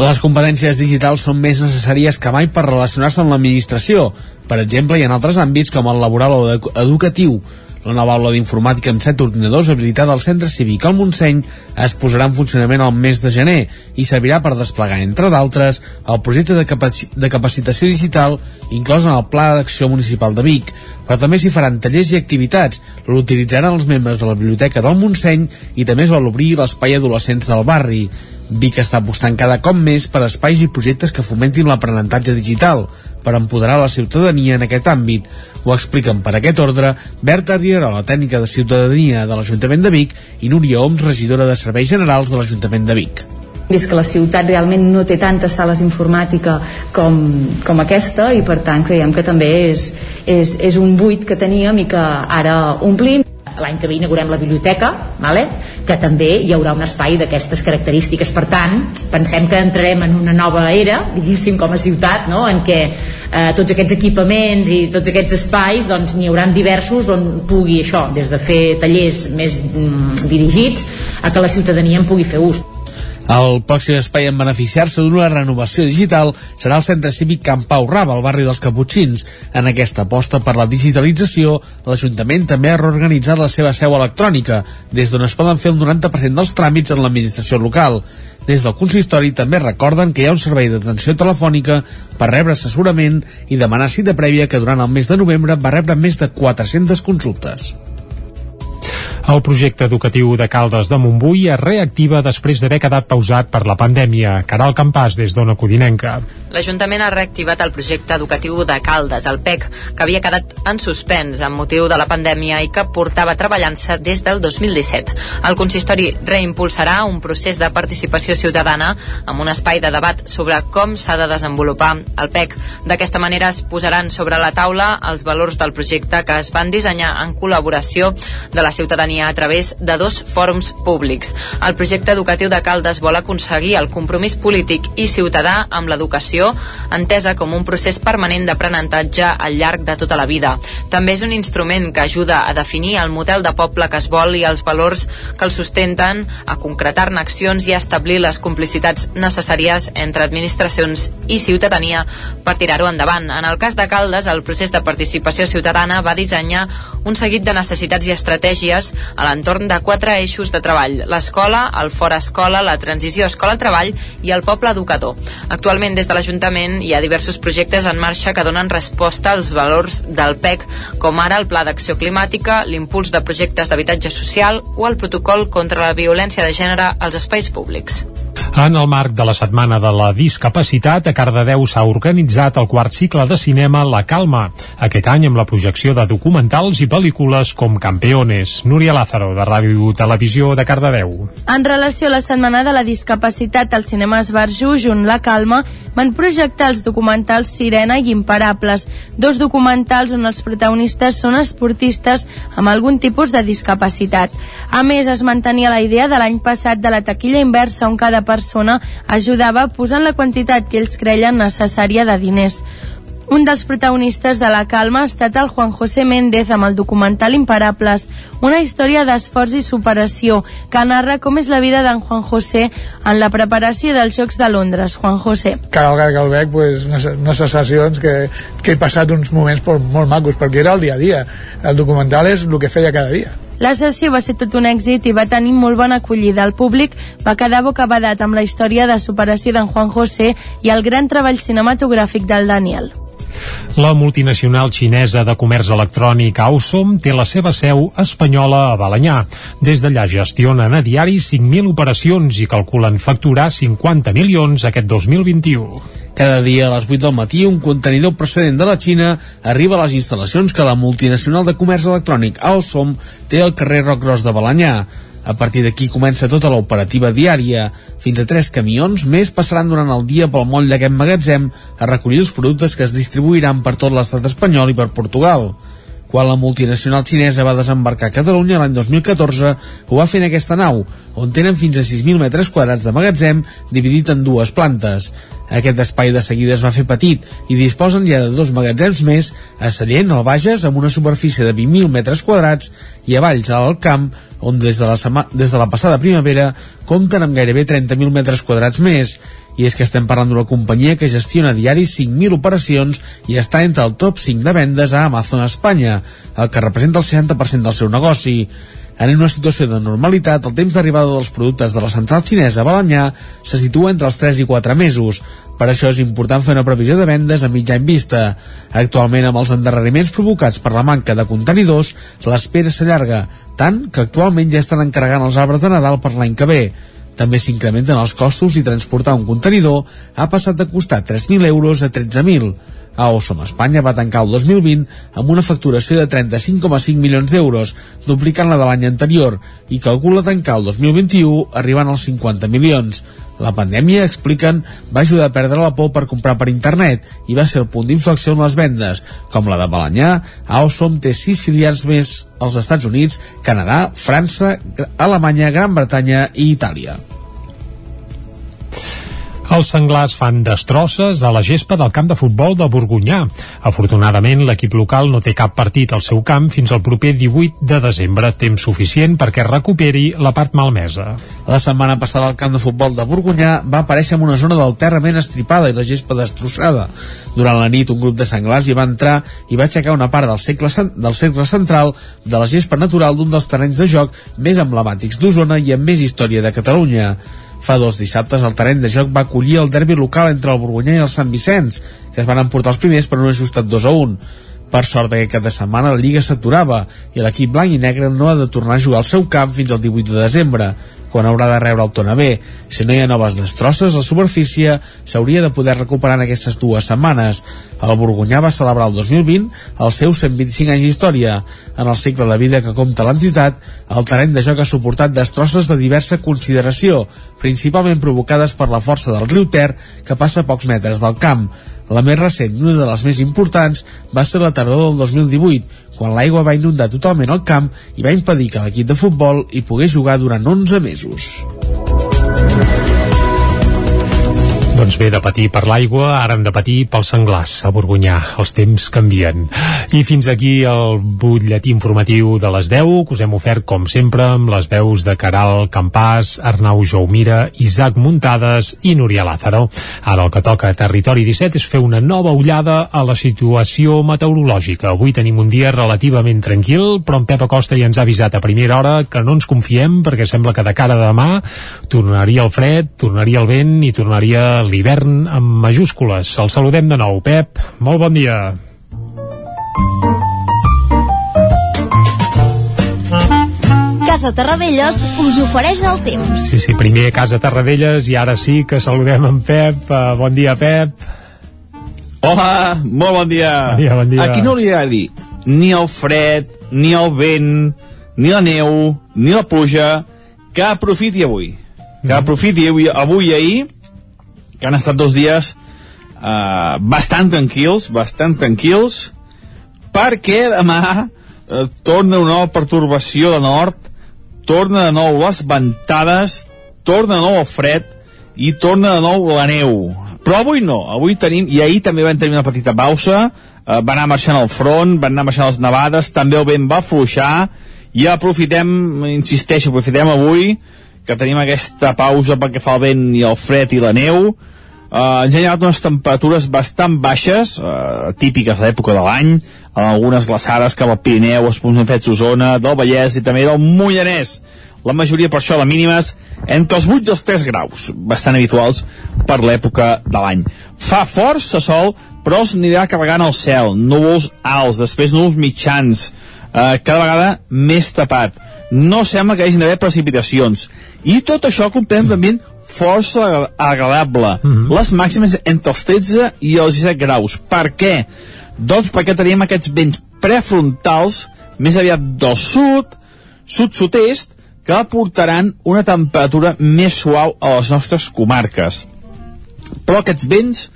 [SPEAKER 3] Les competències digitals són més necessàries que mai per relacionar-se amb l'administració, per exemple, i en altres àmbits com el laboral o edu- educatiu. La nova aula d'informàtica amb set ordinadors habilitada al Centre Cívic al Montseny es posarà en funcionament el mes de gener i servirà per desplegar, entre d'altres, el projecte de, capaci de capacitació digital inclòs en el Pla d'Acció Municipal de Vic, però també s'hi faran tallers i activitats. L'utilitzaran els membres de la Biblioteca del Montseny i també es vol obrir l'espai adolescents del barri. Vic està apostant cada cop més per espais i projectes que fomentin l'aprenentatge digital, per empoderar la ciutadania en aquest àmbit. Ho expliquen per aquest ordre Berta Rierola, tècnica de ciutadania de l'Ajuntament de Vic, i Núria Oms, regidora de Serveis Generals de l'Ajuntament de Vic.
[SPEAKER 23] vist que la ciutat realment no té tantes sales d'informàtica com, com aquesta i per tant creiem que també és, és, és un buit que teníem i que ara omplim l'any que ve inaugurem la biblioteca vale? que també hi haurà un espai d'aquestes característiques per tant, pensem que entrarem en una nova era, diguéssim com a ciutat no? en què eh, tots aquests equipaments i tots aquests espais doncs n'hi hauran diversos on pugui això des de fer tallers més mm, dirigits a que la ciutadania en pugui fer ús
[SPEAKER 3] El pròxim espai en beneficiar-se d'una renovació digital serà el Centre Cívic Can Pau Raba, al barri dels Caputxins. En aquesta aposta per la digitalització, l'Ajuntament també ha reorganitzat la seva seu electrònica, des d'on es poden fer el 90% dels tràmits en l'administració local. Des del consistori també recorden que hi ha un servei d'atenció telefònica per rebre assessorament i demanar cita prèvia que durant el mes de novembre va rebre més de 400 consultes.
[SPEAKER 1] El projecte educatiu de Caldes de Montbui es reactiva després d'haver quedat pausat per la pandèmia. Caral Campàs, des d'Ona Codinenca.
[SPEAKER 9] L'Ajuntament ha reactivat el projecte educatiu de Caldes, el PEC, que havia quedat en suspens amb motiu de la pandèmia i que portava treballant-se des del 2017. El consistori reimpulsarà un procés de participació ciutadana amb un espai de debat sobre com s'ha de desenvolupar el PEC. D'aquesta manera es posaran sobre la taula els valors del projecte que es van dissenyar en col·laboració de la ciutadania a través de dos fòrums públics. El projecte educatiu de Caldes vol aconseguir el compromís polític i ciutadà amb l'educació entesa com un procés permanent d'aprenentatge al llarg de tota la vida. També és un instrument que ajuda a definir el model de poble que es vol i els valors que el sustenten, a concretar-ne accions i a establir les complicitats necessàries entre administracions i ciutadania per tirar-ho endavant. En el cas de Caldes, el procés de participació ciutadana va dissenyar un seguit de necessitats i estratègies a l'entorn de quatre eixos de treball, l'escola, el fora escola, la transició escola-treball i el poble educador. Actualment des de l'Ajuntament hi ha diversos projectes en marxa que donen resposta als valors del PEC, com ara el Pla d'Acció Climàtica, l'impuls de projectes d'habitatge social o el protocol contra la violència de gènere als espais públics.
[SPEAKER 1] En el marc de la Setmana de la Discapacitat, a Cardedeu s'ha organitzat el quart cicle de cinema La Calma, aquest any amb la projecció de documentals i pel·lícules com Campeones. Núria Lázaro, de Ràdio Televisió de Cardedeu.
[SPEAKER 12] En relació a la Setmana de la Discapacitat, al cinema Esbarjo, junt La Calma, van projectar els documentals Sirena i Imparables, dos documentals on els protagonistes són esportistes amb algun tipus de discapacitat. A més, es mantenia la idea de l'any passat de la taquilla inversa on cada persona ajudava posant la quantitat que ells creien necessària de diners. Un dels protagonistes de La Calma ha estat el Juan José Méndez amb el documental Imparables, una història d'esforç i superació que narra com és la vida d'en Juan José en la preparació dels Jocs de Londres. Juan José.
[SPEAKER 24] cada vegada que el veig pues, unes, unes sensacions que, que he passat uns moments molt, molt macos perquè era el dia a dia el documental és el que feia cada dia
[SPEAKER 12] La sessió va ser tot un èxit i va tenir molt bona acollida. El públic va quedar bocabadat amb la història de superació d'en Juan José i el gran treball cinematogràfic del Daniel.
[SPEAKER 1] La multinacional xinesa de comerç electrònic Awesome té la seva seu espanyola a Balanyà. Des d'allà gestionen a diari 5.000 operacions i calculen facturar 50 milions aquest 2021.
[SPEAKER 3] Cada dia a les 8 del matí un contenidor procedent de la Xina arriba a les instal·lacions que la multinacional de comerç electrònic Alsom té al carrer Roc Gros de Balanyà. A partir d'aquí comença tota l'operativa diària. Fins a tres camions més passaran durant el dia pel moll d'aquest magatzem a recollir els productes que es distribuiran per tot l'estat espanyol i per Portugal. Quan la multinacional xinesa va desembarcar a Catalunya l'any 2014, ho va fer en aquesta nau, on tenen fins a 6.000 metres quadrats de magatzem dividit en dues plantes. Aquest espai de seguida es va fer petit i disposen ja de dos magatzems més a Sallent, al Bages, amb una superfície de 20.000 metres quadrats i a Valls, al Camp, on des de la, sema, des de la passada primavera compten amb gairebé 30.000 metres quadrats més I és que estem parlant d'una companyia que gestiona diari 5.000 operacions i està entre el top 5 de vendes a Amazon Espanya, el que representa el 60% del seu negoci. En una situació de normalitat, el temps d'arribada dels productes de la central xinesa a Balanyà se situa entre els 3 i 4 mesos. Per això és important fer una previsió de vendes a mitjà en vista. Actualment, amb els endarreriments provocats per la manca de contenidors, l'espera s'allarga, tant que actualment ja estan encarregant els arbres de Nadal per l'any que ve. També s'incrementen els costos i transportar un contenidor ha passat de costar 3.000 euros a 13.000. Aosom Espanya va tancar el 2020 amb una facturació de 35,5 milions d'euros, duplicant la de l'any anterior, i calcula tancar el 2021 arribant als 50 milions. La pandèmia, expliquen, va ajudar a perdre la por per comprar per internet i va ser el punt d'inflexió en les vendes. Com la de Balanyà, Aosom té sis filials més als Estats Units, Canadà, França, Alemanya, Gran Bretanya i Itàlia.
[SPEAKER 1] Els senglars fan destrosses a la gespa del camp de futbol de Borgunyà. Afortunadament, l'equip local no té cap partit al seu camp fins al proper 18 de desembre, temps suficient perquè recuperi la part malmesa.
[SPEAKER 3] La setmana passada el camp de futbol de Borgunyà va aparèixer en una zona del terra ben estripada i la gespa destrossada. Durant la nit, un grup de senglars hi va entrar i va aixecar una part del, segle, del cercle central de la gespa natural d'un dels terrenys de joc més emblemàtics d'Osona i amb més història de Catalunya. Fa dos dissabtes el terreny de joc va acollir el derbi local entre el Borgunyà i el Sant Vicenç, que es van emportar els primers per un ajustat 2 a 1. Per sort d'aquest cap de setmana la Lliga s'aturava i l'equip blanc i negre no ha de tornar a jugar al seu camp fins al 18 de desembre, quan haurà de rebre el Tona B. Si no hi ha noves destrosses, la superfície s'hauria de poder recuperar en aquestes dues setmanes. El Borgunyà va celebrar el 2020 els seus 125 anys d'història. En el cicle de vida que compta l'entitat, el terreny de joc ha suportat destrosses de diversa consideració, principalment provocades per la força del riu Ter, que passa a pocs metres del camp. La més recent una de les més importants va ser la tardor del 2018, quan l'aigua va inundar totalment el camp i va impedir que l'equip de futbol hi pogués jugar durant 11 mesos.
[SPEAKER 1] Doncs bé, de patir per l'aigua, ara hem de patir pels senglars a Borgunyà. Els temps canvien. I fins aquí el butlletí informatiu de les 10, que us hem ofert, com sempre, amb les veus de Caral Campàs, Arnau Joumira, Isaac Muntades i Núria Lázaro. Ara el que toca a Territori 17 és fer una nova ullada a la situació meteorològica. Avui tenim un dia relativament tranquil, però en Pep Acosta ja ens ha avisat a primera hora que no ens confiem, perquè sembla que de cara a demà tornaria el fred, tornaria el vent i tornaria l'hivern amb majúscules. El saludem de nou. Pep, molt bon dia.
[SPEAKER 16] Casa Terradellos us ofereix el temps.
[SPEAKER 1] Sí, sí, primer a Casa Tarradellas i ara sí que saludem en Pep. Uh, bon dia, Pep.
[SPEAKER 15] Hola, molt bon dia.
[SPEAKER 1] Bon dia, bon dia.
[SPEAKER 15] Aquí no li ha de dir ni el fred, ni el vent, ni la neu, ni la pluja, que aprofiti avui. Que aprofiti avui, avui i ahir, que han estat dos dies uh, bastant tranquils, bastant tranquils, perquè demà uh, torna una nova pertorbació de nord, torna de nou les ventades, torna de nou el fred i torna de nou la neu. Però avui no, avui tenim, i ahir també vam tenir una petita pausa, eh, va anar marxant el front, van anar marxant les nevades, també el vent va fluixar, i aprofitem, insisteixo, aprofitem avui que tenim aquesta pausa perquè fa el vent i el fred i la neu, Uh, ens ha llegat unes temperatures bastant baixes, uh, típiques de l'època de l'any, amb algunes glaçades cap al Pirineu, els punts fets Osona, del Vallès i també del Mollanès. La majoria, per això, la mínimes, entre els 8 i els 3 graus, bastant habituals per l'època de l'any. Fa força sol, però s'anirà carregant el cel, núvols alts, després núvols mitjans, eh, cada vegada més tapat. No sembla que hagin d'haver precipitacions. I tot això comprem també força agradable. Mm -hmm. Les màximes entre els 13 i els 17 graus. Per què? Doncs perquè tenim aquests vents prefrontals, més aviat del sud, sud-sud-est, que aportaran una temperatura més suau a les nostres comarques. Però aquests vents,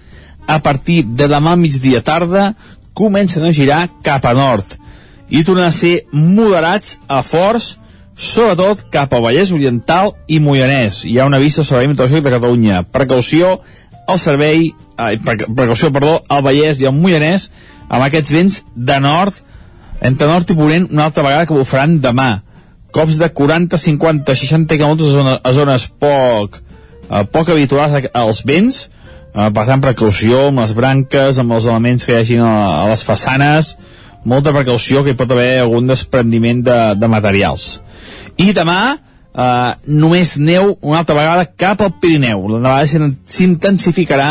[SPEAKER 15] a partir de demà migdia tarda, comencen a girar cap a nord i tornen a ser moderats a forts, sobretot cap al Vallès Oriental i Moianès. Hi ha una vista al Servei Meteorològic de Catalunya. Precaució al servei, eh, precaució, perdó, al Vallès i al Moianès amb aquests vents de nord, entre nord i ponent, una altra vegada que bufaran demà. Cops de 40, 50, 60 km a, zona, a zones poc, eh, poc habituals als vents, eh, per tant precaució amb les branques, amb els elements que hi hagin a, a les façanes, molta precaució que hi pot haver algun desprendiment de, de materials. I demà eh, només neu una altra vegada cap al Pirineu. La nevada s'intensificarà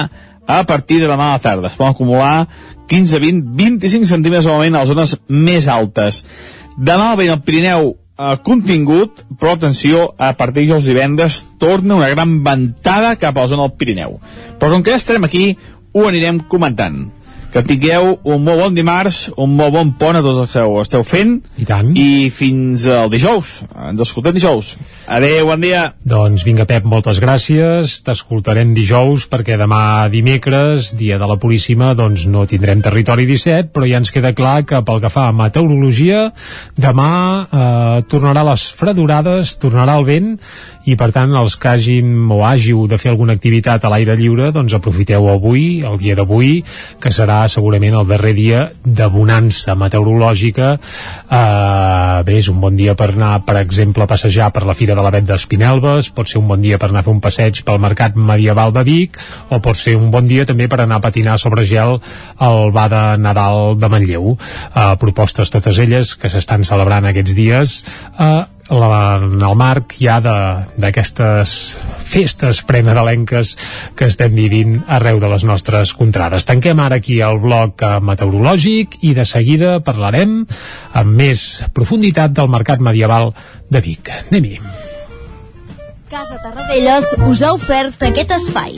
[SPEAKER 15] a partir de demà a la tarda. Es poden acumular 15, 20, 25 centímetres normalment a les zones més altes. Demà el Pirineu eh, contingut, però atenció, a partir de divendres torna una gran ventada cap a la zona del Pirineu. Però com que ja estarem aquí, ho anirem comentant. Que tingueu un molt bon dimarts, un molt bon pont a tots els que ho esteu fent.
[SPEAKER 1] I tant.
[SPEAKER 15] I fins al dijous. Ens escoltem dijous. Adéu, bon dia.
[SPEAKER 1] Doncs vinga, Pep, moltes gràcies. T'escoltarem dijous perquè demà dimecres, dia de la Puríssima, doncs no tindrem territori 17, però ja ens queda clar que pel que fa a meteorologia, demà eh, tornarà les fredurades, tornarà el vent i per tant els que hagin o hàgiu de fer alguna activitat a l'aire lliure, doncs aprofiteu avui, el dia d'avui, que serà segurament el darrer dia de bonança meteorològica. Eh, bé, és un bon dia per anar per exemple a passejar per la Fira de la Vet d'Espinelves pot ser un bon dia per anar a fer un passeig pel Mercat Medieval de Vic o pot ser un bon dia també per anar a patinar sobre gel al Ba de Nadal de Manlleu. Eh, propostes totes elles que s'estan celebrant aquests dies. Eh, la, en el marc ja d'aquestes festes prenadalenques que estem vivint arreu de les nostres contrades. Tanquem ara aquí el bloc meteorològic i de seguida parlarem amb més profunditat del mercat medieval de Vic. Anem-hi.
[SPEAKER 16] Casa Tarradellas us ha ofert aquest espai.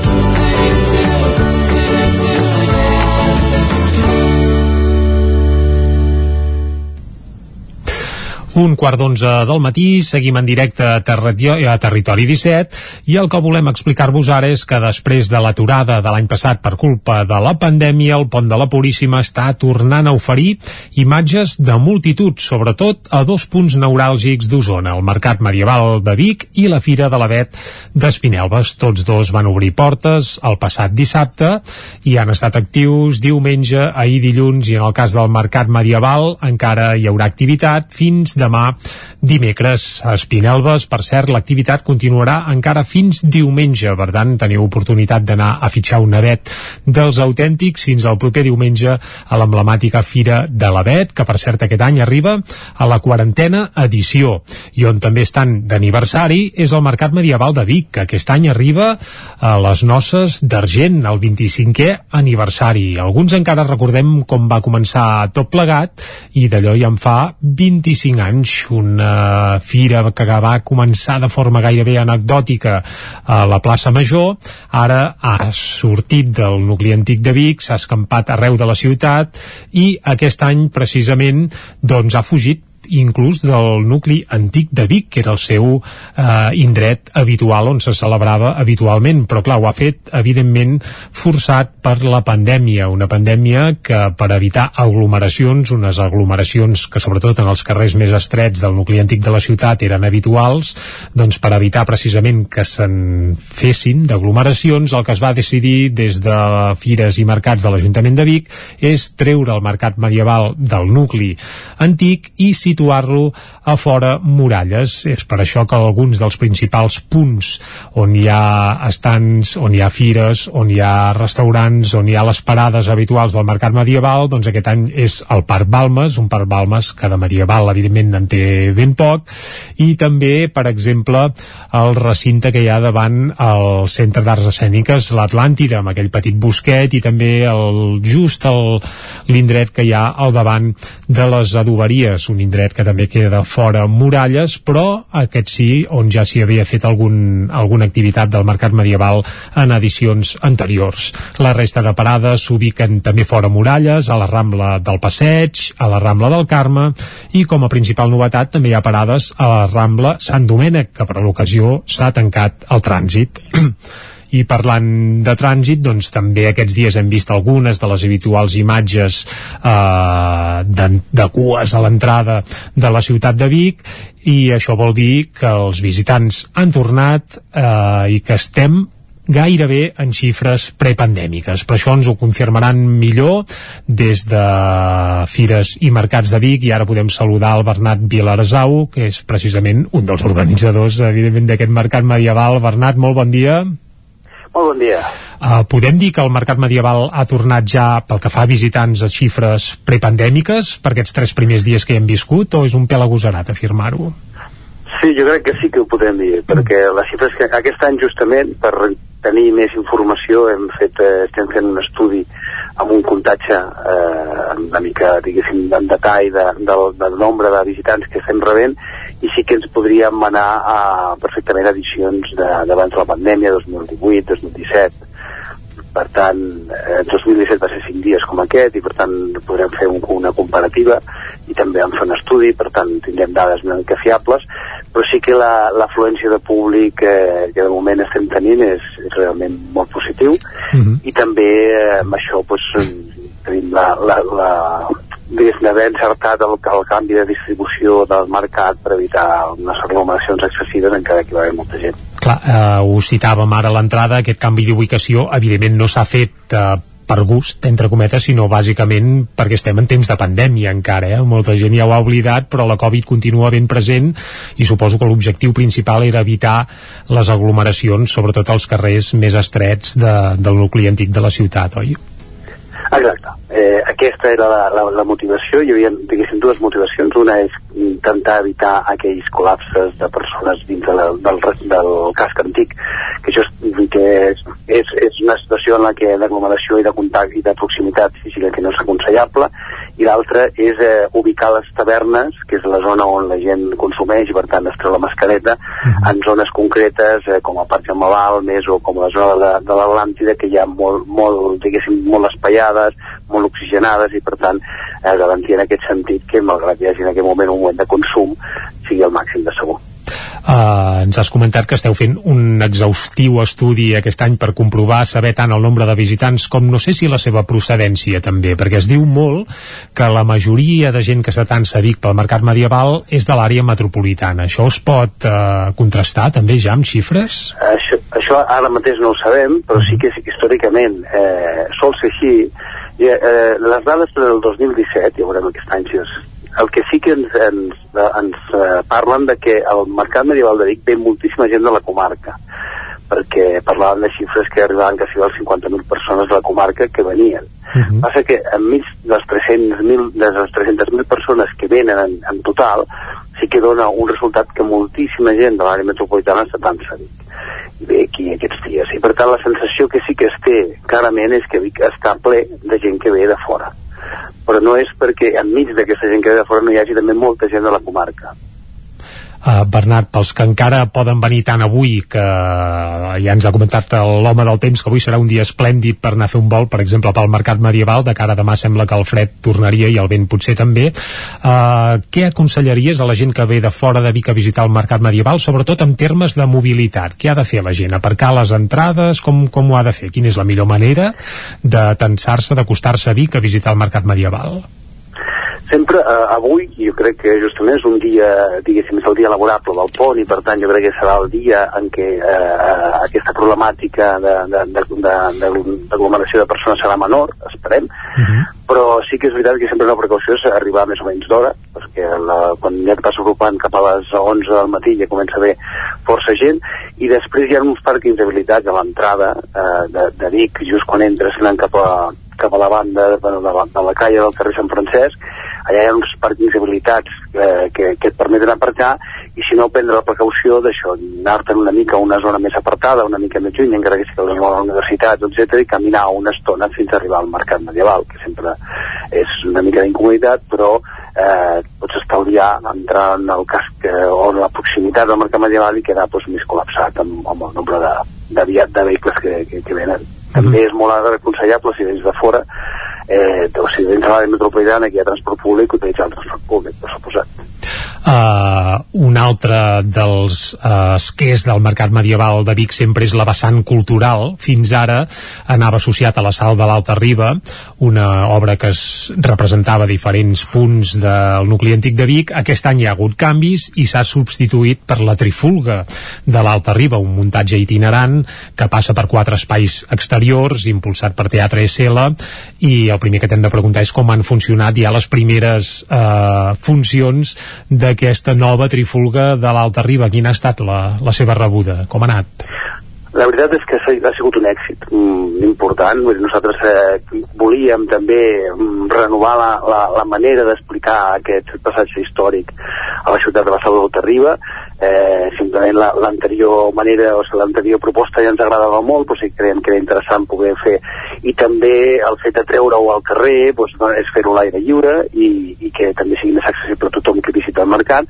[SPEAKER 1] Un quart d'onze del matí, seguim en directe a, Terri a Territori 17 i el que volem explicar-vos ara és que després de l'aturada de l'any passat per culpa de la pandèmia, el Pont de la Puríssima està tornant a oferir imatges de multitud, sobretot a dos punts neuràlgics d'Osona, el Mercat Medieval de Vic i la Fira de l'Avet d'Espinelves. Tots dos van obrir portes el passat dissabte i han estat actius diumenge, ahir dilluns i en el cas del Mercat Medieval encara hi haurà activitat fins demà dimecres a Espinelves. Per cert, l'activitat continuarà encara fins diumenge, per tant teniu oportunitat d'anar a fitxar un navet dels autèntics fins al proper diumenge a l'emblemàtica Fira de l'Avet, que per cert aquest any arriba a la quarantena edició i on també estan d'aniversari és el Mercat Medieval de Vic, que aquest any arriba a les noces d'Argent, el 25è aniversari. Alguns encara recordem com va començar tot plegat i d'allò ja en fa 25 anys anys, una fira que va començar de forma gairebé anecdòtica a la plaça Major, ara ha sortit del nucli antic de Vic, s'ha escampat arreu de la ciutat i aquest any precisament doncs ha fugit inclús del nucli antic de Vic, que era el seu eh, indret habitual on se celebrava habitualment, però clar, ho ha fet evidentment forçat per la pandèmia, una pandèmia que per evitar aglomeracions, unes aglomeracions que sobretot en els carrers més estrets del nucli antic de la ciutat eren habituals, doncs per evitar precisament que se'n fessin d'aglomeracions, el que es va decidir des de fires i mercats de l'Ajuntament de Vic és treure el mercat medieval del nucli antic i situar situar-lo a fora muralles. És per això que alguns dels principals punts on hi ha estants, on hi ha fires, on hi ha restaurants, on hi ha les parades habituals del mercat medieval, doncs aquest any és el Parc Balmes, un Parc Balmes que de medieval evidentment en té ben poc, i també, per exemple, el recinte que hi ha davant el Centre d'Arts Escèniques, l'Atlàntida, amb aquell petit bosquet, i també el, just l'indret que hi ha al davant de les adoberies, un indret Indret que també queda fora muralles, però aquest sí, on ja s'hi havia fet algun, alguna activitat del mercat medieval en edicions anteriors. La resta de parades s'ubiquen també fora muralles, a la Rambla del Passeig, a la Rambla del Carme, i com a principal novetat també hi ha parades a la Rambla Sant Domènec, que per l'ocasió s'ha tancat el trànsit. I parlant de trànsit, doncs també aquests dies hem vist algunes de les habituals imatges eh, de, de cues a l'entrada de la ciutat de Vic i això vol dir que els visitants han tornat eh, i que estem gairebé en xifres prepandèmiques. Per això ens ho confirmaran millor des de Fires i Mercats de Vic i ara podem saludar el Bernat Vilarsau, que és precisament un dels organitzadors, evidentment, d'aquest mercat medieval. Bernat, molt bon dia.
[SPEAKER 25] Molt bon dia.
[SPEAKER 1] Uh, podem dir que el mercat medieval ha tornat ja, pel que fa a visitants, a xifres prepandèmiques per aquests tres primers dies que hi hem viscut, o és un pèl agosarat afirmar-ho?
[SPEAKER 25] Sí, jo crec que sí que ho podem dir, perquè les xifres que aquest any justament, per tenir més informació, hem fet, eh, estem fent un estudi amb un comptatge eh, una mica, diguéssim, en detall de, del, del nombre de visitants que estem rebent i sí que ens podríem anar a perfectament a edicions d'abans de, de la pandèmia, 2018, 2017 per tant, eh, 2017 va ser 5 dies com aquest i per tant podrem fer un, una comparativa i també vam fer un estudi, per tant tindrem dades una mica fiables, però sí que l'afluència la, de públic eh, que de moment estem tenint és, és realment molt positiu uh -huh. i també eh, amb això doncs, tenim la, la, la diguéssim, d'haver encertat el, el canvi de distribució del mercat per evitar unes aglomeracions excessives encara que hi va haver molta gent.
[SPEAKER 1] Clar, eh, ho citàvem ara a l'entrada, aquest canvi d'ubicació evidentment no s'ha fet eh, per gust, entre cometes, sinó bàsicament perquè estem en temps de pandèmia encara, eh? molta gent ja ho ha oblidat, però la Covid continua ben present i suposo que l'objectiu principal era evitar les aglomeracions, sobretot als carrers més estrets de, del nucli antic de la ciutat, oi?
[SPEAKER 25] Exacte. Eh, aquesta era la, la, la motivació. Hi havia, diguéssim, dues motivacions. Una és intentar evitar aquells col·lapses de persones dins de la, del, del casc antic, que això és, que és, és, és una situació en la que d'aglomeració i de contacte i de proximitat física que no és aconsellable, i l'altra és eh, ubicar les tavernes, que és la zona on la gent consumeix i per tant es treu la mascareta, -huh. en zones concretes eh, com el Parc Jaume Balmes o com la zona de, de l'Atlàntida que hi ha molt, molt, diguéssim, molt espaiades, molt oxigenades i per tant eh, garantir en aquest sentit que malgrat hi hagi en aquest moment un moment de consum sigui el màxim de segur.
[SPEAKER 1] Uh, ens has comentat que esteu fent un exhaustiu estudi aquest any per comprovar, saber tant el nombre de visitants com no sé si la seva procedència també, perquè es diu molt que la majoria de gent que s'atansa a Vic pel mercat medieval és de l'àrea metropolitana. Això es pot uh, contrastar també ja amb xifres?
[SPEAKER 25] Això, això ara mateix no ho sabem, però sí que, històricament eh, sol ser així. I, eh, les dades del 2017, ja veurem aquest any si és el que sí que ens, ens, ens eh, parlen de que al mercat medieval de Vic ve moltíssima gent de la comarca perquè parlaven de xifres que arribaven quasi als 50.000 persones de la comarca que venien. Uh -huh. Passa que enmig de les 300.000 de les 300.000 persones que venen en, en total, sí que dona un resultat que moltíssima gent de l'àrea metropolitana està tan Vic i ve aquí aquests dies. I per tant la sensació que sí que es té clarament és que Vic està ple de gent que ve de fora però no és perquè enmig d'aquesta gent que ve de fora no hi hagi també molta gent de la comarca
[SPEAKER 1] uh, Bernat, pels que encara poden venir tant avui que uh, ja ens ha comentat l'home del temps que avui serà un dia esplèndid per anar a fer un vol, per exemple, pel mercat medieval de cara a demà sembla que el fred tornaria i el vent potser també uh, què aconsellaries a la gent que ve de fora de Vic a visitar el mercat medieval sobretot en termes de mobilitat què ha de fer la gent? Aparcar les entrades? Com, com ho ha de fer? Quina és la millor manera de tensar-se, d'acostar-se a Vic a visitar el mercat medieval?
[SPEAKER 25] Sempre eh, avui jo crec que justament és un dia diguéssim és el dia laborable del pont i per tant jo crec que serà el dia en què eh, aquesta problemàtica d'aglomeració de, de, de, de persones serà menor, esperem uh
[SPEAKER 1] Mhm.
[SPEAKER 25] -huh. Però sí que és veritat que sempre una precaució és arribar més o menys d'hora perquè la, quan ja et vas agrupant cap a les 11 del matí ja comença a haver força gent i després hi ha uns pàrquings habilitats a l'entrada eh, de, de Vic just quan entres anant cap a, cap a la banda de, de, la, de la calle del carrer Sant Francesc. Allà hi ha uns pàrquings habilitats eh, que, que et permeten aparcar i si no prendre la precaució d'això, anar-te'n una mica a una zona més apartada, una mica més lluny, encara que sigui a la universitat, etc i caminar una estona fins a arribar al mercat medieval, que sempre és una mica d'incomoditat, però eh, pots estalviar entrar en el casc eh, o en la proximitat del mercat medieval i quedar doncs, més col·lapsat amb, amb el nombre de, de, via- de vehicles que, que, que venen. També és molt aconsellable si vens de fora eh, o si vens a l'àrea metropolitana que hi ha transport públic utilitzar el transport públic, per suposat.
[SPEAKER 1] Uh, un altre dels uh, esquers del mercat medieval de Vic sempre és la vessant cultural. Fins ara anava associat a la Sal de l'Alta Riba, una obra que es representava a diferents punts del nucli antic de Vic. Aquest any hi ha hagut canvis i s'ha substituït per la Trifulga de l'Alta Riba, un muntatge itinerant que passa per quatre espais exteriors, impulsat per Teatre SL, i el primer que t'hem de preguntar és com han funcionat ja les primeres uh, funcions d'aquesta nova trifulga de l'Alta Riba. Quina ha estat la, la seva rebuda? Com ha anat?
[SPEAKER 25] La veritat és que ha sigut un èxit mm, important. Nosaltres eh, volíem també mm, renovar la, la, la manera d'explicar aquest passatge històric a la ciutat de la Sala d'Altarriba. Eh, simplement la- l'anterior manera, o sigui, l'anterior proposta ja ens agradava molt, però sí que creiem que era interessant poder fer. I també el fet de treure-ho al carrer doncs, és fer-ho a l'aire lliure i, i que també sigui més accessible a tothom que visita el mercat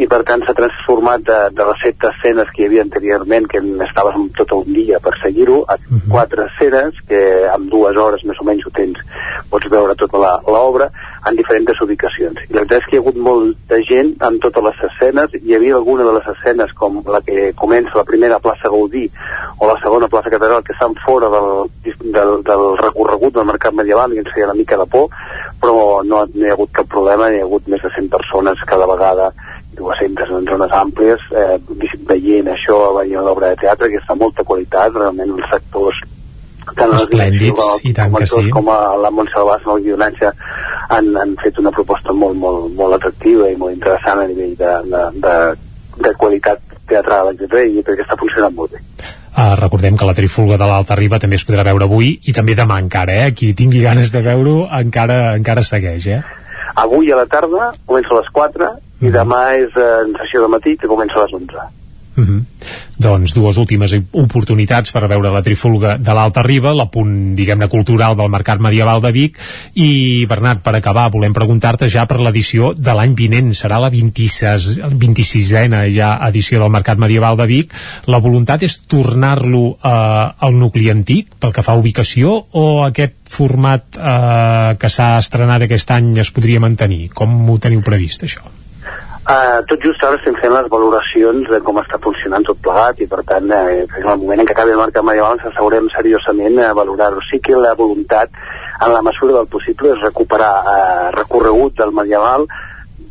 [SPEAKER 25] i per tant s'ha transformat de, de les set escenes que hi havia anteriorment que estaves tot un dia per seguir-ho a quatre escenes que amb dues hores més o menys ho tens pots veure tota la- l'obra en diferents ubicacions. I la veritat és que hi ha hagut molta gent en totes les escenes. Hi havia alguna de les escenes com la que comença la primera plaça Gaudí o la segona plaça Catedral que estan fora del, del, del recorregut del mercat medieval i ens feia una mica de por però no, no hi ha hagut cap problema hi ha hagut més de 100 persones cada vegada 200 en zones àmplies eh, veient això, veient l'obra de teatre que està molta qualitat, realment els actors tant
[SPEAKER 1] Esplèndids,
[SPEAKER 25] direccions
[SPEAKER 1] i tant
[SPEAKER 25] com,
[SPEAKER 1] sí.
[SPEAKER 25] com a la Bas, el guionatge han, han fet una proposta molt, molt, molt atractiva i molt interessant a nivell de, de, de, de qualitat teatral, etc. i crec que està funcionant molt bé.
[SPEAKER 1] Uh, recordem que la trifulga de l'Alta Riba també es podrà veure avui i també demà encara, eh? Qui tingui ganes de veure-ho encara, encara segueix, eh?
[SPEAKER 25] Avui a la tarda comença a les 4 i demà és eh, en sessió de matí que comença a les 11.
[SPEAKER 1] Uh -huh. Doncs dues últimes oportunitats per veure la trifulga de l'Alta Riba, la punt, diguem-ne, cultural del Mercat Medieval de Vic. I, Bernat, per acabar, volem preguntar-te ja per l'edició de l'any vinent. Serà la 26, 26a ja edició del Mercat Medieval de Vic. La voluntat és tornar-lo eh, al nucli antic, pel que fa a ubicació, o aquest format eh, que s'ha estrenat aquest any es podria mantenir? Com ho teniu previst, això?
[SPEAKER 25] Uh, tot just ara estem fent les valoracions de com està funcionant tot plegat i per tant eh, en el moment en què acabi el mercat medieval ens asseurem seriosament a valorar-ho. Sí que la voluntat en la mesura del possible és recuperar eh, recorregut del medieval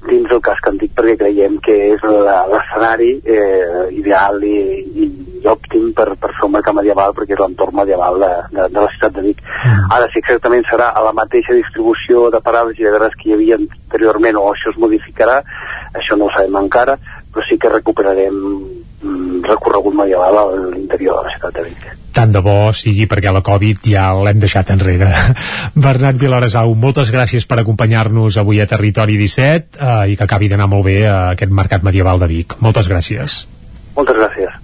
[SPEAKER 25] dins del casc antic perquè creiem que és l'escenari eh, ideal i, i, i òptim per, per fer un mercat medieval perquè és l'entorn medieval de, de, de la ciutat de Vic. Ara, si exactament serà a la mateixa distribució de parades i de grans que hi havia anteriorment o això es modificarà, això no ho sabem encara, però sí que recuperarem mm, recorregut medieval a l'interior de la ciutat de Vic.
[SPEAKER 1] tant de bo sigui perquè la Covid ja l'hem deixat enrere. Bernat Vilaresau, moltes gràcies per acompanyar-nos avui a Territori 17 eh, i que acabi d'anar molt bé a aquest mercat medieval de Vic. Moltes gràcies.
[SPEAKER 25] Moltes gràcies.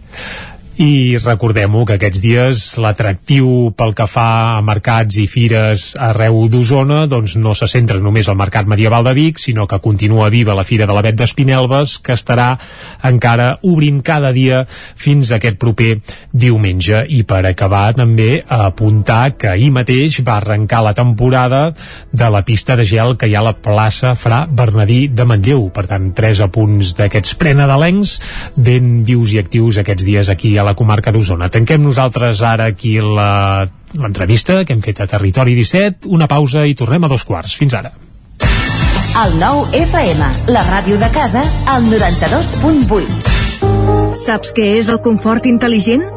[SPEAKER 1] I recordem-ho que aquests dies l'atractiu pel que fa a mercats i fires arreu d'Osona doncs no se centra només al Mercat Medieval de Vic, sinó que continua viva la Fira de la Bet d'Espinelves, que estarà encara obrint cada dia fins aquest proper diumenge. I per acabar també apuntar que ahir mateix va arrencar la temporada de la pista de gel que hi ha a la plaça Fra Bernadí de Manlleu. Per tant, tres apunts d'aquests prenadalencs ben vius i actius aquests dies aquí a la comarca d'Osona. Tanquem nosaltres ara aquí la l'entrevista que hem fet a Territori 17, una pausa i tornem a dos quarts. Fins ara.
[SPEAKER 14] El nou FM, la ràdio de casa, al 92.8.
[SPEAKER 26] Saps què és el confort intel·ligent?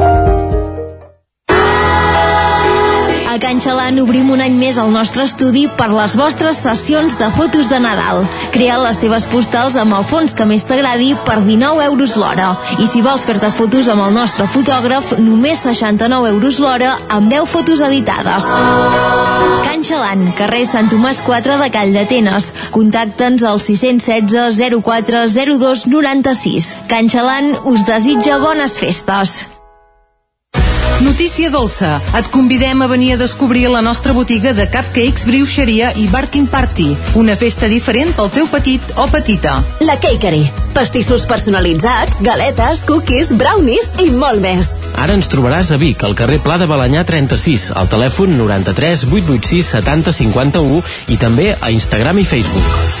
[SPEAKER 16] Can Can Xalan obrim un any més el nostre estudi per les vostres sessions de fotos de Nadal. Crea les teves postals amb el fons que més t'agradi per 19 euros l'hora. I si vols fer-te fotos amb el nostre fotògraf, només 69 euros l'hora amb 10 fotos editades. Can Xalan, carrer Sant Tomàs 4 de Call d'Atenes. Contacta'ns al 616 04 02 96. Can Xalan us desitja bones festes.
[SPEAKER 27] Notícia dolça. Et convidem a venir a descobrir la nostra botiga de cupcakes, brioixeria i barking party. Una festa diferent pel teu petit o petita.
[SPEAKER 14] La Cakery. Pastissos personalitzats, galetes, cookies, brownies i molt més.
[SPEAKER 28] Ara ens trobaràs a Vic, al carrer Pla de Balanyà 36, al telèfon 93 886 70 51 i també a Instagram i Facebook.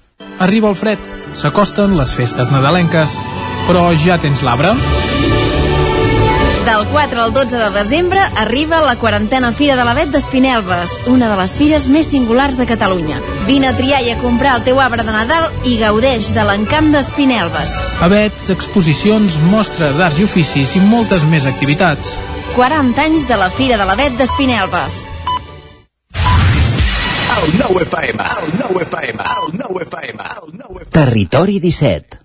[SPEAKER 29] Arriba el fred, s'acosten les festes nadalenques, però ja tens l'arbre?
[SPEAKER 30] Del 4 al 12 de desembre arriba la quarantena Fira de l'Avet d'Espinelves, una de les fires més singulars de Catalunya. Vine a triar i a comprar el teu arbre de Nadal i gaudeix de l'encant d'Espinelves.
[SPEAKER 29] Avets, exposicions, mostra d'arts i oficis i moltes més activitats.
[SPEAKER 30] 40 anys de la Fira de l'Avet d'Espinelves.
[SPEAKER 31] Territori 17.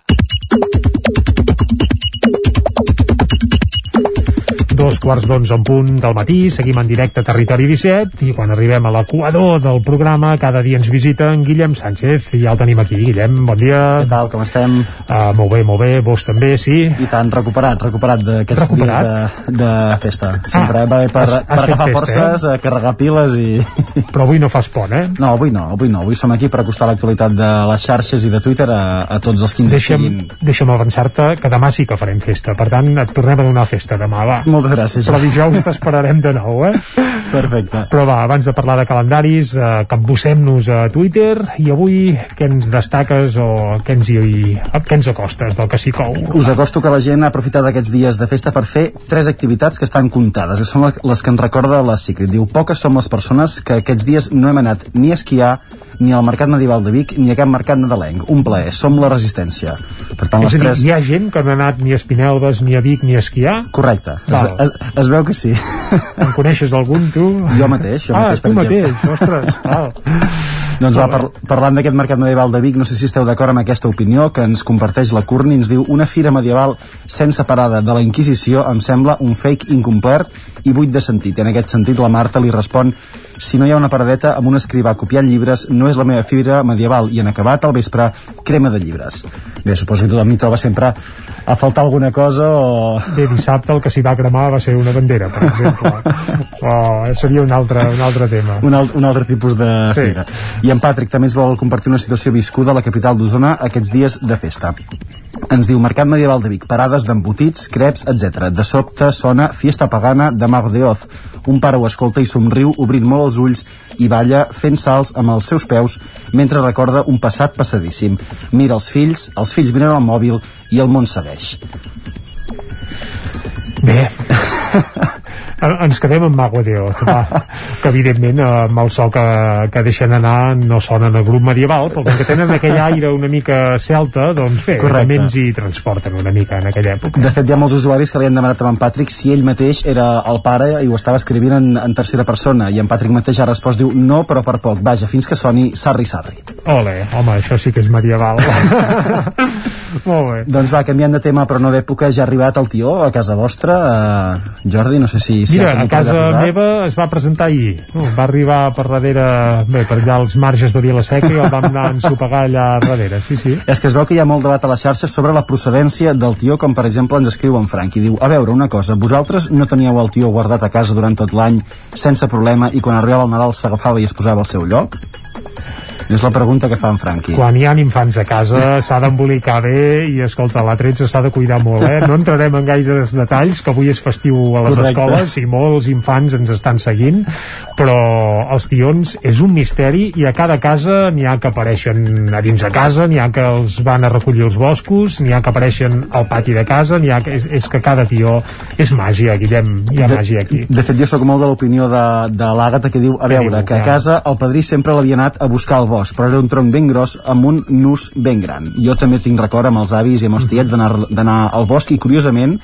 [SPEAKER 1] Dos quarts d'onze en punt del matí, seguim en directe a Territori 17 i quan arribem a l'equador del programa cada dia ens visita en Guillem Sánchez i ja el tenim aquí. Guillem, bon dia.
[SPEAKER 32] Què tal, com estem?
[SPEAKER 1] Uh, molt bé, molt bé, vos també, sí?
[SPEAKER 32] I tant, recuperat, recuperat d'aquests dies de, de festa. Sempre ah, va bé per,
[SPEAKER 1] has,
[SPEAKER 32] per
[SPEAKER 1] has
[SPEAKER 32] agafar
[SPEAKER 1] festa,
[SPEAKER 32] forces, eh? carregar piles i...
[SPEAKER 1] Però avui no fas pont, eh?
[SPEAKER 32] No, avui no, avui no. Avui som aquí per acostar l'actualitat de les xarxes i de Twitter a, a tots els que ens
[SPEAKER 1] Deixa'm,
[SPEAKER 32] estiguin.
[SPEAKER 1] deixa'm avançar-te que demà sí que farem festa. Per tant, et tornem a donar festa demà, va.
[SPEAKER 32] Moltes gràcies.
[SPEAKER 1] Però dijous t'esperarem de nou, eh?
[SPEAKER 32] Perfecte.
[SPEAKER 1] Però va, abans de parlar de calendaris, eh, capbussem-nos a Twitter i avui què ens destaques o què ens, hi, què ens acostes del que s'hi cou?
[SPEAKER 32] Us acosto que la gent ha aprofitat aquests dies de festa per fer tres activitats que estan comptades, que són les que ens recorda la Secret. Diu, poques som les persones que aquests dies no hem anat ni a esquiar, ni al Mercat Medieval de Vic, ni a cap mercat nadalenc. Un plaer, som la resistència. Per tant,
[SPEAKER 1] És
[SPEAKER 32] les
[SPEAKER 1] a dir,
[SPEAKER 32] tres...
[SPEAKER 1] hi ha gent que no ha anat ni a Espinelves, ni a Vic, ni a esquiar?
[SPEAKER 32] Correcte. Es,
[SPEAKER 1] Val.
[SPEAKER 32] es, es veu que sí.
[SPEAKER 1] En coneixes algun, tu?
[SPEAKER 32] Jo mateix, jo
[SPEAKER 1] ah,
[SPEAKER 32] mateix,
[SPEAKER 1] tu
[SPEAKER 32] per exemple.
[SPEAKER 1] mateix, ostres, val.
[SPEAKER 32] Doncs va, par parlant d'aquest mercat medieval de Vic, no sé si esteu d'acord amb aquesta opinió que ens comparteix la Curni, ens diu una fira medieval sense parada de la Inquisició em sembla un fake incomplert i buit de sentit. En aquest sentit, la Marta li respon si no hi ha una paradeta amb un escrivà copiant llibres, no és la meva fira medieval i en acabat al vespre crema de llibres. Bé, suposo que tothom hi troba sempre a faltar alguna cosa o...
[SPEAKER 1] Bé, dissabte el que s'hi va cremar va ser una bandera, per exemple. o seria un altre, un altre tema.
[SPEAKER 32] un, al un altre tipus de
[SPEAKER 1] Sí.
[SPEAKER 32] fira. I en Patrick també ens vol compartir una situació viscuda a la capital d'Osona aquests dies de festa. Ens diu Mercat Medieval de Vic, parades d'embotits, creps, etc. De sobte sona Fiesta Pagana de Mago de Oz. Un pare ho escolta i somriu, obrint molt els ulls i balla fent salts amb els seus peus mentre recorda un passat passadíssim. Mira els fills, els fills miren el mòbil i el món segueix.
[SPEAKER 1] Bé, ens quedem amb Mago de Oz, va, que evidentment eh, amb el so que, que deixen anar no sonen a grup medieval, però com que tenen aquell aire una mica celta, doncs bé,
[SPEAKER 32] Correcte.
[SPEAKER 1] hi transporten una mica en aquella època.
[SPEAKER 32] De fet, hi ha molts usuaris que li han demanat a en Patrick si ell mateix era el pare i ho estava escrivint en, en tercera persona i en Patrick mateix ha respost, diu, no, però per poc, vaja, fins que soni sarri sarri.
[SPEAKER 1] Ole, home, això sí que és medieval. Molt bé.
[SPEAKER 32] Doncs va, canviant de tema però no d'època, ja ha arribat el tió a casa vostra. Uh, Jordi, no sé si... si
[SPEAKER 1] Mira,
[SPEAKER 32] ha
[SPEAKER 1] a casa meva es va presentar ahir. Va arribar per darrere, bé, per allà als marges de Vilaseca i el vam anar a ensopegar allà darrere, sí, sí.
[SPEAKER 32] És que es veu que hi ha molt debat a les xarxes sobre la procedència del tió, com per exemple ens escriu en Frank i diu, a veure, una cosa, vosaltres no teníeu el tió guardat a casa durant tot l'any sense problema i quan arribava el Nadal s'agafava i es posava al seu lloc? És la pregunta que fa en Franqui.
[SPEAKER 1] Quan hi ha infants a casa s'ha d'embolicar bé i, escolta, la 13 s'ha de cuidar molt, eh? No entrarem en gaires detalls, que avui és festiu a les
[SPEAKER 32] Correcte.
[SPEAKER 1] escoles i molts infants ens estan seguint, però els tions és un misteri i a cada casa n'hi ha que apareixen a dins de casa, n'hi ha que els van a recollir els boscos, n'hi ha que apareixen al pati de casa, n'hi ha que... És, és que cada tió és màgia, Guillem, hi ha
[SPEAKER 32] de,
[SPEAKER 1] màgia aquí.
[SPEAKER 32] De fet, jo sóc molt de l'opinió de, de l'Àgata que diu, a veure, que a casa el padrí sempre l'havia anat a buscar al bosc, però era un tronc ben gros amb un nus ben gran. Jo també tinc record amb els avis i amb els tiets d'anar al bosc i, curiosament,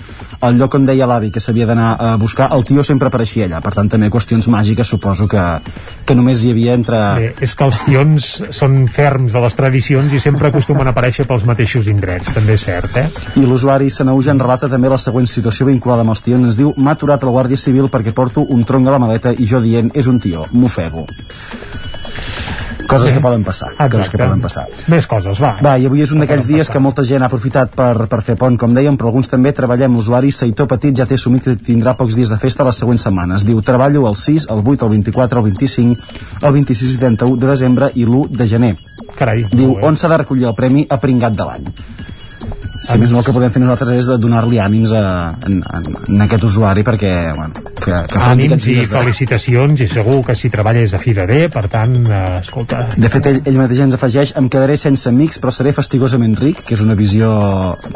[SPEAKER 32] el lloc on deia l'avi que s'havia d'anar a buscar, el tio sempre apareixia allà. Per tant, també qüestions màgiques suposo que, que només hi havia entre...
[SPEAKER 1] Bé, és que els tions són ferms de les tradicions i sempre acostumen a aparèixer pels mateixos indrets, també és cert, eh?
[SPEAKER 32] I l'usuari Sanauja en relata també la següent situació vinculada amb els tions. Ens diu, m'ha aturat el Guàrdia Civil perquè porto un tronc a la maleta i jo dient, és un tio, m'ofego. Coses
[SPEAKER 1] Sí.
[SPEAKER 32] que poden passar. Coses que poden passar.
[SPEAKER 1] Més coses, va.
[SPEAKER 32] Va, i avui és un d'aquells dies que molta gent ha aprofitat per, per fer pont, com dèiem, però alguns també treballem. L'usuari Seitor Petit ja té assumit que tindrà pocs dies de festa les següents setmanes. Diu, treballo el 6, el 8, el 24, el 25, el 26 i 31 de desembre i l'1 de gener.
[SPEAKER 1] Carai,
[SPEAKER 32] Diu, on s'ha de recollir el premi a pringat de l'any? Si més no el que podem fer nosaltres és donar-li ànims a, en, en, en aquest usuari perquè, bueno, que, que
[SPEAKER 1] Ànims i
[SPEAKER 32] de-
[SPEAKER 1] felicitacions i segur que si treballa és a fi de bé, per tant, eh, escolta...
[SPEAKER 32] De fet, ell, ell mateix ens afegeix em quedaré sense amics, però seré fastigosament ric, que és una visió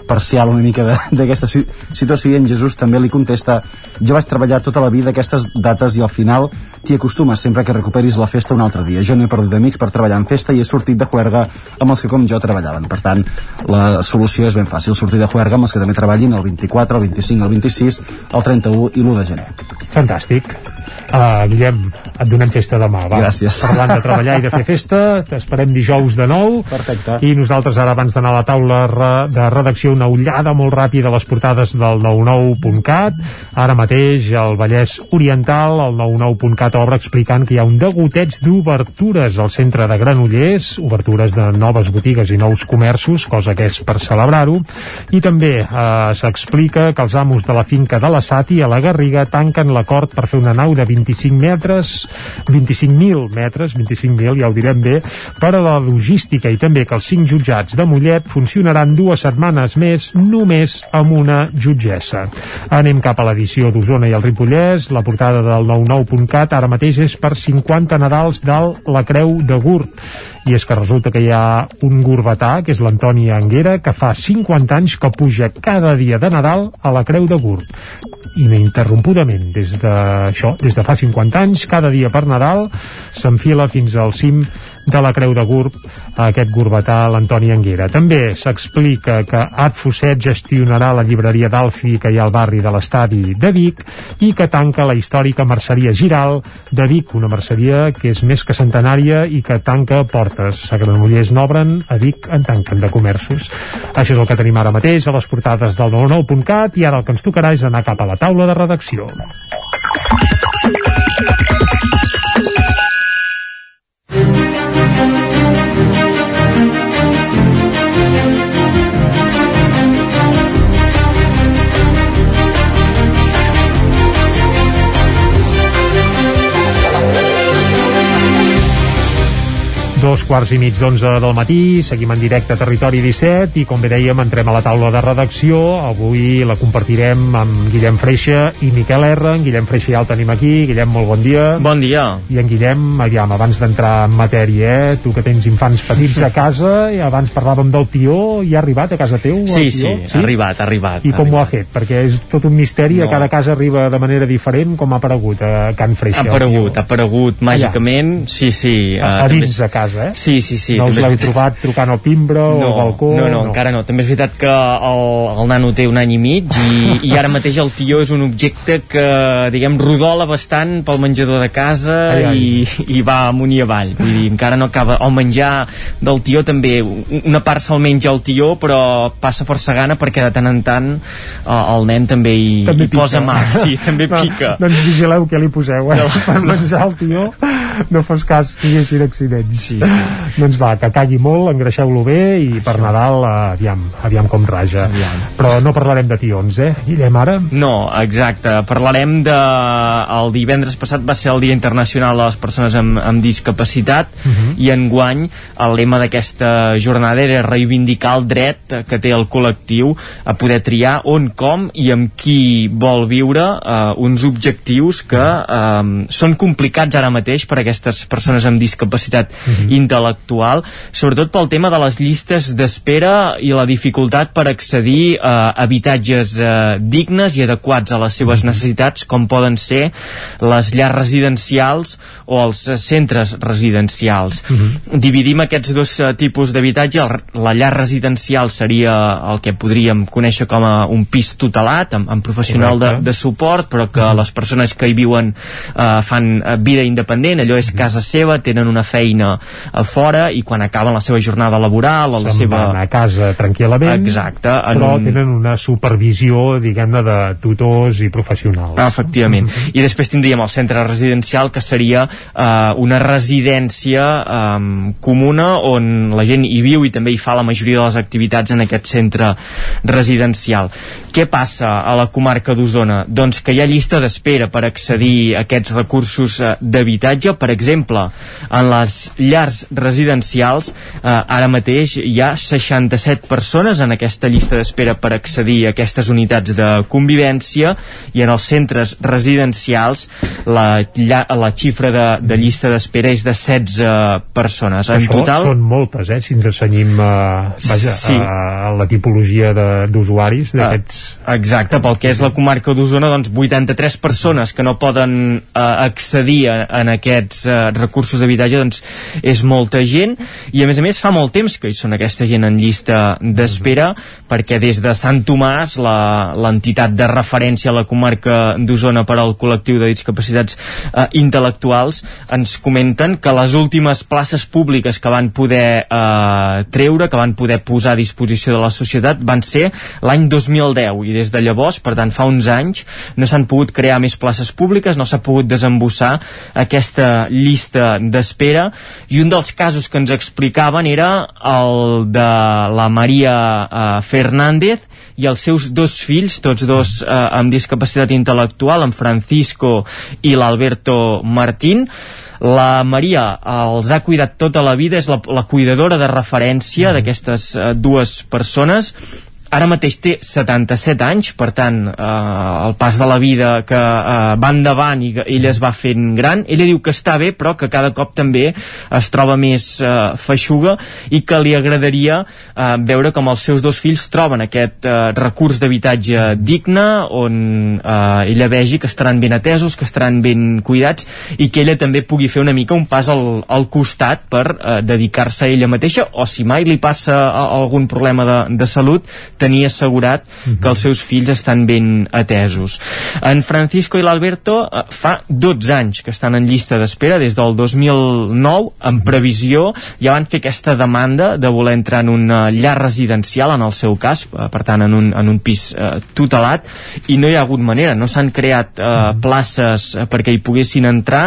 [SPEAKER 32] parcial una mica de- d'aquesta si situació, i en Jesús també li contesta jo vaig treballar tota la vida aquestes dates i al final t'hi acostumes sempre que recuperis la festa un altre dia. Jo no he perdut amics per treballar en festa i he sortit de juerga amb els que com jo treballaven. Per tant, la solució és ben fàcil, sortir de juerga amb els que també treballin el 24, el 25, el 26, el 31 i l'1 de gener.
[SPEAKER 1] Fantàstic. Uh, Guillem, et donem festa demà, va.
[SPEAKER 32] Gràcies.
[SPEAKER 1] Parlant de treballar i de fer festa, t'esperem dijous de nou.
[SPEAKER 32] Perfecte.
[SPEAKER 1] I nosaltres ara, abans d'anar a la taula de redacció, una ullada molt ràpida a les portades del 99.cat. Ara mateix, al Vallès Oriental, el 99.cat obre explicant que hi ha un degoteig d'obertures al centre de Granollers, obertures de noves botigues i nous comerços, cosa que és per celebrar-ho. I també eh, s'explica que els amos de la finca de la Sati a la Garriga tanquen l'acord per fer una nau de 25 metres, 25.000 metres, 25.000, ja ho direm bé, per a la logística i també que els cinc jutjats de Mollet funcionaran dues setmanes més només amb una jutgessa. Anem cap a l'edició d'Osona i el Ripollès, la portada del 99.cat ara mateix és per 50 Nadals del La Creu de Gurt i és que resulta que hi ha un gurbatà, que és l'Antoni Anguera, que fa 50 anys que puja cada dia de Nadal a la Creu de Gurt ininterrompudament des de això, des de fa 50 anys, cada dia per Nadal s'enfila fins al cim de la Creu de Gurb a aquest gurbatà l'Antoni Anguera. També s'explica que Ad Fosset gestionarà la llibreria d'Alfi que hi ha al barri de l'estadi de Vic i que tanca la històrica merceria Giral de Vic, una merceria que és més que centenària i que tanca portes. A Granollers n'obren, a Vic en tanquen de comerços. Això és el que tenim ara mateix a les portades del 99.cat i ara el que ens tocarà és anar cap a la taula de redacció. Dos quarts i mig d'onze del matí, seguim en directe a Territori 17 i com bé dèiem entrem a la taula de redacció. Avui la compartirem amb Guillem Freixa i Miquel R. En Guillem Freixa ja el tenim aquí. Guillem, molt bon dia.
[SPEAKER 28] Bon dia.
[SPEAKER 1] I en Guillem, aviam, abans d'entrar en matèria, eh, tu que tens infants petits a casa, i abans parlàvem del tió, i ha arribat a casa teu?
[SPEAKER 28] Sí, sí,
[SPEAKER 1] tió?
[SPEAKER 28] ha arribat, ha arribat.
[SPEAKER 1] I com ho ha fet? Perquè és tot un misteri,
[SPEAKER 28] No.
[SPEAKER 1] a cada casa arriba de manera diferent, com ha aparegut a Can Freixa.
[SPEAKER 28] Ha aparegut, ha aparegut màgicament, sí, sí.
[SPEAKER 1] A, a
[SPEAKER 28] també
[SPEAKER 1] dins de casa. Eh?
[SPEAKER 33] Sí, sí, sí.
[SPEAKER 1] No us l'heu trobat trucant al timbre o
[SPEAKER 33] no,
[SPEAKER 1] al balcó?
[SPEAKER 33] No, no, encara no. També és veritat que el, el nano té un any i mig i, i ara mateix el tió és un objecte que, diguem, rodola bastant pel menjador de casa
[SPEAKER 1] Ai, ai.
[SPEAKER 33] i, i va amunt i avall. Vull dir, encara no acaba... El menjar del tió també, una part se'l menja el tió, però passa força gana perquè de tant en tant eh, el nen també hi,
[SPEAKER 1] També
[SPEAKER 33] hi posa mà. Sí, també
[SPEAKER 1] No,
[SPEAKER 33] pica.
[SPEAKER 1] Doncs vigileu què li poseu, eh? Per menjar el tió no fos cas que hi hagi accidents.
[SPEAKER 33] Sí,
[SPEAKER 1] Doncs va, que cagui molt, engreixeu-lo bé i per Nadal, aviam, aviam com raja. Però no parlarem de tions, eh? Guillem, ara?
[SPEAKER 33] No, exacte. Parlarem de... El divendres passat va ser el Dia Internacional de les Persones amb, amb Discapacitat
[SPEAKER 1] Mhm.
[SPEAKER 33] i enguany el lema d'aquesta jornada era reivindicar el dret que té el col·lectiu a poder triar on, com i amb qui vol viure eh, uns objectius que eh, són complicats ara mateix per a aquestes persones amb discapacitat
[SPEAKER 1] Mhm.
[SPEAKER 33] intel·lectual, sobretot pel tema de les llistes d'espera i la dificultat per accedir a habitatges eh, dignes i adequats a les seves necessitats, com poden ser les llars residencials o els eh, centres residencials. Dividim aquests dos eh, tipus d'habitatge. La llar residencial seria el que podríem conèixer com a un pis tutelat, amb, amb professional de,
[SPEAKER 1] Correcte.
[SPEAKER 33] de suport, però que les persones que hi viuen eh, fan eh, vida independent, allò és casa seva, tenen una feina a fora i quan acaben la seva jornada laboral o la seva...
[SPEAKER 1] a casa tranquil·lament,
[SPEAKER 33] Exacte, en
[SPEAKER 1] però
[SPEAKER 33] un-
[SPEAKER 1] tenen una supervisió, diguem-ne, de tutors i professionals.
[SPEAKER 33] Ah, efectivament. I després tindríem el centre residencial, que seria eh, una residència eh, comuna on la gent hi viu i també hi fa la majoria de les activitats en aquest centre residencial. Què passa a la comarca d'Osona? Doncs que hi ha llista d'espera per accedir a aquests recursos eh, d'habitatge. Per exemple, en les llars residencials eh, ara mateix hi ha 67 persones en aquesta llista d'espera per accedir a aquestes unitats de convivència i en els centres residencials la, lla, la xifra de, de llista d'espera és de 16 persones. En
[SPEAKER 1] Això
[SPEAKER 33] total,
[SPEAKER 1] són moltes, eh, si ens assenyim uh, vaja,
[SPEAKER 33] Sí.
[SPEAKER 1] a, a la tipologia d'usuaris d'aquests...
[SPEAKER 33] Ah, exacte, pel que és la comarca d'Osona, doncs 83 persones que no poden eh, accedir a, en aquests eh, recursos d'habitatge, doncs és molta gent, i a més a més fa molt temps que hi són aquesta gent en llista d'espera, perquè des de Sant Tomàs, la- l'entitat de referència a la comarca d'Osona per al col·lectiu de discapacitats eh, intel·lectuals, ens comenten que les últimes places públiques que van poder eh, treure, que van poder posar a disposició de la societat, van ser l'any 2010 i des de llavors, per tant fa uns anys, no s'han pogut crear més places públiques, no s'ha pogut desembossar aquesta llista d'espera. I un dels casos que ens explicaven era el de la Maria eh, Fernández i els seus dos fills, tots dos eh, amb discapacitat intel·lectual, en Francisco i l'Alberto Martín, la Maria els ha cuidat tota la vida, és la, la cuidadora de referència d'aquestes eh, dues persones ara mateix té 77 anys, per tant, eh, el pas de la vida que eh, va endavant i que ella es va fent gran, ella diu que està bé, però que cada cop també es troba més eh, feixuga i que li agradaria eh, veure com els seus dos fills troben aquest eh, recurs d'habitatge digne, on eh, ella vegi que estaran ben atesos, que estaran ben cuidats i que ella també pugui fer una mica un pas al, al costat per eh, dedicar-se a ella mateixa o si mai li passa a, algun problema de, de salut tenir assegurat que els seus fills estan ben atesos. En Francisco i l'Alberto eh, fa 12 anys que estan en llista d'espera des del 2009 en previsió ja van fer aquesta demanda de voler entrar en una llar residencial en el seu cas, eh, per tant en un, en un pis eh, tutelat i no hi ha hagut manera, no s'han creat eh, places eh, perquè hi poguessin entrar.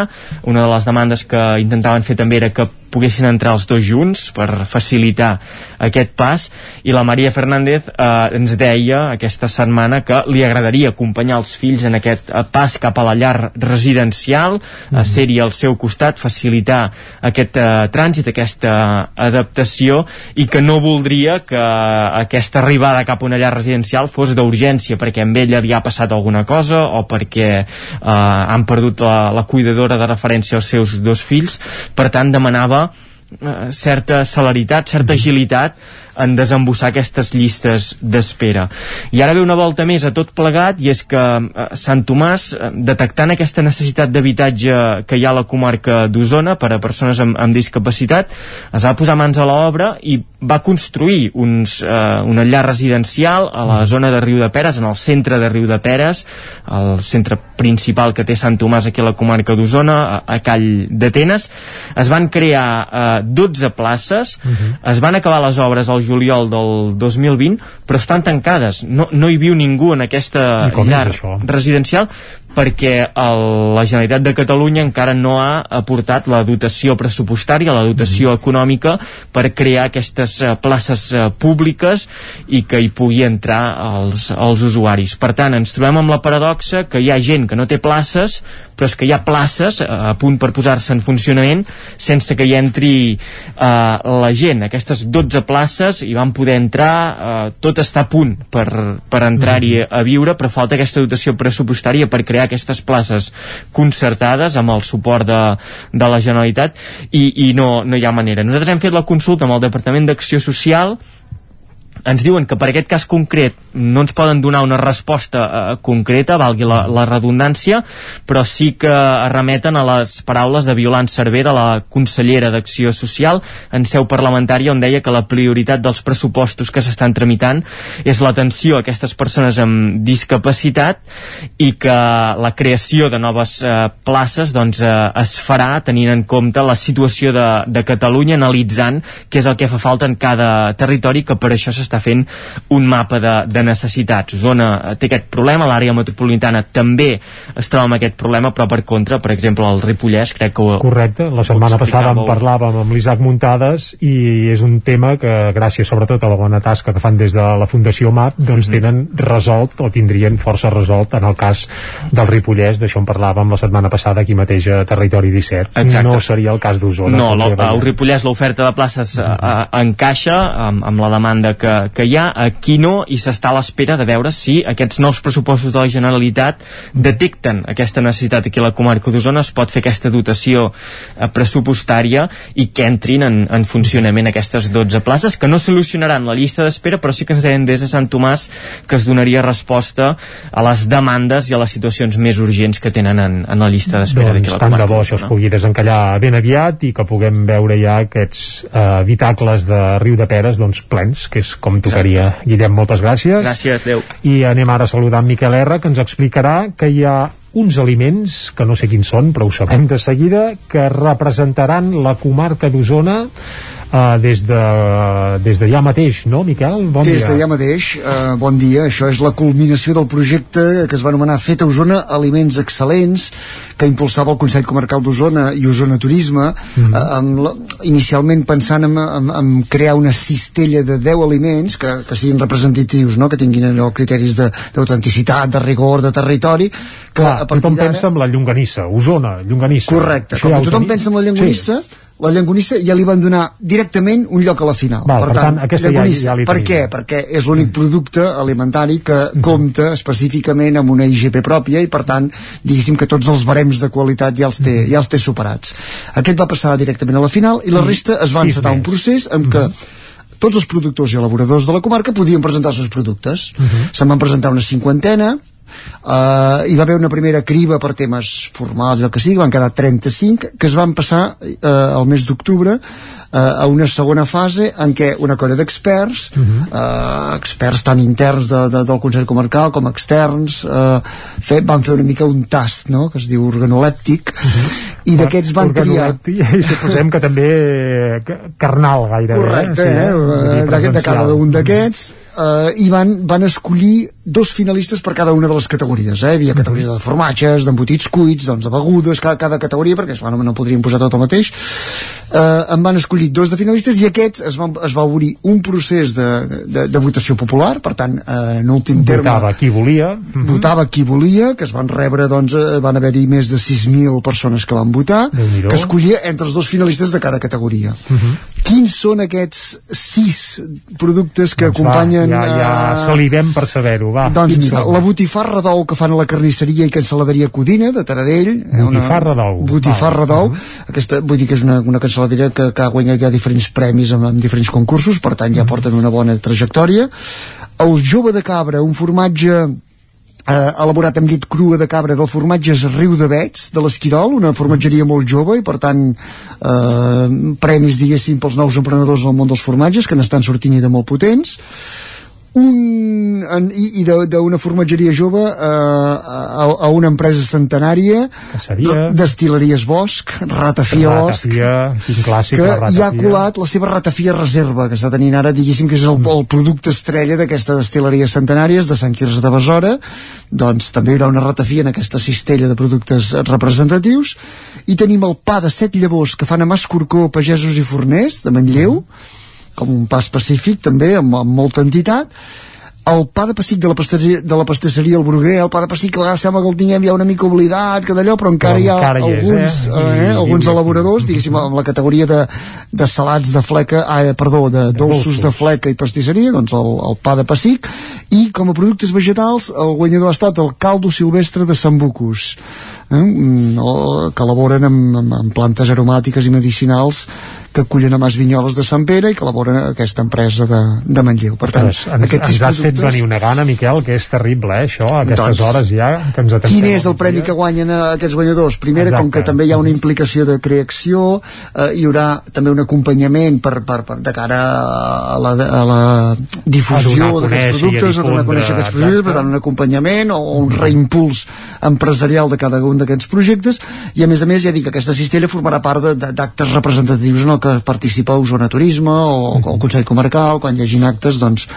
[SPEAKER 33] Una de les demandes que intentaven fer també era que poguessin entrar els dos junts per facilitar aquest pas. I la Maria Fernández eh, ens deia aquesta setmana que li agradaria acompanyar els fills en aquest eh, pas cap a la llar residencial a ser-hi al seu costat, facilitar aquest eh, trànsit, aquesta adaptació i que no voldria que aquesta arribada cap a una llar residencial fos d'urgència perquè amb ella li ha passat alguna cosa o perquè eh, han perdut la, la cuidadora de referència als seus dos fills. Per tant demanava eh, certa celeritat, certa agilitat en desembossar aquestes llistes d'espera. I ara ve una volta més a tot plegat i és que eh, Sant Tomàs, eh, detectant aquesta necessitat d'habitatge que hi ha a la comarca d'Osona per a persones amb, amb discapacitat, es va posar mans a l'obra i va construir uns, eh, una llar residencial a la zona de Riu de Peres, en el centre de Riu de Peres, el centre principal que té Sant Tomàs aquí a la comarca d'Osona, a, a Call d'Atenes. Es van crear eh, 12 places, uh -huh. es van acabar les obres al juliol del 2020, però estan tancades. No, no hi viu ningú en aquesta llar residencial perquè el, la Generalitat de Catalunya encara no ha aportat la dotació pressupostària, la dotació econòmica per crear aquestes uh, places uh, públiques i que hi pugui entrar els, els usuaris. Per tant, ens trobem amb la paradoxa que hi ha gent que no té places però és que hi ha places a punt per posar-se en funcionament sense que hi entri eh, la gent. Aquestes 12 places hi van poder entrar, eh, tot està a punt per, per entrar-hi mm. a viure, però falta aquesta dotació pressupostària per crear aquestes places concertades amb el suport de, de la Generalitat i, i no, no hi ha manera. Nosaltres hem fet la consulta amb el Departament d'Acció Social ens diuen que per aquest cas concret no ens poden donar una resposta eh, concreta, valgui la, la redundància, però sí que remeten a les paraules de Violant Cervera, la consellera d'Acció Social, en seu parlamentària, on deia que la prioritat dels pressupostos que s'estan tramitant és l'atenció a aquestes persones amb discapacitat i que la creació de noves eh, places doncs, eh, es farà tenint en compte la situació de, de Catalunya, analitzant què és el que fa falta en cada territori, que per això s'està s'està fent un mapa de, de necessitats. Osona té aquest problema, l'àrea metropolitana també es troba amb aquest problema, però per contra, per exemple, el Ripollès crec que ho,
[SPEAKER 1] Correcte, la setmana passada en parlàvem amb l'Isaac Muntades i és un tema que gràcies sobretot a la bona tasca que fan des de la Fundació MAP doncs mm -hmm. tenen resolt o tindrien força resolt en el cas del Ripollès, d'això en parlàvem la setmana passada aquí mateix a Territori 17.
[SPEAKER 33] Exacte.
[SPEAKER 1] No seria el cas d'Osona.
[SPEAKER 33] No, el, el Ripollès l'oferta de places mm -hmm. encaixa amb, amb la demanda que, que hi ha, aquí no, i s'està a l'espera de veure si aquests nous pressupostos de la Generalitat detecten aquesta necessitat aquí a la comarca d'Osona, es pot fer aquesta dotació eh, pressupostària i que entrin en, en funcionament aquestes 12 places, que no solucionaran la llista d'espera, però sí que ens deien des de Sant Tomàs que es donaria resposta a les demandes i a les situacions més urgents que tenen en, en la llista d'espera
[SPEAKER 1] doncs, d'aquí a la comarca. Tant de bo això es pugui desencallar ben aviat i que puguem veure ja aquests eh, habitacles de Riu de Peres doncs, plens, que és com tocaria. Guillem, moltes gràcies.
[SPEAKER 33] Gràcies, adeu.
[SPEAKER 1] I anem ara a saludar en Miquel R, que ens explicarà que hi ha uns aliments, que no sé quins són, però ho sabem de seguida, que representaran la comarca d'Osona uh, des, de, des de ja mateix, no, Miquel?
[SPEAKER 34] Bon des dia. de ja mateix, uh, bon dia. Això és la culminació del projecte que es va anomenar Feta Osona, Aliments Excel·lents, que impulsava el Consell Comarcal d'Osona i Osona Turisme, mm -hmm. uh, amb la, inicialment pensant en, en, en crear una cistella de 10 aliments que, que siguin representatius, no? que tinguin allò criteris d'autenticitat, de, de rigor, de territori, que
[SPEAKER 1] Clar, tothom pensa en la llonganissa, Osona, llonganissa.
[SPEAKER 34] Correcte, com ja tothom pensa en la llonganissa, sí la llangonissa ja li van donar directament un lloc a la final.
[SPEAKER 1] Val, per, per tant, aquesta ja, ja
[SPEAKER 34] per què? Perquè és l'únic producte alimentari que compta específicament amb una IGP pròpia i per tant, diguéssim que tots els barems de qualitat ja els té, ja els té superats. Aquest va passar directament a la final i la resta es va encetar un procés en què tots els productors i elaboradors de la comarca podien presentar els seus productes. Uh -huh. Se'n van presentar una cinquantena, Uh, hi va haver una primera criba per temes formals el que sigui, van quedar 35 que es van passar uh, al mes d'octubre a una segona fase en què una colla d'experts uh -huh. uh, experts tant interns de, de, del Consell Comarcal com externs uh, fe, van fer una mica un tast no? que es diu organolèptic uh -huh. i d'aquests van triar
[SPEAKER 1] i suposem que també carnal gairebé
[SPEAKER 34] correcte, eh? Sí, eh? de, de cada un d'aquests uh, i van, van escollir dos finalistes per cada una de les categories eh? hi havia categories de formatges, d'embotits cuits doncs de begudes, cada, cada categoria perquè esclar, no, no podríem posar tot el mateix eh, en van escollir dos de finalistes i aquests es, van, es va obrir un procés de, de, de votació popular per tant, eh, en últim terme
[SPEAKER 1] votava qui volia.
[SPEAKER 34] Votava qui volia que es van rebre, doncs, eh, van haver-hi més de 6.000 persones que van votar que escollia entre els dos finalistes de cada categoria. Uh -huh. Quins són aquests sis productes que
[SPEAKER 1] Doncs
[SPEAKER 34] acompanyen
[SPEAKER 1] va, ja, ja
[SPEAKER 34] eh,
[SPEAKER 1] salivem per saber-ho, va.
[SPEAKER 34] doncs mira, la botifarra d'ou que fan a la carnisseria i cancel·laderia Codina de Taradell eh, una-
[SPEAKER 1] Botifarra d'ou.
[SPEAKER 34] botifarra d'ou. Aquesta vull dir que és una, una cancel·laderia que, que ha guanyat ja diferents premis en, en diferents concursos per tant ja porten una bona trajectòria. El jove de cabra, un formatge eh, elaborat amb llet crua de cabra del formatges Riu de Vets de l'Esquirol, una formatgeria molt jove i per tant eh, premis diguéssim pels nous emprenedors del món dels formatges que n'estan sortint i de molt potents. Un, en, i, i de- d'una formatgeria jove eh, a, a una empresa centenària
[SPEAKER 1] seria?
[SPEAKER 34] Destileries Bosch Ratafia Bosch
[SPEAKER 1] Ratafia, quin clàssic,
[SPEAKER 34] que
[SPEAKER 1] la
[SPEAKER 34] hi ha
[SPEAKER 1] ratafia.
[SPEAKER 34] colat la seva ratafia reserva que està tenint ara, diguéssim que és el, el producte estrella d'aquesta destileria centenàries de Sant Quirze de Besora doncs també hi haurà una ratafia en aquesta cistella de productes representatius i tenim el pa de set llavors que fan a Mascorcó, Pagesos i Forners de Manlleu com un pa específic també amb, amb molta entitat el pa de pessic de la, pastisseria, de la pastisseria El Bruguer, el pa de pessic que a vegades sembla que el tinguem ja una mica oblidat, que d'allò, però encara
[SPEAKER 1] Però
[SPEAKER 34] hi ha
[SPEAKER 1] encara hi és,
[SPEAKER 34] alguns,
[SPEAKER 1] eh?
[SPEAKER 34] eh?
[SPEAKER 1] I-
[SPEAKER 34] alguns
[SPEAKER 1] i-
[SPEAKER 34] elaboradors, diguéssim, amb la categoria de, de salats de fleca, ah, eh, perdó, de dolços de fleca i pastisseria, doncs el, el pa de pessic, i com a productes vegetals, el guanyador ha estat el caldo silvestre de Sambucus, eh? Mm, que elaboren amb, amb, amb plantes aromàtiques i medicinals que cullen a Mas Vinyoles de Sant Pere i que elaboren aquesta empresa de, de Manlleu. Per tant,
[SPEAKER 1] Ostres, ens,
[SPEAKER 34] aquests
[SPEAKER 1] ens has fet
[SPEAKER 34] productes-
[SPEAKER 1] venir una gana, Miquel, que és terrible, eh, això, a aquestes
[SPEAKER 34] Doncs,
[SPEAKER 1] hores ja, que ens atentem.
[SPEAKER 34] Quin és el premi que guanyen eh, aquests guanyadors? Primera, com
[SPEAKER 1] Exacte.
[SPEAKER 34] que també hi ha una implicació de creació, eh, hi haurà també un acompanyament per, per, per de cara a la, a la difusió d'aquests productes, a donar a conèixer aquests projectes, per tant, un acompanyament o un reimpuls empresarial de cada un d'aquests projectes, i a més a més, ja dic, aquesta cistella formarà part d'actes representatius en el que participa Osona Turisme o, o el Consell Comarcal, quan hi hagin actes, doncs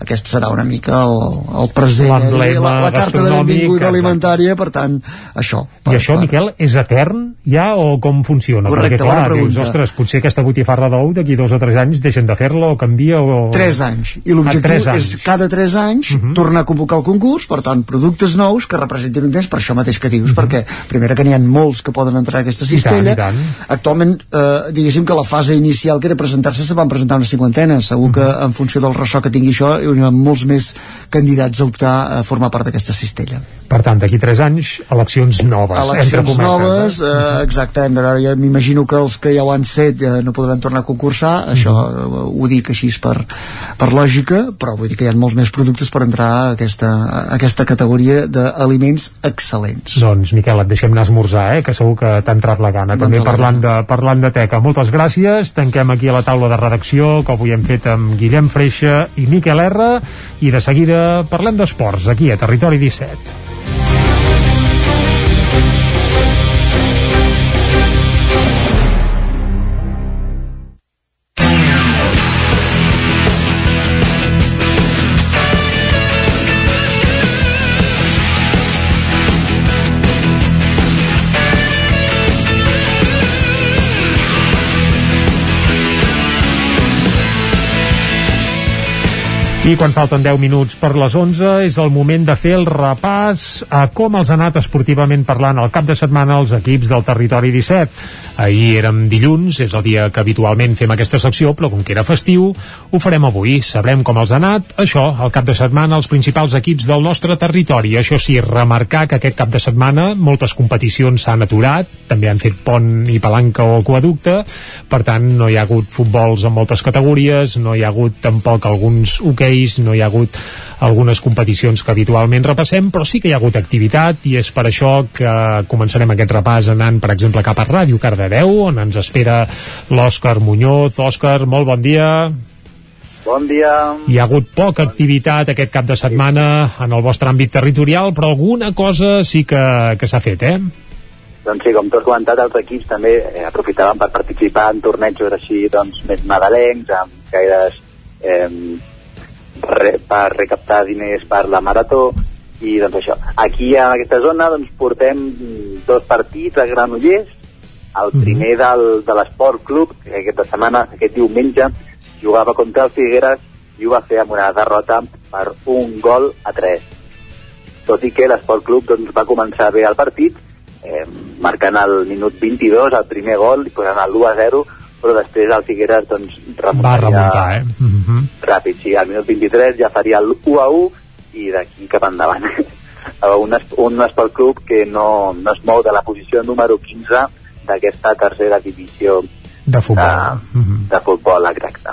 [SPEAKER 34] aquest serà una mica el, el present, eh,
[SPEAKER 1] L'emblema
[SPEAKER 34] la, la carta de benvinguda
[SPEAKER 1] exacte.
[SPEAKER 34] alimentària, per tant, això.
[SPEAKER 1] I això, Miquel, és etern ja o com funciona?
[SPEAKER 34] Correcte,
[SPEAKER 1] Perquè, clar,
[SPEAKER 34] bona pregunta.
[SPEAKER 1] dius, ostres, potser aquesta botifarra d'ou d'aquí dos o tres anys deixen de fer-la o canvia o...
[SPEAKER 34] Tres anys. I
[SPEAKER 1] Ah,
[SPEAKER 34] l'objectiu és cada tres anys
[SPEAKER 1] Mhm.
[SPEAKER 34] tornar a convocar el concurs, per tant, productes nous que representin un temps per això mateix que
[SPEAKER 1] Mhm.
[SPEAKER 34] dius, perquè, primera, que n'hi ha molts que poden entrar a aquesta
[SPEAKER 1] I tant,
[SPEAKER 34] cistella.
[SPEAKER 1] i tant.
[SPEAKER 34] Actualment, eh, diguéssim que la fase inicial que era presentar-se se van presentar una cinquantena. Segur que
[SPEAKER 1] Mhm.
[SPEAKER 34] en funció del ressò que tingui això, hi haurà molts més candidats a optar a formar part d'aquesta cistella.
[SPEAKER 1] Per tant, d'aquí tres anys, eleccions noves, entre
[SPEAKER 34] eleccions
[SPEAKER 1] cometes.
[SPEAKER 34] noves,
[SPEAKER 1] eh?
[SPEAKER 34] eh, exacte, hem de veure, ja m'imagino que els que ja ho han set eh, no podran tornar a concursar, això eh, ho dic així per, per lògica, però vull dir que hi ha molts més productes per entrar a aquesta, a aquesta categoria d'aliments excel·lents.
[SPEAKER 1] Doncs, Miquel, et deixem anar a esmorzar, eh? que segur que t'ha entrat la gana. També parlant de, parlant de teca. Moltes gràcies. Tanquem aquí a la taula de redacció, que avui hem fet amb Guillem Freixa i Miquel R. I de seguida parlem d'esports, aquí a Territori 17. I quan falten 10 minuts per les 11 és el moment de fer el repàs a com els ha anat esportivament parlant al cap de setmana els equips del territori 17. Ahir érem dilluns, és el dia que habitualment fem aquesta secció, però com que era festiu, ho farem avui. Sabrem com els ha anat, això, al cap de setmana, els principals equips del nostre territori. Això sí, remarcar que aquest cap de setmana moltes competicions s'han aturat, també han fet pont i palanca o aquaducte, per tant no hi ha hagut futbols en moltes categories, no hi ha hagut tampoc alguns hoqueis, no hi ha hagut algunes competicions que habitualment repassem, però sí que hi ha hagut activitat i és per això que començarem aquest repàs anant, per exemple, cap a Ràdio Cardedeu, on ens espera l'Òscar Muñoz. Òscar, molt bon dia.
[SPEAKER 35] Bon dia.
[SPEAKER 1] Hi ha hagut poca activitat aquest cap de setmana en el vostre àmbit territorial, però alguna cosa sí que, que s'ha fet, eh?
[SPEAKER 35] Doncs sí, com tu has comentat, els equips també eh, aprofitaven per participar en tornejos així doncs, més nadalencs, amb gaires eh, re, per recaptar diners per la marató i doncs això. Aquí en aquesta zona doncs, portem dos partits a Granollers, el primer del, de l'Esport Club, que aquesta setmana, aquest diumenge, jugava contra el Figueres i ho va fer amb una derrota per un gol a tres. Tot i que l'Esport Club doncs, va començar bé el partit, eh, marcant al minut 22 el primer gol i posant el 1 a 0, però després el Figueres doncs,
[SPEAKER 1] Va remuntar, eh? Mm -hmm.
[SPEAKER 35] ràpid, sí, al minut 23 ja faria el 1 a 1 i d'aquí cap endavant. un, es, un esport club que no, no es mou de la posició número 15 d'aquesta tercera divisió
[SPEAKER 1] de futbol.
[SPEAKER 35] De, de futbol, exacte.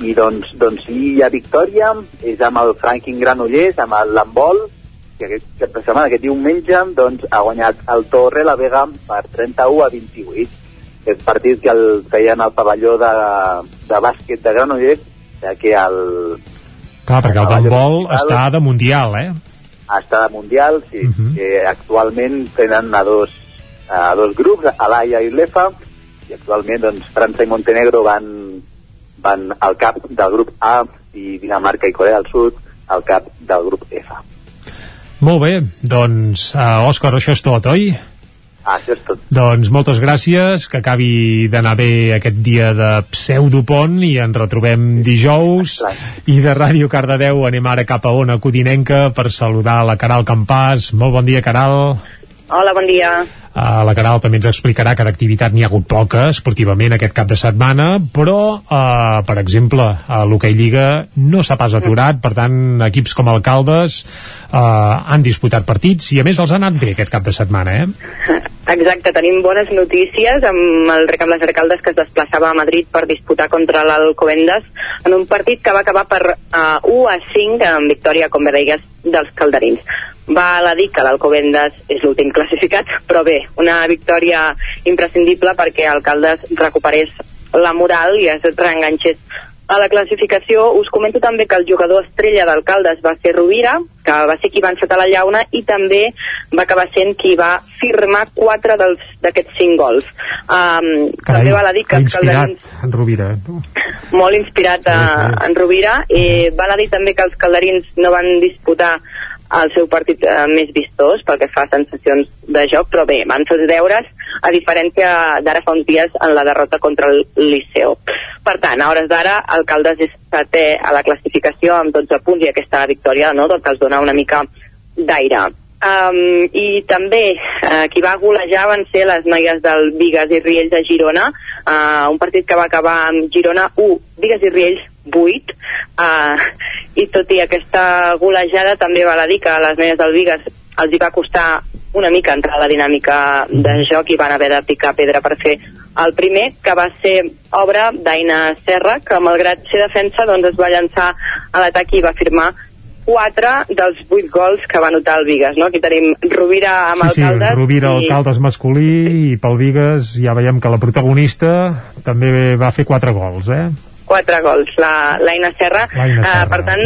[SPEAKER 35] I doncs, doncs sí, hi ha victòria, és amb el Franklin Granollers, amb el Lambol, que aquest de setmana, aquest diumenge, doncs, ha guanyat el Torre la Vega per 31 a 28. Aquest partit que el feien al pavelló de, de bàsquet de Granollers, ja que el,
[SPEAKER 1] Clar, perquè el d'handbol està de mundial, eh?
[SPEAKER 35] està de Mundial, sí, uh -huh. que actualment tenen a dos, a dos grups, a l'AIA i l'EFA, i actualment doncs, França i Montenegro van, van al cap del grup A i Dinamarca i Corea del Sud al cap del grup F.
[SPEAKER 1] Molt bé, doncs, uh, Òscar, això és tot, oi?
[SPEAKER 35] Ah, això és tot.
[SPEAKER 1] Doncs moltes gràcies, que acabi d'anar bé aquest dia de pseudopont i ens retrobem dijous i de Ràdio Cardedeu anem ara cap a Ona Codinenca per saludar la Caral Campàs. Molt bon dia, Caral.
[SPEAKER 36] Hola, bon dia.
[SPEAKER 1] Uh, la Caral també ens explicarà que d'activitat n'hi ha hagut poca esportivament aquest cap de setmana, però, uh, per exemple, a l'Hockey Lliga no s'ha pas aturat, per tant, equips com Alcaldes uh, han disputat partits i, a més, els han anat bé aquest cap de setmana, eh?
[SPEAKER 36] Exacte, tenim bones notícies amb el Rec amb les Arcaldes que es desplaçava a Madrid per disputar contra l'Alcobendas en un partit que va acabar per uh, 1 a 5 amb victòria, com bé deies, dels calderins. Va a dir que l'Alcobendas és l'últim classificat, però bé, una victòria imprescindible perquè Alcaldes recuperés la moral i es reenganxés a la classificació us comento també que el jugador estrella d'Alcaldes va ser Rovira, que va ser qui va encetar la llauna i també va acabar sent qui va firmar quatre d'aquests cinc gols. Um, també val a dir que
[SPEAKER 1] inspirat,
[SPEAKER 36] calderins
[SPEAKER 1] en Rovira.
[SPEAKER 36] molt inspirat a, en Rovira. Eh, val a dir també que els calderins no van disputar el seu partit eh, més vistós pel que fa a sensacions de joc, però bé, van fer els deures a diferència d'ara fa uns dies en la derrota contra el Liceo. Per tant, a hores d'ara, Alcaldes és setè a la classificació amb 12 punts i aquesta victòria no, doncs els dona una mica d'aire. Um, I també uh, qui va golejar van ser les noies del Vigues i Riells de Girona, uh, un partit que va acabar amb Girona 1, Vigues i Riells 8, uh, i tot i aquesta golejada també val a dir que les noies del Vigues els hi va costar una mica entrar a la dinàmica de joc i van haver de picar pedra per fer el primer, que va ser obra d'Aina Serra, que malgrat ser defensa doncs es va llançar a l'atac i va firmar quatre dels vuit gols que va anotar el Vigues, no? Aquí tenim Rovira amb
[SPEAKER 1] Sí, sí,
[SPEAKER 36] Alcaldes
[SPEAKER 1] Rovira,
[SPEAKER 36] i
[SPEAKER 1] Alcaldes masculí i pel Vigues ja veiem que la protagonista també va fer quatre gols, eh?
[SPEAKER 36] quatre gols, la- l'Aina Serra.
[SPEAKER 1] L'Aina
[SPEAKER 36] Eh,
[SPEAKER 1] Serra,
[SPEAKER 36] per tant,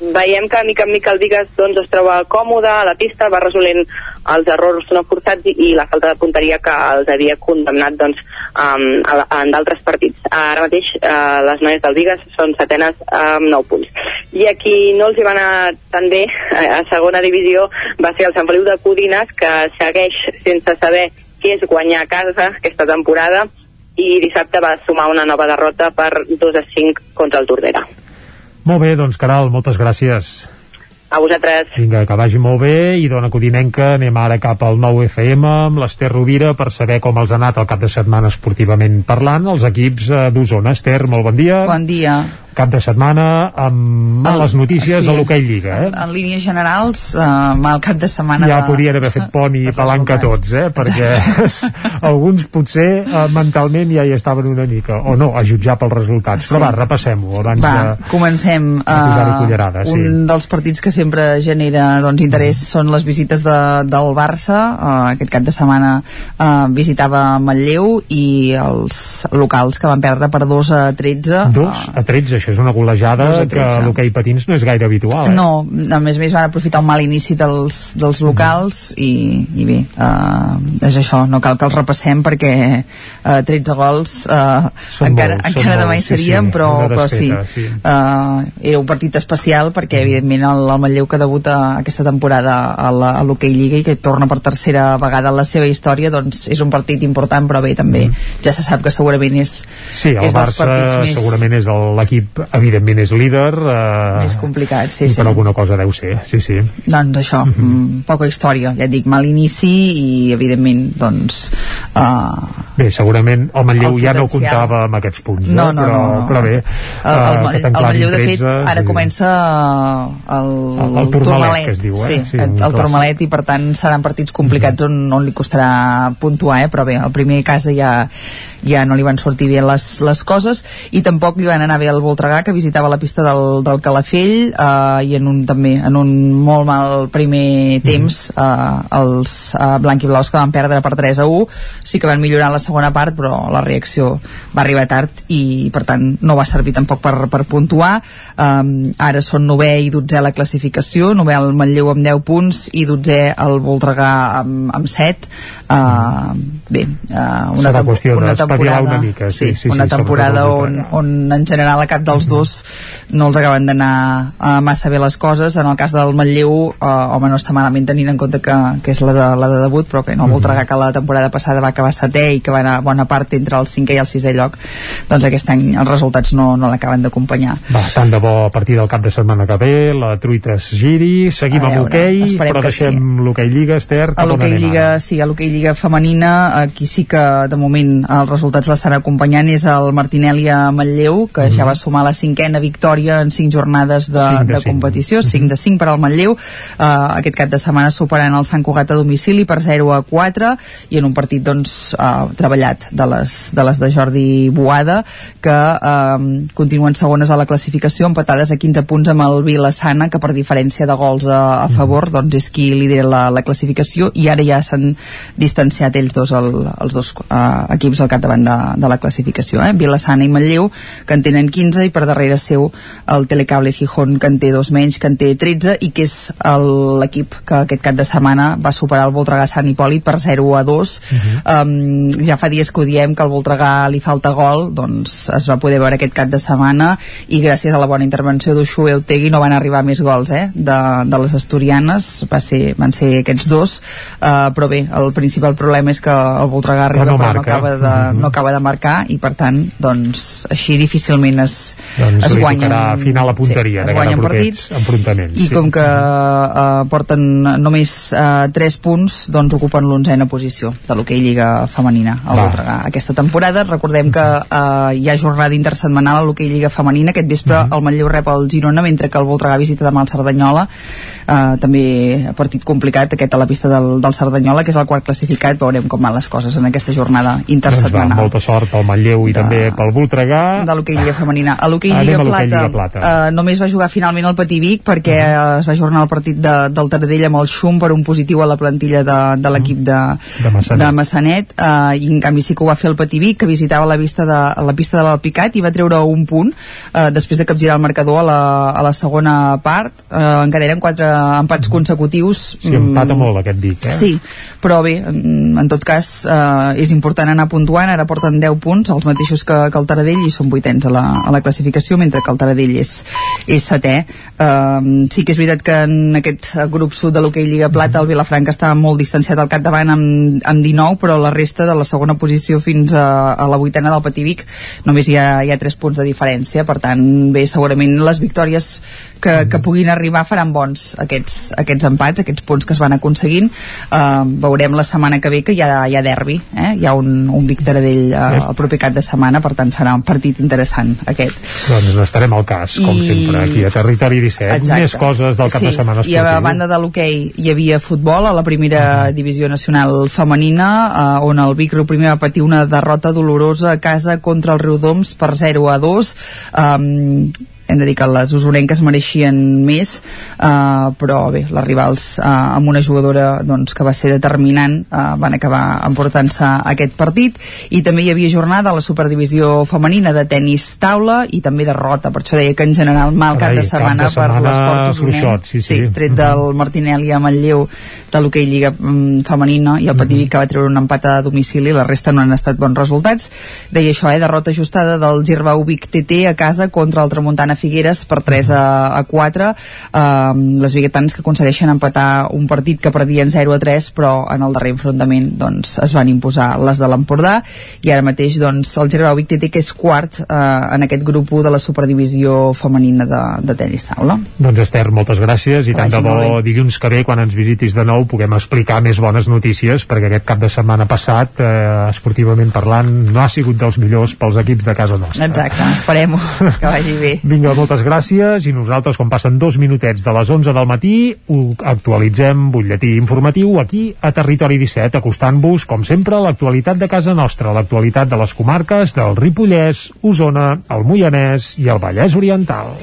[SPEAKER 36] veiem que mica en mica el Vigues doncs, es troba còmode a la pista, va resolent els errors no forçats i, la falta de punteria que els havia condemnat doncs, um, en d'altres partits. Ara mateix uh, les noies del Vigues són setenes amb 9 punts. I a qui no els hi va anar tan bé a segona divisió va ser el Sant Feliu de Codines, que segueix sense saber què és guanyar a casa aquesta temporada i dissabte va sumar una nova derrota per 2 a 5 contra el Tordera.
[SPEAKER 1] Molt bé, doncs Caral, moltes gràcies.
[SPEAKER 36] A vosaltres.
[SPEAKER 1] Vinga, que vagi molt bé i dona Codinenca, anem ara cap al 9 FM amb l'Ester Rovira per saber com els ha anat el cap de setmana esportivament parlant, els equips eh, d'Osona. Ester, molt bon dia.
[SPEAKER 37] Bon dia.
[SPEAKER 1] Cap de setmana amb males notícies
[SPEAKER 37] sí.
[SPEAKER 1] a l'Hockey Lliga, eh?
[SPEAKER 37] En línies generals, eh, mal cap de setmana
[SPEAKER 1] ja
[SPEAKER 37] de...
[SPEAKER 1] podrien haver fet pont i palanca tots, eh? perquè alguns potser eh, mentalment ja hi estaven una mica, o no, a jutjar pels resultats. Però
[SPEAKER 37] Sí.
[SPEAKER 1] va, repassem-ho abans
[SPEAKER 37] Va,
[SPEAKER 1] de...
[SPEAKER 37] comencem.
[SPEAKER 1] de cullerada, sí.
[SPEAKER 37] Un dels partits que sempre genera doncs, interès són les visites de, del Barça. Uh, aquest cap de setmana uh, visitava Manlleu i els locals que van perdre per 2 a 13.
[SPEAKER 1] 2 a 13, això és una golejada
[SPEAKER 37] a
[SPEAKER 1] que a l'hoquei patins no és gaire habitual, eh?
[SPEAKER 37] No, a més a més van aprofitar un mal inici dels, dels locals i, i bé, uh, és això, no cal que els repassem perquè uh, 13 gols uh,
[SPEAKER 1] Són
[SPEAKER 37] encara,
[SPEAKER 1] molts,
[SPEAKER 37] encara demà hi
[SPEAKER 1] molts, sí,
[SPEAKER 37] seríem,
[SPEAKER 1] sí,
[SPEAKER 37] però, però sí,
[SPEAKER 1] sí.
[SPEAKER 37] Uh, era un partit especial perquè evidentment el, el Manlleu que debuta aquesta temporada a a l'Hockey Lliga i que torna per tercera vegada en la seva història doncs és un partit important però bé també ja se sap que segurament és,
[SPEAKER 1] Sí, el
[SPEAKER 37] és dels partits
[SPEAKER 1] Barça
[SPEAKER 37] més,
[SPEAKER 1] segurament és l'equip, evidentment és líder. Eh,
[SPEAKER 37] més complicat sí, sí.
[SPEAKER 1] per alguna cosa deu ser, sí, sí.
[SPEAKER 37] Doncs això, mm, poca història, ja et dic, mal inici i evidentment doncs uh,
[SPEAKER 1] bé, segurament el Manlleu
[SPEAKER 37] El
[SPEAKER 1] ja no comptava amb aquests punts
[SPEAKER 37] No,
[SPEAKER 1] eh?
[SPEAKER 37] no,
[SPEAKER 1] però,
[SPEAKER 37] no, no.
[SPEAKER 1] però bé
[SPEAKER 37] el, el,
[SPEAKER 1] eh, que
[SPEAKER 37] el
[SPEAKER 1] t'enclavin
[SPEAKER 37] Manlleu de fet
[SPEAKER 1] 13,
[SPEAKER 37] ara comença el,
[SPEAKER 1] El- el Tourmalet, que es diu, eh?
[SPEAKER 37] sí,
[SPEAKER 1] Sí,
[SPEAKER 37] el, el
[SPEAKER 1] clàssic.
[SPEAKER 37] Tourmalet i per tant seran partits complicats on, on li costarà puntuar eh? però bé, el primer casa ja, ja no li van sortir bé les, les coses i tampoc li van anar bé al Voltregà que visitava la pista del, del Calafell eh, i en un, també en un molt mal primer temps eh, els eh, blanc i blaus que van perdre per 3 a 1 sí que van millorar la segona part però la reacció va arribar tard i per tant no va servir tampoc per, per puntuar. Um, ara són 9è i 12è a la classificació 9è el Manlleu amb 10 punts i 12è el Voltregà amb, amb 7 uh, bé uh, una, tempo-
[SPEAKER 1] qüestió
[SPEAKER 37] una temporada.
[SPEAKER 1] Una mica, sí, sí, sí,
[SPEAKER 37] una
[SPEAKER 1] sobretot
[SPEAKER 37] temporada
[SPEAKER 1] el
[SPEAKER 37] on, on en general a cap dels dos no els acaben d'anar uh, massa bé les coses. En el cas del Manlleu uh, home no està malament tenint en compte que, que és la de, la de debut però que no el Voltregà que la temporada passada va acabar setè i que va anar bona part entre el cinquè i el sisè lloc. Doncs aquest any els resultats no, no l'acaben d'acompanyar.
[SPEAKER 1] Va, tant de bo a partir del cap de setmana que ve, la truita es giri, seguim amb
[SPEAKER 37] veure,
[SPEAKER 1] l'hoquei,
[SPEAKER 37] esperem
[SPEAKER 1] però
[SPEAKER 37] que
[SPEAKER 1] deixem l'hoquei Lliga, Esther,
[SPEAKER 37] a l'hoquei Lliga, sí, a l'hoquei Lliga femenina. Aquí sí que de moment els resultats l'estan acompanyant és el Martinelli a Manlleu que ja
[SPEAKER 1] Mhm.
[SPEAKER 37] va sumar la cinquena victòria en cinc jornades de,
[SPEAKER 1] Cinc de
[SPEAKER 37] de
[SPEAKER 1] cinc.
[SPEAKER 37] competició 5 de 5 per al Manlleu uh, aquest cap de setmana superant el Sant Cugat a domicili per 0 a 4 i en un partit doncs uh, treballat de les, de les de Jordi Boada que uh, continuen segones a la classificació empatades a 15 punts amb el Vilassana que per diferència de gols a, a favor doncs és qui lidera la, la classificació i ara ja s'han distanciat ells dos el, els dos uh, equips al capdavant de, de la classificació eh? Vilassana i Manlleu que en tenen 15 i per darrere seu el Telecable Gijón que en té dos menys, que en té 13 i que és l'equip que aquest cap de setmana va superar el Voltregà Sant Hipòlit per 0 a 2 um, ja fa dies que ho diem que al Voltregà li falta gol doncs es va poder veure aquest cap de setmana i gràcies a la bona intervenció d'Uxue Eutegui no van arribar més gols eh, de, de les asturianes. Va ser, van ser aquests dos. Uh, però bé, el principal problema és que el Voltregà arriba
[SPEAKER 1] no
[SPEAKER 37] però no acaba, de, no acaba de marcar i per tant doncs així difícilment es,
[SPEAKER 1] Doncs
[SPEAKER 37] es guanyen
[SPEAKER 1] tocarà afinar la punteria
[SPEAKER 37] sí, es
[SPEAKER 1] a
[SPEAKER 37] guanyen partits.
[SPEAKER 1] enfrontaments.
[SPEAKER 37] i com que uh, porten només uh, 3 punts doncs ocupen l'onzena posició de l'hoquei Lliga Femenina al. Voltregà aquesta temporada. Recordem que uh, hi ha jornada intersetmanal a l'hoquei Lliga Femenina. Aquest vespre
[SPEAKER 1] Mhm.
[SPEAKER 37] el Manlleu rep el Girona mentre que el Voltregà visita demà el Cerdanyola. Uh, també partit complicat aquest a la pista del, del Cerdanyola que és el quart classificat. Veurem com van les coses en aquesta jornada
[SPEAKER 1] Doncs
[SPEAKER 37] intersetmanal
[SPEAKER 1] molta sort pel Manlleu i també pel Voltregà.
[SPEAKER 37] de l'hoquei Lliga Femenina. A l'hoquei Lliga
[SPEAKER 1] a l'hoquei
[SPEAKER 37] Plata,
[SPEAKER 1] Lliga Plata.
[SPEAKER 37] eh, només va jugar finalment el Patí Vic perquè uh es va ajornar el partit de, del Taradell amb el Xum per un positiu a la plantilla de, de l'equip de,
[SPEAKER 1] De Massanet.
[SPEAKER 37] de Massanet uh, i en canvi sí que ho va fer el Patí Vic que visitava la, vista de, la pista de l'Alpicat i va treure un punt uh, després de capgirar el marcador a la, a la segona part uh, encara eren quatre empats consecutius
[SPEAKER 1] Sí, empata
[SPEAKER 37] Mm,
[SPEAKER 1] molt aquest Vic, eh?
[SPEAKER 37] Sí, però bé, en, en tot cas eh, és important anar puntuant, ara porten 10 punts, els mateixos que, que el Taradell i són vuitens a la, a la classificació, mentre que el Taradell és, és setè. Eh, sí que és veritat que en aquest grup sud de l'hoquei Lliga Plata el Vilafranca està molt distanciat al capdavant amb, amb 19, però la resta de la segona posició fins a, a la vuitena del Pativic només hi ha, hi ha 3 punts de diferència, per tant bé, segurament les victòries que, que puguin arribar faran bons aquests, aquests empats, aquests punts que es van aconseguint uh, veurem la setmana que ve que hi ha, hi ha derbi eh? hi ha un, un Vic Taradell uh, el proper cap de setmana per tant serà un partit interessant aquest
[SPEAKER 1] Doncs estarem al cas, com
[SPEAKER 37] I-
[SPEAKER 1] sempre, aquí a Territori 17.
[SPEAKER 37] Exacte.
[SPEAKER 1] Més coses del cap
[SPEAKER 37] sí.
[SPEAKER 1] de setmana
[SPEAKER 37] I a
[SPEAKER 1] esportiu.
[SPEAKER 37] banda de l'hoquei hi havia futbol a la primera divisió nacional femenina eh, on el Vic Riu primer va patir una derrota dolorosa a casa contra el Riudoms per 0 a 2 um, hem de dir que les usonenques mereixien més uh, però bé, les rivals uh, amb una jugadora doncs, que va ser determinant uh, van acabar emportant-se aquest partit. I també hi havia jornada a la superdivisió femenina de tennis taula i també derrota, per això deia que en general mal cap
[SPEAKER 1] Carai,
[SPEAKER 37] de
[SPEAKER 1] cap
[SPEAKER 37] setmana
[SPEAKER 1] de
[SPEAKER 37] per
[SPEAKER 1] setmana
[SPEAKER 37] l'esport usonenc
[SPEAKER 1] fluixot, sí, sí.
[SPEAKER 37] tret del Martinelli a Manlleu de l'hoquei Lliga mm, femenina i el
[SPEAKER 1] Mhm.
[SPEAKER 37] Pativic que va treure un empat a domicili la resta no han estat bons resultats. Deia això, eh, derrota ajustada del Girbau Vic TT a casa contra el Tramuntana Figueres per 3 a, a 4 uh, les biguetans que aconsegueixen empatar un partit que perdien 0 a 3 però en el darrer enfrontament doncs, es van imposar les de l'Empordà i ara mateix doncs, el Gervau Vic que és quart uh, en aquest grup 1 de la superdivisió femenina de, de tenis taula.
[SPEAKER 1] Doncs Esther, moltes gràcies i tant de bo dilluns que ve quan ens visitis de nou puguem explicar més bones notícies perquè aquest cap de setmana passat eh, esportivament parlant no ha sigut dels millors pels equips de casa nostra.
[SPEAKER 37] Exacte, esperem que vagi bé.
[SPEAKER 1] Vinga, moltes gràcies i nosaltres quan passen dos minutets de les 11 del matí actualitzem butlletí informatiu aquí a Territori 17 acostant-vos com sempre a l'actualitat de casa nostra, l'actualitat de les comarques del Ripollès, Osona, el Moianès i el Vallès Oriental.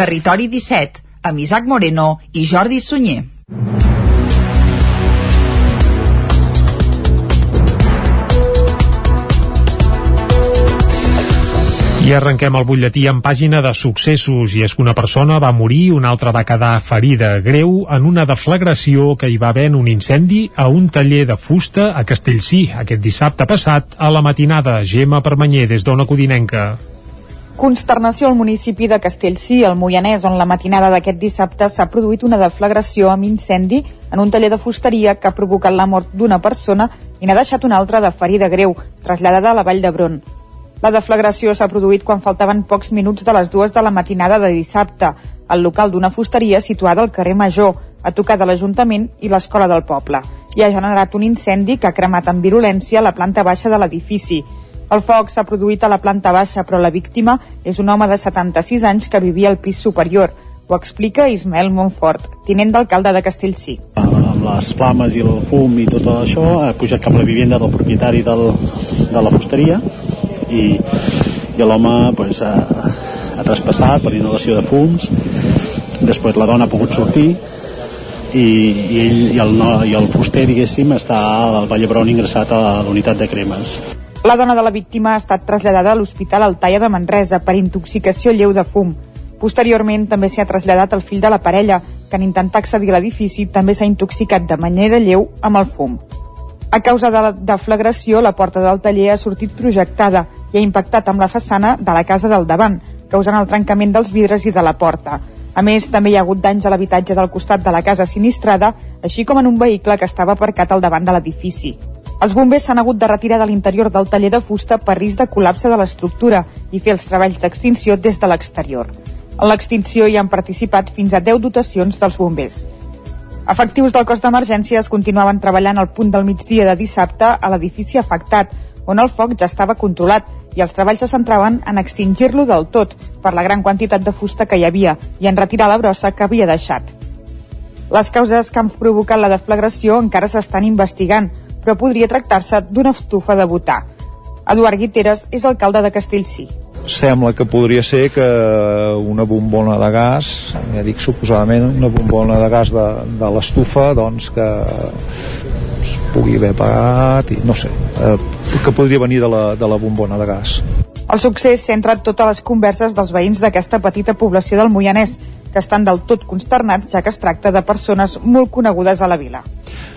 [SPEAKER 37] Territori 17, amb Isaac Moreno i Jordi Sunyer.
[SPEAKER 1] I arrenquem el butlletí en pàgina de successos i és que una persona va morir, una altra va quedar ferida greu en una deflagració que hi va haver en un incendi a un taller de fusta a Castellcí aquest dissabte passat a la matinada. Gemma Permanyer des d'Ona Codinenca.
[SPEAKER 38] Consternació al municipi de Castellcí, al Moianès, on la matinada d'aquest dissabte s'ha produït una deflagració amb incendi en un taller de fusteria que ha provocat la mort d'una persona i n'ha deixat una altra de ferida greu, traslladada a la Vall d'Hebron. La deflagració s'ha produït quan faltaven pocs minuts de les dues de la matinada de dissabte, al local d'una fusteria situada al carrer Major, a tocar de l'Ajuntament i l'Escola del Poble, i ha generat un incendi que ha cremat amb virulència la planta baixa de l'edifici. El foc s'ha produït a la planta baixa, però la víctima és un home de 76 anys que vivia al pis superior. Ho explica Ismael Montfort, tinent d'alcalde de Castellcí.
[SPEAKER 39] Amb les flames i el fum i tot això ha pujat cap a la vivenda del propietari del, de la fusteria i, i l'home pues, ha, ha traspassat per inhalació de fums després la dona ha pogut sortir i, i ell i el, i el fuster diguéssim està al Vall d'Hebron ingressat a la unitat de cremes
[SPEAKER 38] la dona de la víctima ha estat traslladada a l'Hospital Altaia de Manresa per intoxicació lleu de fum. Posteriorment també s'hi ha traslladat el fill de la parella, que en intentar accedir a l'edifici també s'ha intoxicat de manera lleu amb el fum. A causa de la deflagració, la porta del taller ha sortit projectada i ha impactat amb la façana de la casa del davant, causant el trencament dels vidres i de la porta. A més, també hi ha hagut danys a l'habitatge del costat de la casa sinistrada, així com en un vehicle que estava aparcat al davant de l'edifici. Els bombers s'han hagut de retirar de l'interior del taller de fusta per risc de col·lapse de l'estructura i fer els treballs d'extinció des de l'exterior. En l'extinció hi han participat fins a 10 dotacions dels bombers. Efectius del cos d'emergències continuaven treballant al punt del migdia de dissabte a l'edifici afectat, on el foc ja estava controlat i els treballs se centraven en extingir-lo del tot per la gran quantitat de fusta que hi havia i en retirar la brossa que havia deixat. Les causes que han provocat la deflagració encara s'estan investigant, però podria tractar-se d'una estufa de butà. Eduard Guiteres és alcalde de Castellcí
[SPEAKER 40] sembla que podria ser que una bombona de gas, ja dic suposadament una bombona de gas de, de l'estufa, doncs que es pugui haver pagat i no sé, eh, que podria venir de la, de la bombona de gas.
[SPEAKER 38] El succés centra totes les converses dels veïns d'aquesta petita població del Moianès, que estan del tot consternats ja que es tracta de persones molt conegudes a la vila.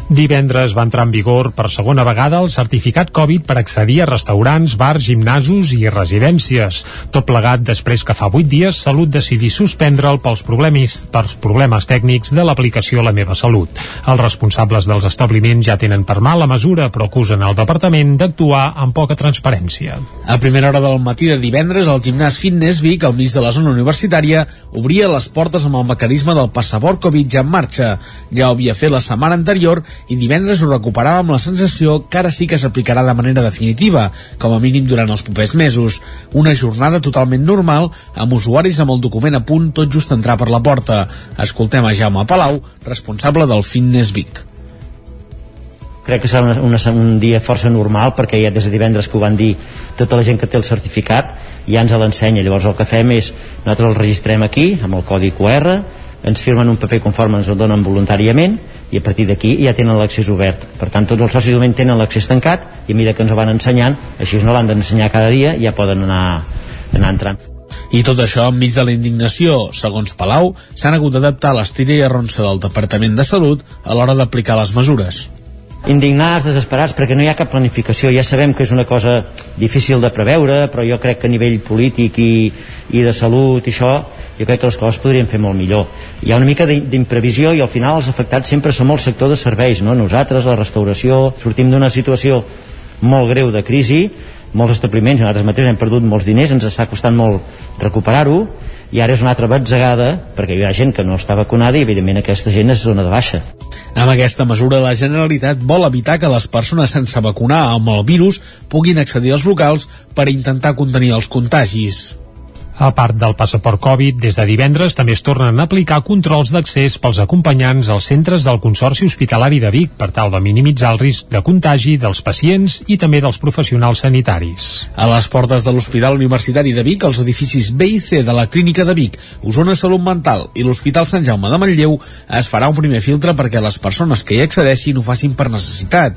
[SPEAKER 1] Divendres va entrar en vigor per segona vegada el certificat Covid per accedir a restaurants, bars, gimnasos i residències. Tot plegat després que fa 8 dies Salut decidí suspendre'l pels problemes, pels problemes tècnics de l'aplicació La meva salut. Els responsables dels establiments ja tenen per mà la mesura, però acusen el departament d'actuar amb poca transparència.
[SPEAKER 3] A primera hora del matí de divendres, el gimnàs Fitness Vic, al mig de la zona universitària, obria les portes amb el mecanisme del passaport Covid ja en marxa. Ja ho havia fet la setmana anterior i divendres ho recuperava amb la sensació que ara sí que s'aplicarà de manera definitiva, com a mínim durant els propers mesos. Una jornada totalment normal, amb usuaris amb el document a punt tot just entrar per la porta. Escoltem a Jaume Palau, responsable del Fitness Vic
[SPEAKER 41] crec que serà una, una, un dia força normal perquè ja des de divendres que ho van dir tota la gent que té el certificat ja ens l'ensenya, llavors el que fem és nosaltres el registrem aquí amb el codi QR ens firmen un paper conforme ens el donen voluntàriament i a partir d'aquí ja tenen l'accés obert. Per tant tots els socis moment tenen l'accés tancat i a mesura que ens ho van ensenyant així no l'han d'ensenyar cada dia ja poden anar, anar entrant.
[SPEAKER 3] I tot això enmig de la indignació, segons Palau, s'han hagut d'adaptar a l'estira i arronsa del Departament de Salut a l'hora d'aplicar les mesures
[SPEAKER 41] indignats, desesperats, perquè no hi ha cap planificació. Ja sabem que és una cosa
[SPEAKER 5] difícil de preveure, però jo crec que a nivell polític i, i de salut i això, jo crec que les coses podrien fer molt millor. Hi ha una mica d'im- d'imprevisió i al final els afectats sempre som el sector de serveis, no? Nosaltres, la restauració, sortim d'una situació molt greu de crisi, molts establiments, nosaltres mateixos hem perdut molts diners, ens està costant molt recuperar-ho, i ara és una altra batzegada, perquè hi ha gent que no està vacunada i evidentment aquesta gent es dona de baixa.
[SPEAKER 3] Amb aquesta mesura, la Generalitat vol evitar que les persones sense vacunar amb el virus puguin accedir als locals per intentar contenir els contagis.
[SPEAKER 1] A part del passaport Covid, des de divendres també es tornen a aplicar controls d'accés pels acompanyants als centres del Consorci Hospitalari de Vic per tal de minimitzar el risc de contagi dels pacients i també dels professionals sanitaris.
[SPEAKER 3] A les portes de l'Hospital Universitari de Vic, els edificis B i C de la Clínica de Vic, Osona Salut Mental i l'Hospital Sant Jaume de Manlleu es farà un primer filtre perquè les persones que hi accedeixin ho facin per necessitat.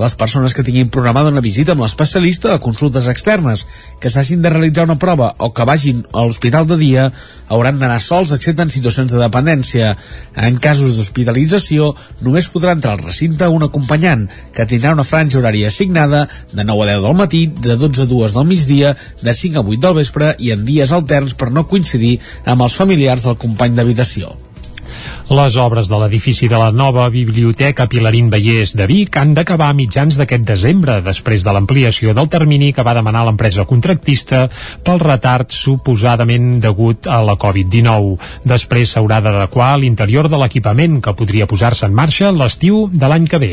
[SPEAKER 3] Les persones que tinguin programada una visita amb l'especialista a consultes externes, que s'hagin de realitzar una prova o que vagin a l'hospital de dia hauran d'anar sols excepte en situacions de dependència. En casos d'hospitalització, només podrà entrar al recinte un acompanyant, que tindrà una franja horària assignada de 9 a 10 del matí, de 12 a 2 del migdia, de 5 a 8 del vespre i en dies alterns per no coincidir amb els familiars del company d'habitació.
[SPEAKER 1] Les obres de l'edifici de la nova Biblioteca Pilarín Vallès de Vic han d'acabar a mitjans d'aquest desembre, després de l'ampliació del termini que va demanar l'empresa contractista pel retard suposadament degut a la Covid-19. Després s'haurà d'adequar l'interior de l'equipament que podria posar-se en marxa l'estiu de l'any que ve.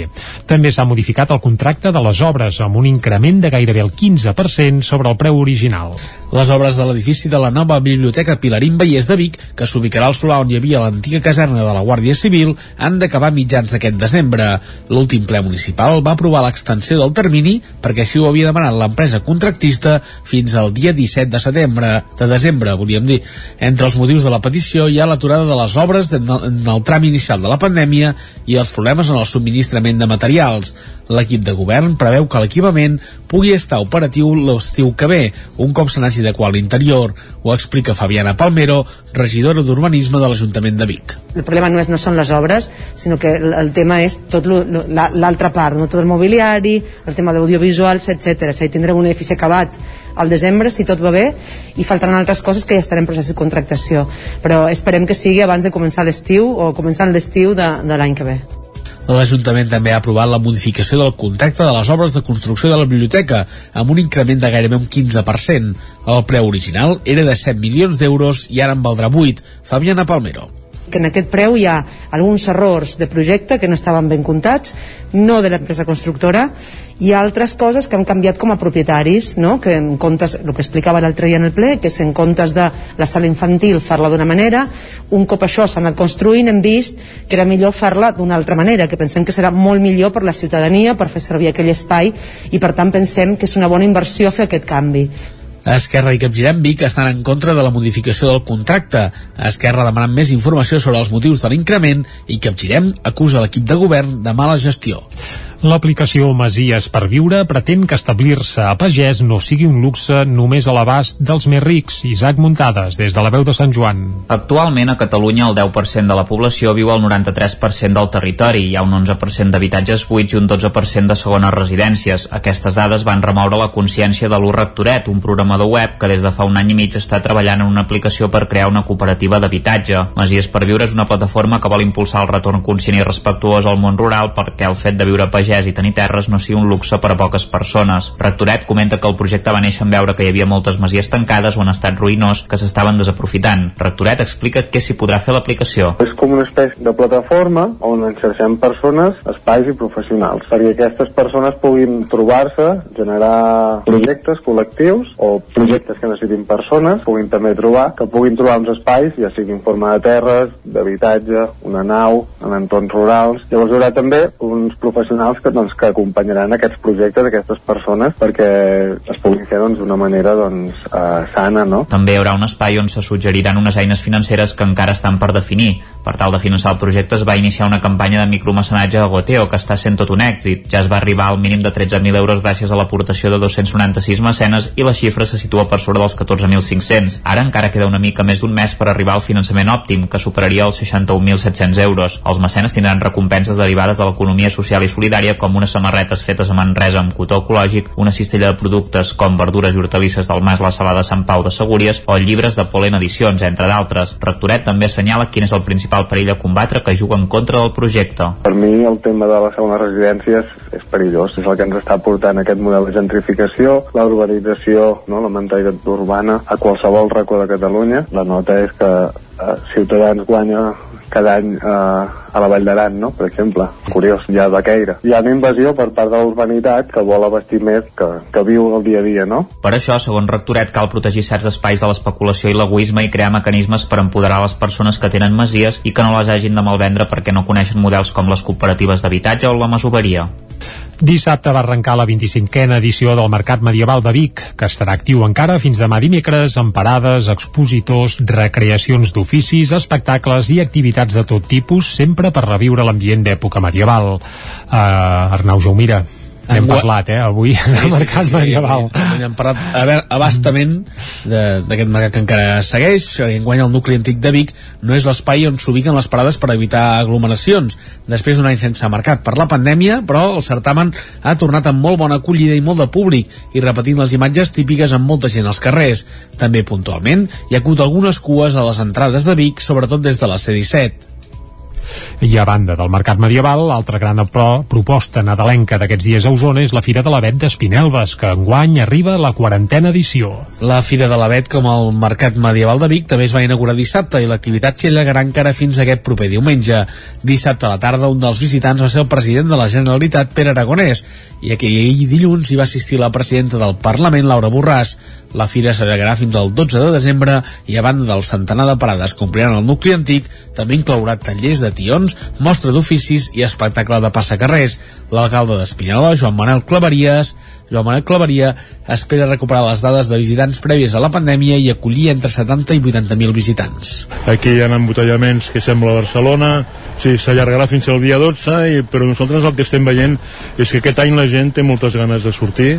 [SPEAKER 1] També s'ha modificat el contracte de les obres amb un increment de gairebé el 15% sobre el preu original.
[SPEAKER 3] Les obres de l'edifici de la nova Biblioteca Pilarín Vallès de Vic, que s'ubicarà al solar on hi havia l'antiga caserna de la Guàrdia Civil, han d'acabar mitjans d'aquest desembre. L'últim ple municipal va aprovar l'extensió del termini perquè així ho havia demanat l'empresa contractista fins al dia 17 de setembre, de desembre, volíem dir. Entre els motius de la petició hi ha l'aturada de les obres en el, tram inicial de la pandèmia i els problemes en el subministrament de materials. L'equip de govern preveu que l'equipament pugui estar operatiu l'estiu que ve, un cop se n'hagi d'adequar l'interior. Ho explica Fabiana Palmero, regidora d'Urbanisme de l'Ajuntament de Vic.
[SPEAKER 4] El problema no, és, no són les obres, sinó que el, el tema és tot l'altra part, no tot el mobiliari, el tema d'audiovisuals, etc. Dir, tindrem un edifici acabat al desembre, si tot va bé, i faltaran altres coses que ja estan en procés de contractació. Però esperem que sigui abans de començar l'estiu o començant l'estiu de, de l'any que ve.
[SPEAKER 3] L'Ajuntament també ha aprovat la modificació del contracte de les obres de construcció de la biblioteca, amb un increment de gairebé un 15%. El preu original era de 7 milions d'euros i ara en valdrà 8. Fabiana Palmero.
[SPEAKER 4] Que en aquest preu hi ha alguns errors de projecte que no estaven ben comptats, no de l'empresa constructora, i altres coses que han canviat com a propietaris, no? que en comptes, el que explicava l'altre dia en el ple, que en comptes de la sala infantil fer-la d'una manera, un cop això s'ha anat construint hem vist que era millor fer-la d'una altra manera, que pensem que serà molt millor per la ciutadania, per fer servir aquell espai, i per tant pensem que és una bona inversió fer aquest canvi.
[SPEAKER 3] Esquerra i Capgirem Vic estan en contra de la modificació del contracte. Esquerra demanant més informació sobre els motius de l'increment i Capgirem acusa l'equip de govern de mala gestió.
[SPEAKER 1] L'aplicació Masies per viure pretén que establir-se a pagès no sigui un luxe només a l'abast dels més rics. Isaac Muntades, des de la veu de Sant Joan.
[SPEAKER 6] Actualment a Catalunya el 10% de la població viu al 93% del territori. Hi ha un 11% d'habitatges buits i un 12% de segones residències. Aquestes dades van remoure la consciència de l'U Rectoret, un programador web que des de fa un any i mig està treballant en una aplicació per crear una cooperativa d'habitatge. Masies per viure és una plataforma que vol impulsar el retorn conscient i respectuós al món rural perquè el fet de viure a pagès i tenir terres no sigui un luxe per a poques persones. Rectoret comenta que el projecte va néixer en veure que hi havia moltes masies tancades o en estat ruïnós que s'estaven desaprofitant. Rectoret explica què s'hi podrà fer l'aplicació.
[SPEAKER 42] És com una espècie de plataforma on enxerxem persones, espais i professionals, perquè aquestes persones puguin trobar-se, generar projectes col·lectius o projectes que necessitin persones, puguin també trobar, que puguin trobar uns espais, ja sigui en forma de terres, d'habitatge, una nau, en entorns rurals. Llavors hi haurà també uns professionals que, doncs, que acompanyaran aquests projectes, aquestes persones, perquè es puguin fer doncs, d'una manera doncs, eh, sana, no?
[SPEAKER 6] També hi haurà un espai on se suggeriran unes eines financeres que encara estan per definir. Per tal de finançar el projecte es va iniciar una campanya de micromecenatge a Goteo, que està sent tot un èxit. Ja es va arribar al mínim de 13.000 euros gràcies a l'aportació de 296 mecenes i la xifra se situa per sobre dels 14.500. Ara encara queda una mica més d'un mes per arribar al finançament òptim, que superaria els 61.700 euros. Els mecenes tindran recompenses derivades de l'economia social i solidària alimentària com unes samarretes fetes a Manresa amb cotó ecològic, una cistella de productes com verdures i hortalisses del Mas La Salada Sant Pau de Segúries o llibres de Polen Edicions, entre d'altres. Rectoret també assenyala quin és el principal perill a combatre que juga en contra del projecte.
[SPEAKER 42] Per mi el tema de les segones residències és perillós, és el que ens està portant aquest model de gentrificació, la urbanització, no, la mentalitat urbana a qualsevol racó de Catalunya. La nota és que eh, Ciutadans guanya cada any eh, a la Vall d'Aran, no? per exemple. Curiós, hi ha Baqueira. Hi ha una invasió per part de la urbanitat que vol abastir més que, que viu el dia a dia, no?
[SPEAKER 6] Per això, segons Rectoret, cal protegir certs espais de l'especulació i l'egoisme i crear mecanismes per empoderar les persones que tenen masies i que no les hagin de malvendre perquè no coneixen models com les cooperatives d'habitatge o la masoveria.
[SPEAKER 1] Dissabte va arrencar la 25a edició del Mercat Medieval de Vic, que estarà actiu encara fins demà dimecres amb parades, expositors, recreacions d'oficis, espectacles i activitats de tot tipus, sempre per reviure l'ambient d'època medieval. Uh, Arnau Jaumira, n'hem parlat, eh, avui, sí, del Mercat sí, sí, Medieval.
[SPEAKER 3] Sí, hem parlat a veure, abastament d'aquest mercat que encara segueix. Enguany el nucli antic de Vic no és l'espai on s'ubiquen les parades per evitar aglomeracions. Després d'un any sense mercat per la pandèmia, però el certamen ha tornat amb molt bona acollida i molt de públic i repetint les imatges típiques amb molta gent als carrers. També puntualment hi ha hagut algunes cues a les entrades de Vic, sobretot des de la C-17.
[SPEAKER 1] I a banda del Mercat Medieval, l'altra gran pro proposta nadalenca d'aquests dies a Osona és la Fira de l'Avet d'Espinelves, que enguany arriba a la quarantena edició.
[SPEAKER 3] La Fira de l'Avet, com el Mercat Medieval de Vic, també es va inaugurar dissabte i l'activitat s'hi allargarà encara fins aquest proper diumenge. Dissabte a la tarda, un dels visitants va ser el president de la Generalitat, Pere Aragonès, i aquell dilluns hi va assistir la presidenta del Parlament, Laura Borràs. La fira s'allargarà fins al 12 de desembre i a banda del centenar de parades que el nucli antic, també inclourà tallers de tions, mostra d'oficis i espectacle de passacarrers. L'alcalde d'Espinyola, Joan Manuel Claveries, Joan Manuel Claveria espera recuperar les dades de visitants prèvies a la pandèmia i acollir entre 70 i 80.000 visitants.
[SPEAKER 11] Aquí hi ha embotellaments que sembla Barcelona, sí, s'allargarà fins al dia 12, i, però nosaltres el que estem veient és que aquest any la gent té moltes ganes de sortir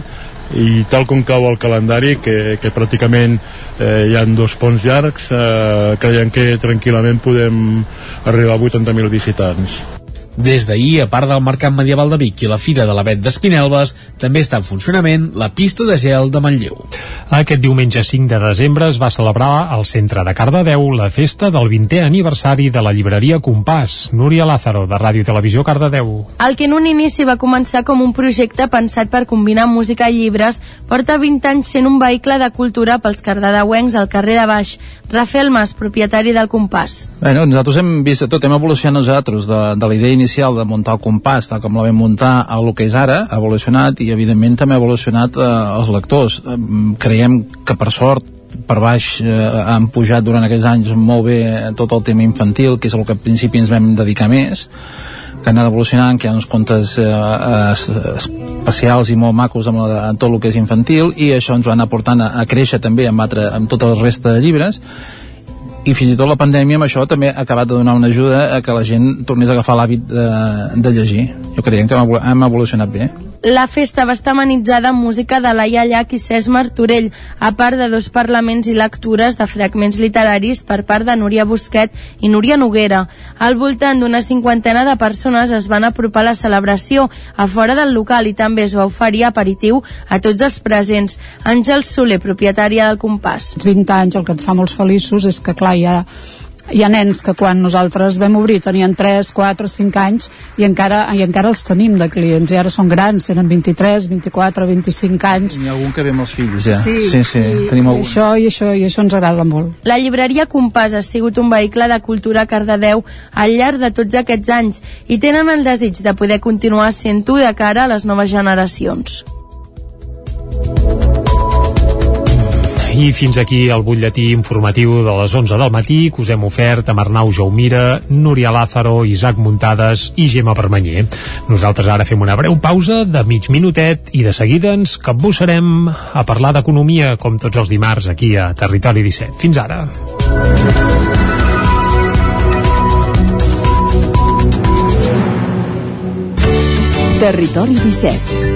[SPEAKER 11] i tal com cau el calendari, que, que pràcticament eh, hi han dos ponts llargs, eh, creiem que tranquil·lament podem arribar a 80.000 visitants.
[SPEAKER 3] Des d'ahir, a part del Mercat Medieval de Vic i la Fira de l'Avet d'Espinelves, també està en funcionament la pista de gel de Manlleu.
[SPEAKER 1] Aquest diumenge 5 de desembre es va celebrar al centre de Cardedeu la festa del 20è aniversari de la llibreria Compàs. Núria Lázaro, de Ràdio i Televisió Cardedeu.
[SPEAKER 12] El que en un inici va començar com un projecte pensat per combinar música i llibres, porta 20 anys sent un vehicle de cultura pels cardedeuencs al carrer de Baix. Rafael Mas, propietari del Compàs.
[SPEAKER 43] Bueno, nosaltres hem vist tot, hem evolucionat nosaltres de, de la idea inicial de muntar el compàs, tal com la vam muntar a el que és ara, ha evolucionat i evidentment també ha evolucionat eh, els lectors. Creiem que per sort per baix eh, han pujat durant aquests anys molt bé tot el tema infantil, que és el que al principi ens vam dedicar més, que han anat evolucionant, que hi ha uns contes eh, especials i molt macos amb, la, amb tot el que és infantil i això ens va anar portant a, a créixer també amb, altre, amb tota la resta de llibres i fins i tot la pandèmia amb això també ha acabat de donar una ajuda a que la gent tornés a agafar l'hàbit de, de llegir. Jo creiem que hem evolu- hem evolucionat bé.
[SPEAKER 12] La festa va estar amenitzada amb música de Laia Llach i Cesc Martorell, a part de dos parlaments i lectures de fragments literaris per part de Núria Busquet i Núria Noguera. Al voltant d'una cinquantena de persones es van apropar a la celebració a fora del local i també es va oferir aperitiu a tots els presents. Àngel Soler, propietària del Compàs.
[SPEAKER 44] Els 20 anys el que ens fa molts feliços és que clar, ha, hi ha nens que quan nosaltres vam obrir tenien 3, 4, 5 anys i encara, i encara els tenim de clients i ara són grans, tenen 23, 24, 25 anys
[SPEAKER 43] N'hi ha algun que ve amb els fills ja.
[SPEAKER 44] Sí,
[SPEAKER 43] sí, sí.
[SPEAKER 44] i,
[SPEAKER 43] Tenim
[SPEAKER 44] i
[SPEAKER 43] algun...
[SPEAKER 44] això, i això i això ens agrada molt
[SPEAKER 12] La llibreria Compàs ha sigut un vehicle de cultura a Cardedeu al llarg de tots aquests anys i tenen el desig de poder continuar sent-ho de cara a les noves generacions.
[SPEAKER 1] I fins aquí el butlletí informatiu de les 11 del matí que us hem ofert amb Arnau Jaumira, Núria Lázaro, Isaac Muntades i Gemma Permanyer. Nosaltres ara fem una breu pausa de mig minutet i de seguida ens capbussarem a parlar d'economia com tots els dimarts aquí a Territori 17. Fins ara.
[SPEAKER 31] Territori 17.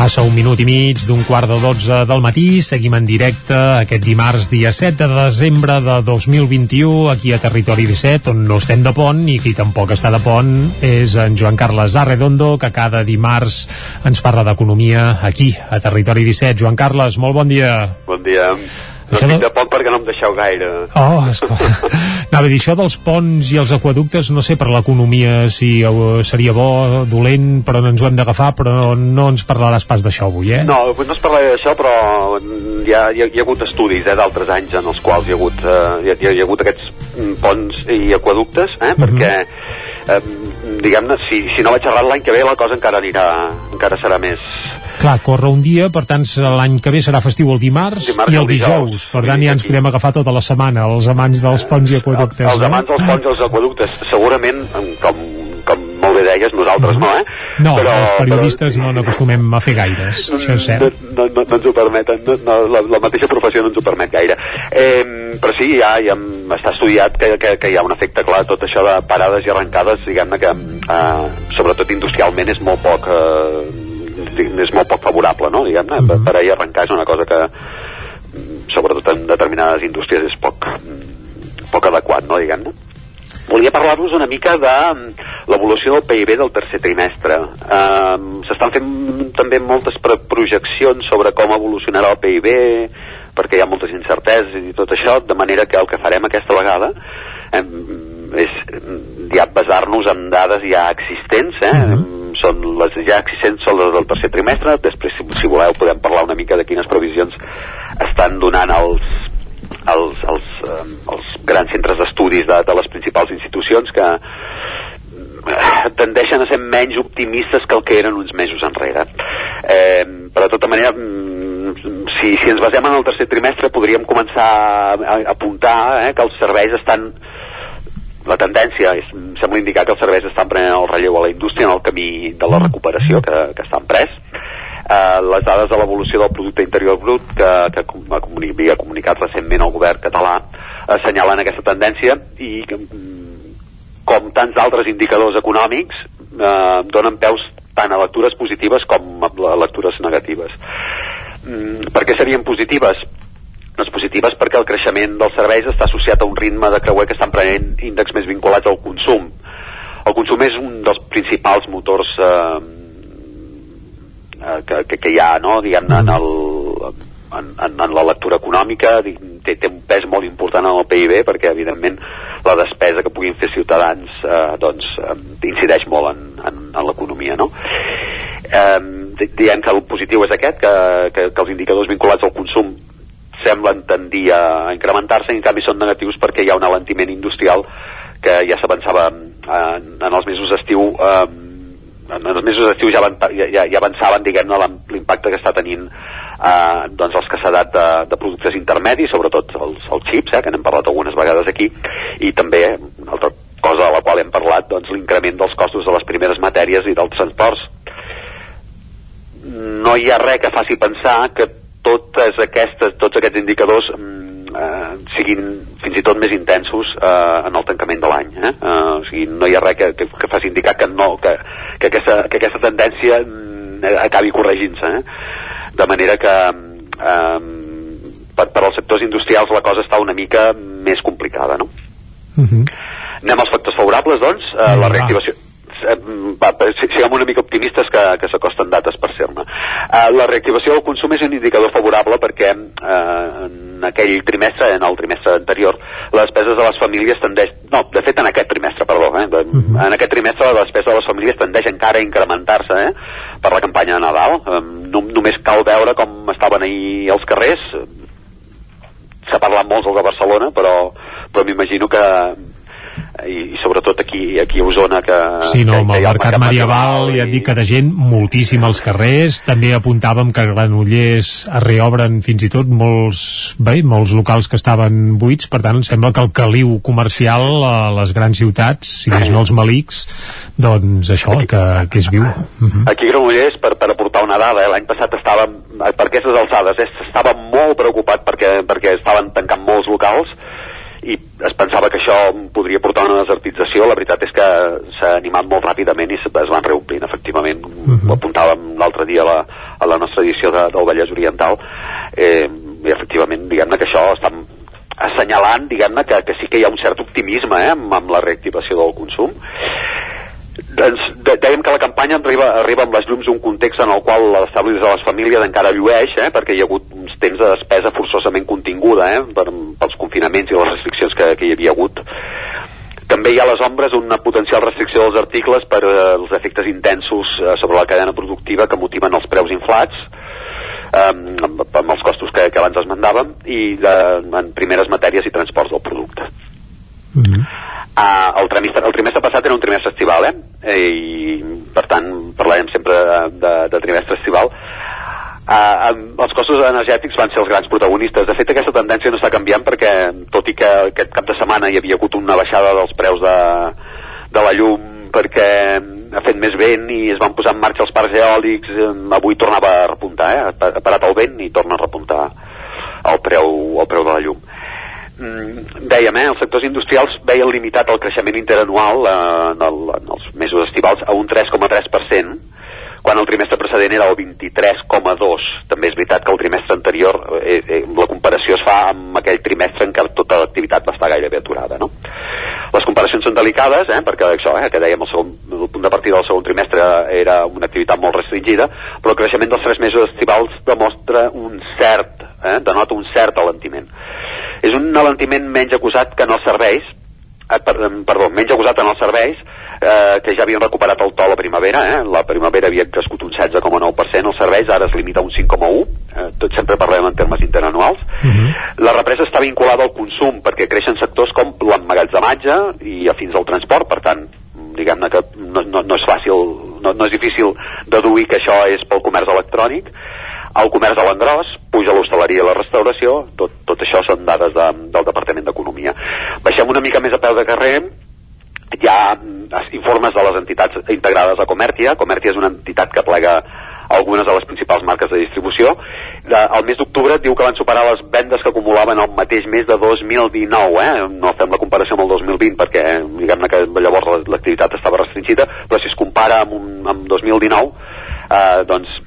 [SPEAKER 1] Passa un minut i mig d'un quart de dotze del matí, seguim en directe aquest dimarts dia 7 de desembre de 2021 aquí a Territori 17 on no estem de pont i qui tampoc està de pont és en Joan Carles Arredondo que cada dimarts ens parla d'economia aquí a Territori 17. Joan Carles, molt bon dia.
[SPEAKER 45] Bon dia. No
[SPEAKER 1] Això
[SPEAKER 45] estic
[SPEAKER 1] de-
[SPEAKER 45] pont perquè no em deixeu gaire.
[SPEAKER 1] Oh, esclar. Anava a dir, això dels ponts i els aquaductes, no sé, per l'economia si eh, seria bo, dolent, però no ens ho hem d'agafar, però no ens parlaràs pas d'això avui, eh?
[SPEAKER 45] No, avui no es parlaré d'això, però mm, hi ha, hi, ha, hi ha hagut estudis eh, d'altres anys en els quals hi ha hagut, eh, hi, ha, hi ha hagut aquests mm, ponts i aquaductes, eh, perquè, eh, diguem-ne, si, si no vaig errat l'any que ve la cosa encara anirà, encara serà més...
[SPEAKER 1] Clar, corre un dia, per tant, l'any que ve serà festiu el dimarts,
[SPEAKER 45] Dimarts
[SPEAKER 1] i el
[SPEAKER 45] dijous.
[SPEAKER 1] dijous. Per tant, ja ens podem agafar tota la setmana, els amants dels ponts i aquaductes.
[SPEAKER 45] Els amants dels ponts i els aquaductes, segurament, com, com molt bé deies, nosaltres no, eh?
[SPEAKER 1] No,
[SPEAKER 45] però,
[SPEAKER 1] els periodistes no n'acostumem a fer gaires, això és cert.
[SPEAKER 45] no, no, no ens ho permeten, no, no, la, la mateixa professió no ens ho permet gaire. Eh, però sí, ja, ja està estudiat que, que, que hi ha un efecte clar, tot això de parades i arrencades, diguem-ne que, eh, sobretot industrialment, és molt poc... Eh, és molt poc favorable, no? Diguem-ne, per, per ahir arrencar és una cosa que mm, sobretot en determinades indústries és poc, mm, poc adequat, no? Diguem-ne. Volia parlar-vos una mica de mm, l'evolució del PIB del tercer trimestre. Um, S'estan fent també moltes projeccions sobre com evolucionarà el PIB, perquè hi ha moltes incerteses i tot això, de manera que el que farem aquesta vegada és mm, ja basar-nos en dades ja existents, eh? Són les ja existents són les del tercer trimestre, després si, si voleu podem parlar una mica de quines previsions estan donant els, els, els, eh, els grans centres d'estudis de, de les principals institucions que eh, tendeixen a ser menys optimistes que el que eren uns mesos enrere. Eh, però de tota manera, mm, si, si ens basem en el tercer trimestre, podríem començar a, a apuntar eh, que els serveis estan la tendència és, sembla indicar que els serveis estan prenent el relleu a la indústria en el camí de la recuperació que, que estan pres. Eh, les dades de l'evolució del producte interior brut que, que ha comuni- havia comunicat recentment el govern català assenyalen aquesta tendència i mm, com tants altres indicadors econòmics eh, donen peus tant a lectures positives com a lectures negatives. Mm, per què serien positives? Doncs positives perquè el creixement dels serveis està associat a un ritme de creuer que estan prenent índexs més vinculats al consum. El consum és un dels principals motors eh, eh, que, que, que hi ha, no?, diguem-ne, en, el, en, en, en la lectura econòmica, té, té un pes molt important en el PIB perquè, evidentment, la despesa que puguin fer ciutadans eh, doncs, eh, incideix molt en, en, en l'economia, no? Eh, di- diem que el positiu és aquest, que, que, que els indicadors vinculats al consum semblen tendir a incrementar-se en canvi són negatius perquè hi ha un alentiment industrial que ja s'avançava eh, en els mesos d'estiu eh, en els mesos d'estiu ja, ja, ja, avançaven diguem-ne l'im- l'impacte que està tenint eh, doncs els que s'ha dat de, de productes intermedis, sobretot els, els xips, eh, que n'hem parlat algunes vegades aquí, i també una altra cosa de la qual hem parlat, doncs l'increment dels costos de les primeres matèries i dels transports. No hi ha res que faci pensar que totes aquestes, tots aquests indicadors mm, eh, siguin fins i tot més intensos eh, en el tancament de l'any. Eh? Eh, o sigui, no hi ha res que, que, que faci indicar que, no, que, que, aquesta, que aquesta tendència mm, acabi corregint-se. Eh? De manera que eh, per, per als sectors industrials la cosa està una mica més complicada. No? Anem als factors favorables, doncs. Eh, la
[SPEAKER 1] va.
[SPEAKER 45] Eh, Va, siguem una mica optimistes que, que s'acosten dates per ser-ne. Eh, la reactivació del consum és un indicador favorable perquè eh, en aquell trimestre, en el trimestre anterior, les despeses de les famílies tendeix... No, de fet, en aquest trimestre, perdó. Eh, de, En aquest trimestre la despesa de les famílies tendeix encara a incrementar-se eh, per la campanya de Nadal. Eh, no, només cal veure com estaven ahir als carrers. S'ha parlat molt de Barcelona, però, però m'imagino que i, i sobretot aquí, aquí a Osona que,
[SPEAKER 1] Sí, no,
[SPEAKER 45] que,
[SPEAKER 1] amb
[SPEAKER 45] que
[SPEAKER 1] el mercat medieval ja et dic que de gent moltíssim als carrers, també apuntàvem que Granollers es reobren fins i tot molts, bé, molts locals que estaven buits, per tant em sembla que el caliu comercial a les grans ciutats, si més no els malics, doncs això, que, que és viu. Mhm.
[SPEAKER 45] Aquí a Granollers, per, per aportar una dada, eh, l'any passat estàvem, per aquestes alçades, eh, estava molt preocupat perquè, perquè estaven tancant molts locals i es pensava que això podria portar una desertització, la veritat és que s'ha animat molt ràpidament i es van reomplint, efectivament, ho apuntàvem l'altre dia a la, a la nostra edició de, del Vallès Oriental, eh, i efectivament, diguem-ne que això està assenyalant, diguem-ne, que, que sí que hi ha un cert optimisme eh, amb, amb la reactivació del consum. Doncs de, dèiem que la campanya arriba, arriba amb les llums d'un context en el qual l'establir de les famílies encara llueix, eh, perquè hi ha hagut temps de despesa forçosament continguda eh, per, pels confinaments i les restriccions que, que hi havia hagut. També hi ha a les ombres una potencial restricció dels articles per eh, els efectes intensos eh, sobre la cadena productiva que motiven els preus inflats, eh, amb, amb els costos que, que abans esmentàvem, i de, en primeres matèries i transports del producte. Uh, el, trimestre, el trimestre passat era un trimestre estival, eh? I, per tant, parlarem sempre de, de, de trimestre estival. Uh, els costos energètics van ser els grans protagonistes. De fet, aquesta tendència no està canviant perquè, tot i que aquest cap de setmana hi havia hagut una baixada dels preus de, de la llum perquè ha fet més vent i es van posar en marxa els parcs eòlics, eh, avui tornava a repuntar, eh? ha parat el vent i torna a repuntar el preu, el preu de la llum mm, dèiem, eh, els sectors industrials veien limitat el creixement interanual eh, en, el, en els mesos estivals a un 3,3%, quan el trimestre precedent era el 23,2%. També és veritat que el trimestre anterior, eh, eh, la comparació es fa amb aquell trimestre en què tota l'activitat va estar gairebé aturada. No? Les comparacions són delicades, eh, perquè això, eh, que dèiem, el, segon, el punt de partida del segon trimestre era una activitat molt restringida, però el creixement dels tres mesos estivals demostra un cert, eh, denota un cert alentiment. És un alentiment menys acusat que en els serveis, eh, per, perdó, menys acusat en els serveis, eh, que ja havien recuperat el to a la primavera, eh? la primavera havia crescut un 16,9%, els serveis ara es limita a un 5,1%, eh, tot sempre parlem en termes interanuals. Uh -huh. La represa està vinculada al consum, perquè creixen sectors com l'emmagatzematge i fins al transport, per tant, diguem-ne que no, no, no és fàcil, no, no és difícil deduir que això és pel comerç electrònic, el comerç de l'engròs, puja l'hostaleria i la restauració, tot, tot això són dades de, del Departament d'Economia. Baixem una mica més a peu de carrer, hi ha mm, informes de les entitats integrades a Comertia. Comertia és una entitat que plega algunes de les principals marques de distribució. De, el mes d'octubre diu que van superar les vendes que acumulaven el mateix mes de 2019, eh? no fem la comparació amb el 2020 perquè diguem-ne que llavors l'activitat estava restringida, però si es compara amb, un, amb 2019 eh, doncs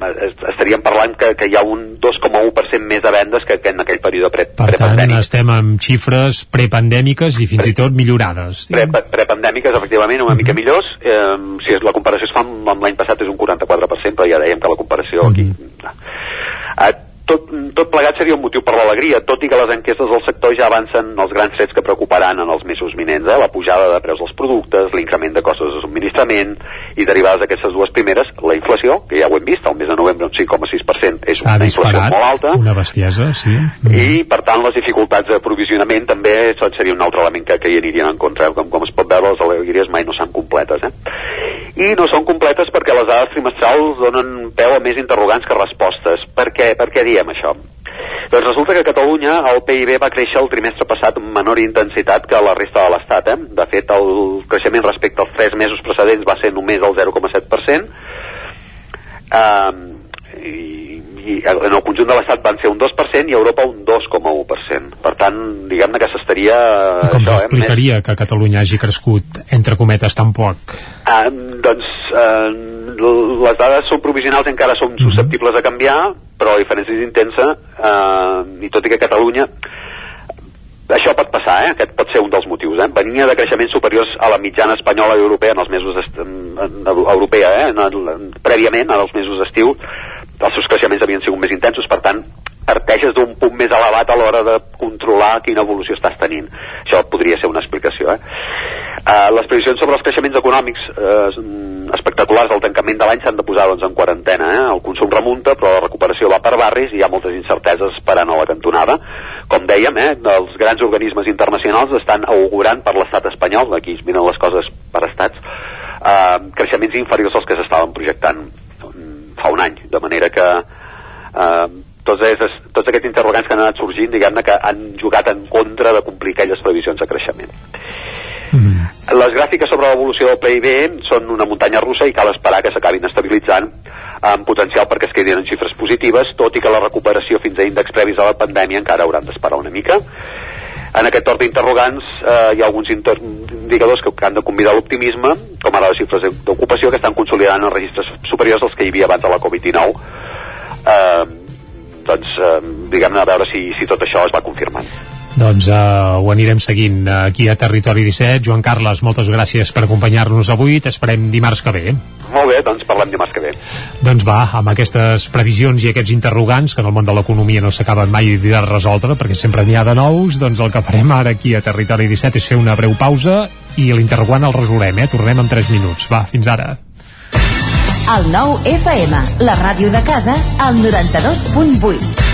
[SPEAKER 45] estaríem parlant que, que hi ha un 2,1% més de vendes que, que en aquell període pre
[SPEAKER 1] Per tant, estem amb xifres prepandèmiques i fins i tot millorades.
[SPEAKER 45] Pre prepandèmiques, efectivament, una mica millors. Eh, si és, la comparació es fa amb, amb l'any passat és un 44%, però ja dèiem que la comparació aquí... Eh, tot, tot plegat seria un motiu per l'alegria, tot i que les enquestes del sector ja avancen els grans trets que preocuparan en els mesos vinents, eh? la pujada de preus dels productes, l'increment de costos de subministrament i derivades d'aquestes dues primeres, la inflació, que ja ho hem vist, al mes de novembre un 5,6% és una inflació molt alta,
[SPEAKER 1] una bestiesa, sí.
[SPEAKER 45] i per tant les dificultats d'aprovisionament també això seria un altre element que, que hi anirien en contra, com, com es pot veure les alegries mai no són completes. Eh? I no són completes perquè les dades trimestrals donen peu a més interrogants que respostes. Per què, per què diem això? Doncs resulta que a Catalunya el PIB va créixer el trimestre passat amb menor intensitat que la resta de l'Estat. Eh? De fet, el creixement respecte als tres mesos precedents va ser només el 0,7%, um, i, i en el conjunt de l'Estat van ser un 2% i a Europa un 2,1%. Per tant, diguem-ne que s'estaria...
[SPEAKER 1] I com s'explicaria eh, més... que Catalunya hagi crescut, entre cometes, tan poc?
[SPEAKER 45] Uh, doncs uh, les dades són provisionals encara són susceptibles a canviar, però la diferència és intensa uh, i tot i que Catalunya això pot passar, eh? aquest pot ser un dels motius. Eh? Venia de creixements superiors a la mitjana espanyola i europea en els mesos est... europea, eh? en el, prèviament, en els mesos d'estiu, els seus creixements havien sigut més intensos, per tant, parteixes d'un punt més elevat a l'hora de controlar quina evolució estàs tenint. Això podria ser una explicació. Eh? Uh, les previsions sobre els creixements econòmics uh, espectaculars del tancament de l'any s'han de posar doncs, en quarantena. Eh? El consum remunta, però la recuperació va per barris i hi ha moltes incerteses esperant a la cantonada, com dèiem, eh, els grans organismes internacionals estan augurant per l'estat espanyol, aquí es miren les coses per estats, eh, creixements inferiors als que s'estaven projectant fa un any, de manera que eh, tots, és, tots aquests interrogants que han anat sorgint, diguem-ne que han jugat en contra de complir aquelles previsions de creixement. Mm. Les gràfiques sobre l'evolució del PIB són una muntanya russa i cal esperar que s'acabin estabilitzant amb potencial perquè es quedin en xifres positives, tot i que la recuperació fins a índexs previs a la pandèmia encara hauran d'esperar una mica. En aquest torn d'interrogants eh, hi ha alguns indicadors que, han de convidar l'optimisme, com ara les xifres d'ocupació que estan consolidant els registres superiors als que hi havia abans de la Covid-19. Eh, doncs, eh, diguem-ne, a veure si, si tot això es va confirmant.
[SPEAKER 1] Doncs uh, ho anirem seguint aquí a Territori 17. Joan Carles, moltes gràcies per acompanyar-nos avui. T'esperem dimarts que ve.
[SPEAKER 45] Molt bé, doncs parlem dimarts que ve.
[SPEAKER 1] Doncs va, amb aquestes previsions i aquests interrogants, que en el món de l'economia no s'acaben mai de resoldre, perquè sempre n'hi ha de nous, doncs el que farem ara aquí a Territori 17 és fer una breu pausa i l'interrogant el resolem, eh? Tornem en 3 minuts. Va, fins ara.
[SPEAKER 31] El nou FM, la ràdio de casa, al 92.8.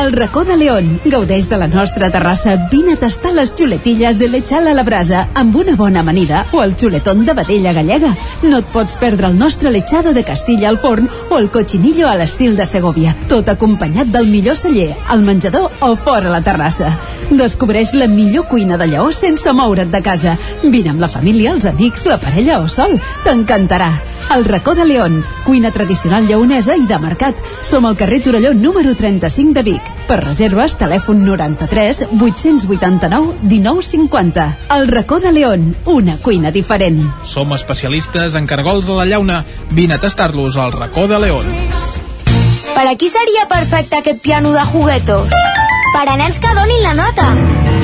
[SPEAKER 46] El racó de León. Gaudeix de la nostra terrassa. Vine a tastar les xuletilles de lechal a la brasa amb una bona amanida o el xuletón de vedella gallega. No et pots perdre el nostre lechado de Castilla al forn o el cochinillo a l'estil de Segovia. Tot acompanyat del millor celler, al menjador o fora la terrassa. Descobreix la millor cuina de Lleó sense moure't de casa. Vine amb la família, els amics, la parella o sol. T'encantarà. El racó de León, cuina tradicional lleonesa i de mercat. Som al carrer Torelló número 35 de Vic. Per reserves, telèfon 93 889 1950. El racó de León, una cuina diferent.
[SPEAKER 29] Som especialistes en cargols a la llauna. Vine a tastar-los al racó de León.
[SPEAKER 16] Per a qui seria perfecte aquest piano de jugueto? Per a nens que donin la nota.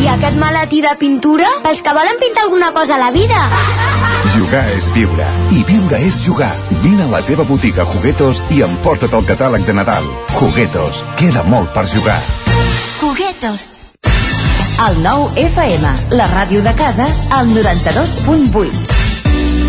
[SPEAKER 16] I aquest maletí de pintura? Pels que volen pintar alguna cosa a la vida.
[SPEAKER 42] Jugar és viure. I viure és jugar. Vine a la teva botiga Juguetos i emporta't el catàleg de Nadal. Juguetos. Queda molt per jugar.
[SPEAKER 31] Juguetos. El nou FM, la ràdio de casa, al 92.8.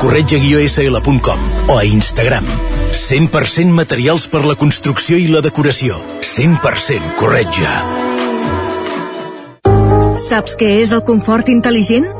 [SPEAKER 21] corretja-sl.com o a Instagram. 100% materials per la construcció i la decoració. 100% corretja.
[SPEAKER 47] Saps què és el confort intel·ligent?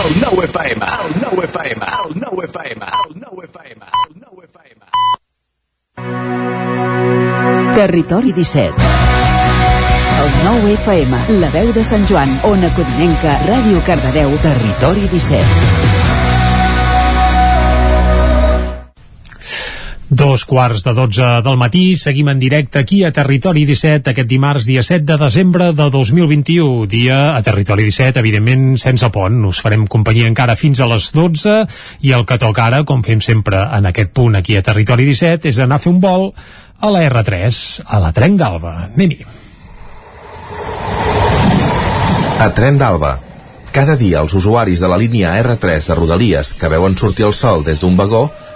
[SPEAKER 21] El nou FM, el nou FM, el nou FM, el nou FM, el nou FM.
[SPEAKER 46] Territori 17. El nou FM, la veu de Sant Joan, Ona Codinenca, Ràdio Cardedeu, Territori 17.
[SPEAKER 1] Dos quarts de dotze del matí, seguim en directe aquí a Territori 17 aquest dimarts, dia 7 de desembre de 2021. Dia a Territori 17, evidentment, sense pont. Us farem companyia encara fins a les 12 i el que toca ara, com fem sempre en aquest punt aquí a Territori 17, és anar a fer un vol a la R3, a la Trenc d'Alba. Anem-hi.
[SPEAKER 48] A Tren d'Alba. Cada dia els usuaris de la línia R3 de Rodalies que veuen sortir el sol des d'un vagó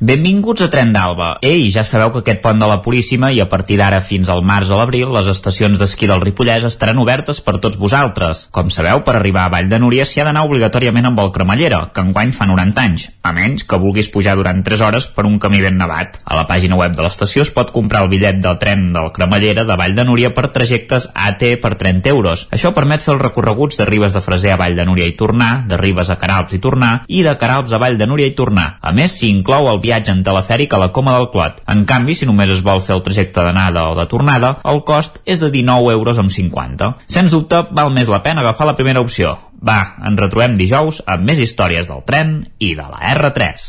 [SPEAKER 6] Benvinguts a Tren d'Alba. Ei, ja sabeu que aquest pont de la Puríssima i a partir d'ara fins al març o l'abril les estacions d'esquí del Ripollès estaran obertes per tots vosaltres. Com sabeu, per arribar a Vall de Núria s'hi ha d'anar obligatòriament amb el cremallera, que enguany fa 90 anys, a menys que vulguis pujar durant 3 hores per un camí ben nevat. A la pàgina web de l'estació es pot comprar el bitllet del tren del cremallera de Vall de Núria per trajectes AT per 30 euros. Això permet fer els recorreguts de Ribes de Freser a Vall de Núria i tornar, de Ribes a Caralps i tornar, i de Caralps a Vall de Núria i tornar. A més, s'hi inclou el viatge en telefèric a la Coma del Clot. En canvi, si només es vol fer el trajecte d'anada o de tornada, el cost és de 19 euros amb 50. Sens dubte, val més la pena agafar la primera opció. Va, ens retrobem dijous amb més històries del tren i de la R3.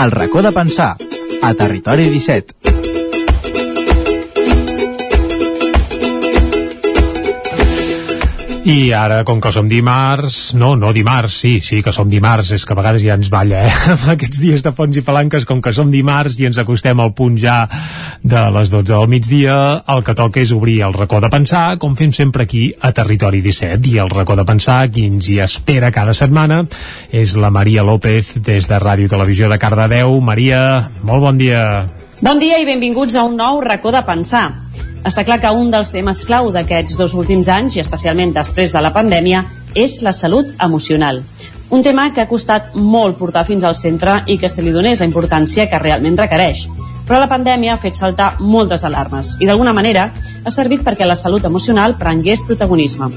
[SPEAKER 48] El racó de pensar, a Territori 17.
[SPEAKER 1] I ara, com que som dimarts... No, no dimarts, sí, sí que som dimarts, és que a vegades ja ens balla, eh? Aquests dies de ponts i palanques, com que som dimarts i ens acostem al punt ja de les 12 del migdia, el que toca és obrir el racó de pensar, com fem sempre aquí a Territori 17. I el racó de pensar, qui ens hi espera cada setmana, és la Maria López, des de Ràdio Televisió de Cardedeu. Maria, molt bon dia.
[SPEAKER 49] Bon dia i benvinguts a un nou racó de pensar. Està clar que un dels temes clau d'aquests dos últims anys, i especialment després de la pandèmia, és la salut emocional. Un tema que ha costat molt portar fins al centre i que se li donés la importància que realment requereix. Però la pandèmia ha fet saltar moltes alarmes i d'alguna manera ha servit perquè la salut emocional prengués protagonisme.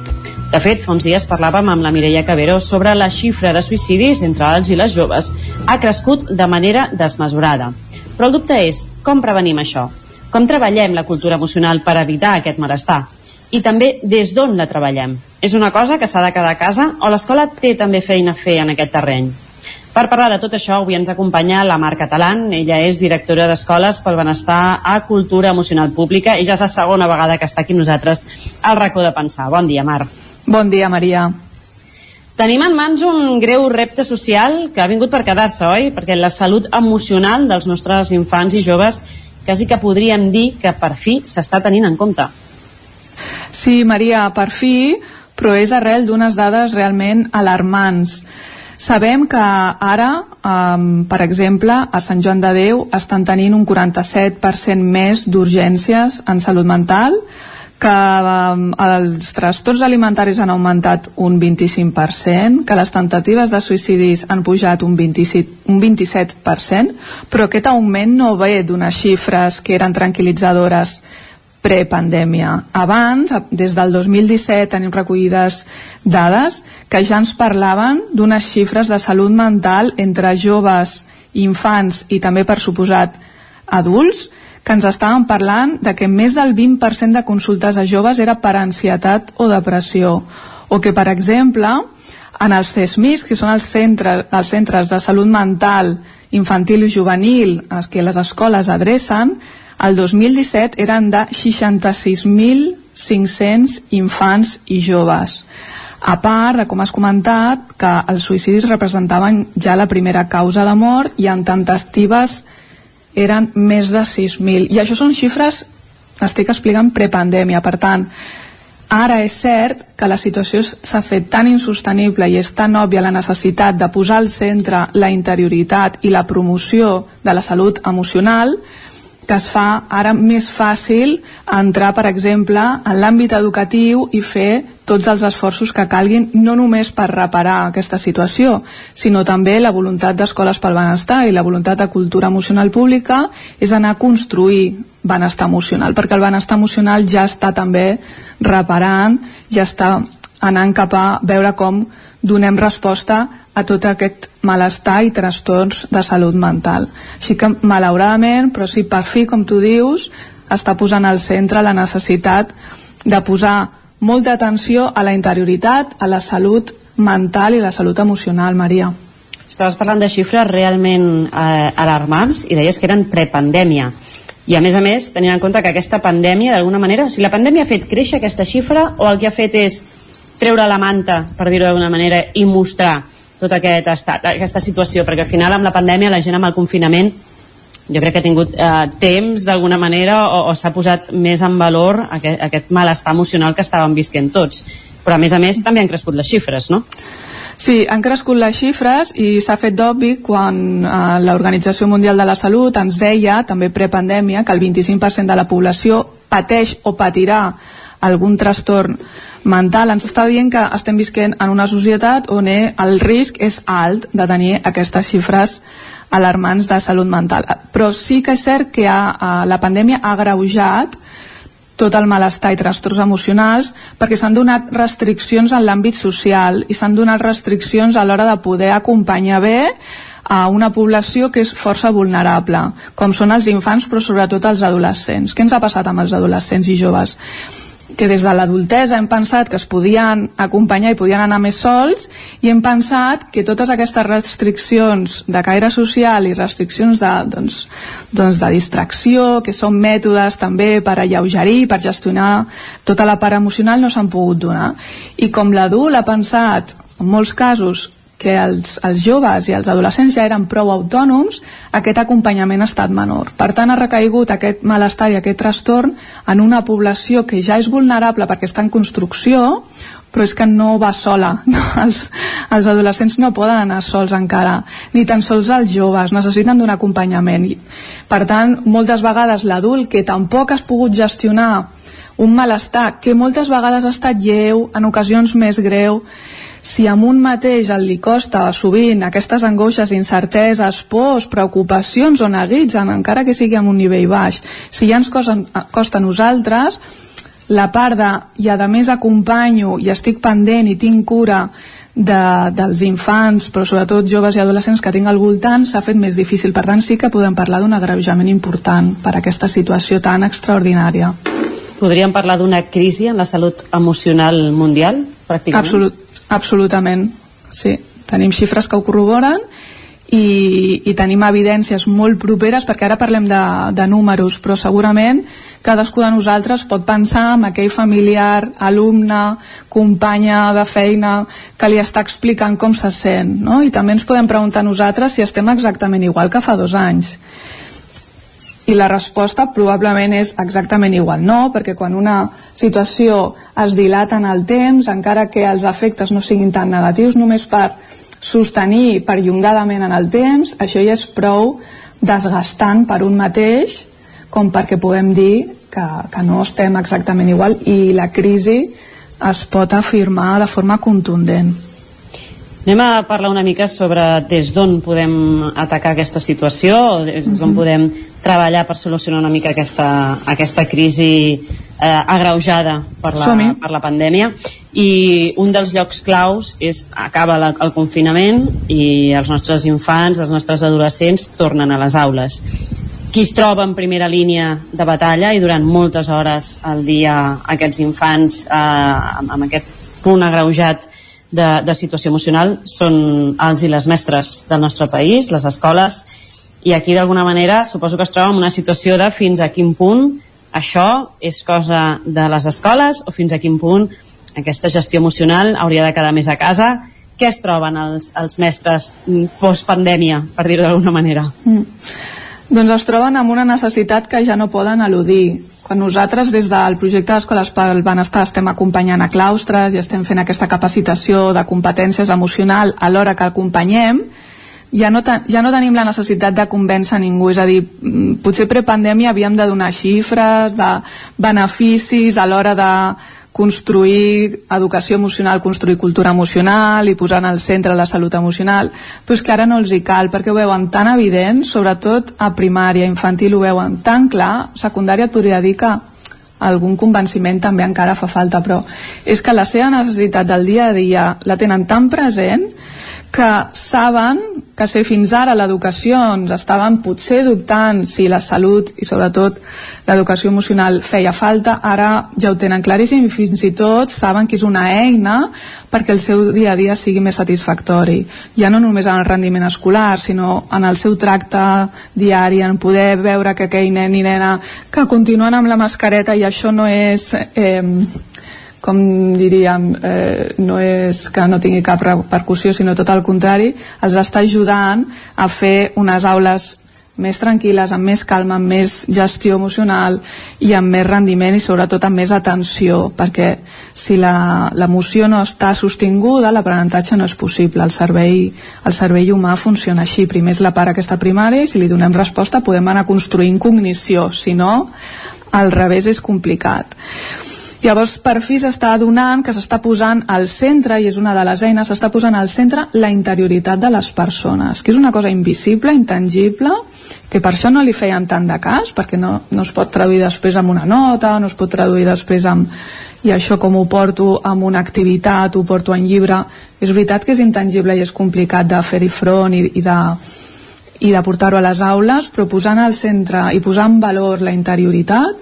[SPEAKER 49] De fet, fa uns dies parlàvem amb la Mireia Cabero sobre la xifra de suïcidis entre els i les joves. Ha crescut de manera desmesurada. Però el dubte és, com prevenim això? Com treballem la cultura emocional per evitar aquest malestar? I també des d'on la treballem? És una cosa que s'ha de quedar a casa o l'escola té també feina a fer en aquest terreny? Per parlar de tot això, avui ens acompanya la Mar Catalán. Ella és directora d'Escoles pel Benestar a Cultura Emocional Pública i ja és la segona vegada que està aquí nosaltres al racó de pensar. Bon dia, Mar.
[SPEAKER 50] Bon dia, Maria.
[SPEAKER 49] Tenim en mans un greu repte social que ha vingut per quedar-se, oi? Perquè la salut emocional dels nostres infants i joves quasi que podríem dir que per fi s'està tenint en compte.
[SPEAKER 50] Sí, Maria, per fi, però és arrel d'unes dades realment alarmants. Sabem que ara, um, per exemple, a Sant Joan de Déu estan tenint un 47% més d'urgències en salut mental, que um, els trastorns alimentaris han augmentat un 25%, que les tentatives de suïcidis han pujat un 27%, un 27% però aquest augment no ve d'unes xifres que eren tranquil·litzadores prepandèmia. Abans, des del 2017, tenim recollides dades que ja ens parlaven d'unes xifres de salut mental entre joves, infants i també, per suposat, adults, que ens estàvem parlant de que més del 20% de consultes a joves era per ansietat o depressió. O que per exemple en els CESMIS, que són els centres, els centres de salut mental infantil i juvenil els que les escoles adrecen el 2017 eren de 66.500 infants i joves. A part de, com has comentat, que els suïcidis representaven ja la primera causa de mort i en tentatives eren més de 6.000 i això són xifres estic explicant prepandèmia. Per tant ara és cert que la situació s'ha fet tan insostenible i és tan òbvia la necessitat de posar al centre la interioritat i la promoció de la salut emocional que es fa ara més fàcil entrar, per exemple, en l'àmbit educatiu i fer tots els esforços que calguin, no només per reparar aquesta situació, sinó també la voluntat d'Escoles pel Benestar i la voluntat de cultura emocional pública és anar a construir benestar emocional, perquè el benestar emocional ja està també reparant, ja està anant cap a veure com donem resposta a tot aquest malestar i trastorns de salut mental. Així que, malauradament, però sí, per fi, com tu dius, està posant al centre la necessitat de posar molta atenció a la interioritat, a la salut mental i la salut emocional, Maria.
[SPEAKER 49] Estaves parlant de xifres realment eh, alarmants i deies que eren prepandèmia. I a més a més, tenint en compte que aquesta pandèmia, d'alguna manera, o sigui, la pandèmia ha fet créixer aquesta xifra o el que ha fet és treure la manta, per dir-ho d'alguna manera, i mostrar tot aquest estat, aquesta situació, perquè al final amb la pandèmia la gent amb el confinament jo crec que ha tingut eh, temps d'alguna manera o, o s'ha posat més en valor aquest, aquest malestar emocional que estàvem visquent tots però a més a més també han crescut les xifres, no?
[SPEAKER 50] Sí, han crescut les xifres i s'ha fet d'obvi quan eh, l'Organització Mundial de la Salut ens deia, també prepandèmia, que el 25% de la població pateix o patirà algun trastorn mental. Ens està dient que estem visquent en una societat on el risc és alt de tenir aquestes xifres alarmants de salut mental. Però sí que és cert que ha, eh, la pandèmia ha greujat tot el malestar i trastorns emocionals perquè s'han donat restriccions en l'àmbit social i s'han donat restriccions a l'hora de poder acompanyar bé a una població que és força vulnerable, com són els infants però sobretot els adolescents. Què ens ha passat amb els adolescents i joves? Que des de l'adultesa hem pensat que es podien acompanyar i podien anar més sols i hem pensat que totes aquestes restriccions de caire social i restriccions de, doncs, doncs de distracció, que són mètodes també per alleugerir, per gestionar tota la part emocional, no s'han pogut donar. I com l'adult ha pensat, en molts casos, que els, els joves i els adolescents ja eren prou autònoms, aquest acompanyament ha estat menor. Per tant, ha recaigut aquest malestar i aquest trastorn en una població que ja és vulnerable perquè està en construcció, però és que no va sola. No? Els, els adolescents no poden anar sols encara, ni tan sols els joves, necessiten d'un acompanyament. Per tant, moltes vegades l'adult que tampoc has pogut gestionar un malestar que moltes vegades ha estat lleu, en ocasions més greu, si a un mateix el li costa sovint aquestes angoixes, incerteses, pors, preocupacions o neguits, encara que sigui en un nivell baix, si ja ens costa, costa a nosaltres, la part de, i a més acompanyo i estic pendent i tinc cura de, dels infants, però sobretot joves i adolescents que tinc al voltant, s'ha fet més difícil. Per tant, sí que podem parlar d'un agreujament important per aquesta situació tan extraordinària.
[SPEAKER 49] Podríem parlar d'una crisi en la salut emocional mundial, pràcticament?
[SPEAKER 50] Absolut, Absolutament, sí. Tenim xifres que ho corroboren i, i tenim evidències molt properes perquè ara parlem de, de números però segurament cadascú de nosaltres pot pensar en aquell familiar, alumne, companya de feina que li està explicant com se sent no? i també ens podem preguntar nosaltres si estem exactament igual que fa dos anys i la resposta probablement és exactament igual no, perquè quan una situació es dilata en el temps, encara que els efectes no siguin tan negatius, només per sostenir perllongadament en el temps, això ja és prou desgastant per un mateix com perquè puguem dir que, que no estem exactament igual i la crisi es pot afirmar de forma contundent.
[SPEAKER 49] Anem a parlar una mica sobre des d'on podem atacar aquesta situació, des d'on mhm. podem treballar per solucionar una mica aquesta, aquesta crisi eh, agreujada per la, per la pandèmia. I un dels llocs claus és acaba la, el confinament i els nostres infants, els nostres adolescents tornen a les aules. Qui es troba en primera línia de batalla i durant moltes hores al dia aquests infants eh, amb, amb aquest punt agreujat de, de situació emocional són els i les mestres del nostre país, les escoles i aquí d'alguna manera suposo que es troba en una situació de fins a quin punt això és cosa de les escoles o fins a quin punt aquesta gestió emocional hauria de quedar més a casa què es troben els, els mestres post-pandèmia, per dir-ho d'alguna manera? Mm.
[SPEAKER 50] Doncs es troben amb una necessitat que ja no poden eludir. Quan nosaltres des del projecte d'Escoles pel Benestar estem acompanyant a claustres i estem fent aquesta capacitació de competències emocional alhora que acompanyem, ja no, ja no tenim la necessitat de convèncer ningú, és a dir, mm, potser prepandèmia havíem de donar xifres, de beneficis a l'hora de construir educació emocional, construir cultura emocional i posar en el centre la salut emocional, però és que ara no els hi cal perquè ho veuen tan evident, sobretot a primària, infantil ho veuen tan clar, secundària et podria dir que algun convenciment també encara fa falta, però és que la seva necessitat del dia a dia la tenen tan present que saben que si fins ara l'educació ens estaven potser dubtant si la salut i sobretot l'educació emocional feia falta, ara ja ho tenen claríssim i fins i tot saben que és una eina perquè el seu dia a dia sigui més satisfactori. Ja no només en el rendiment escolar, sinó en el seu tracte diari, en poder veure que aquell nen i nena que continuen amb la mascareta i això no és... Eh, com diríem, eh, no és que no tingui cap repercussió, sinó tot el contrari, els està ajudant a fer unes aules més tranquil·les, amb més calma, amb més gestió emocional i amb més rendiment i sobretot amb més atenció, perquè si l'emoció no està sostinguda, l'aprenentatge no és possible. El cervell, el cervell humà funciona així. Primer és la part aquesta primària i si li donem resposta podem anar construint cognició, si no, al revés és complicat. Llavors, per fi s'està adonant que s'està posant al centre, i és una de les eines, s'està posant al centre la interioritat de les persones, que és una cosa invisible, intangible, que per això no li feien tant de cas, perquè no, no es pot traduir després amb una nota, no es pot traduir després amb... I això com ho porto amb una activitat, ho porto en llibre, és veritat que és intangible i és complicat de fer-hi front i, i de i de portar-ho a les aules, però posant al centre i posar en valor la interioritat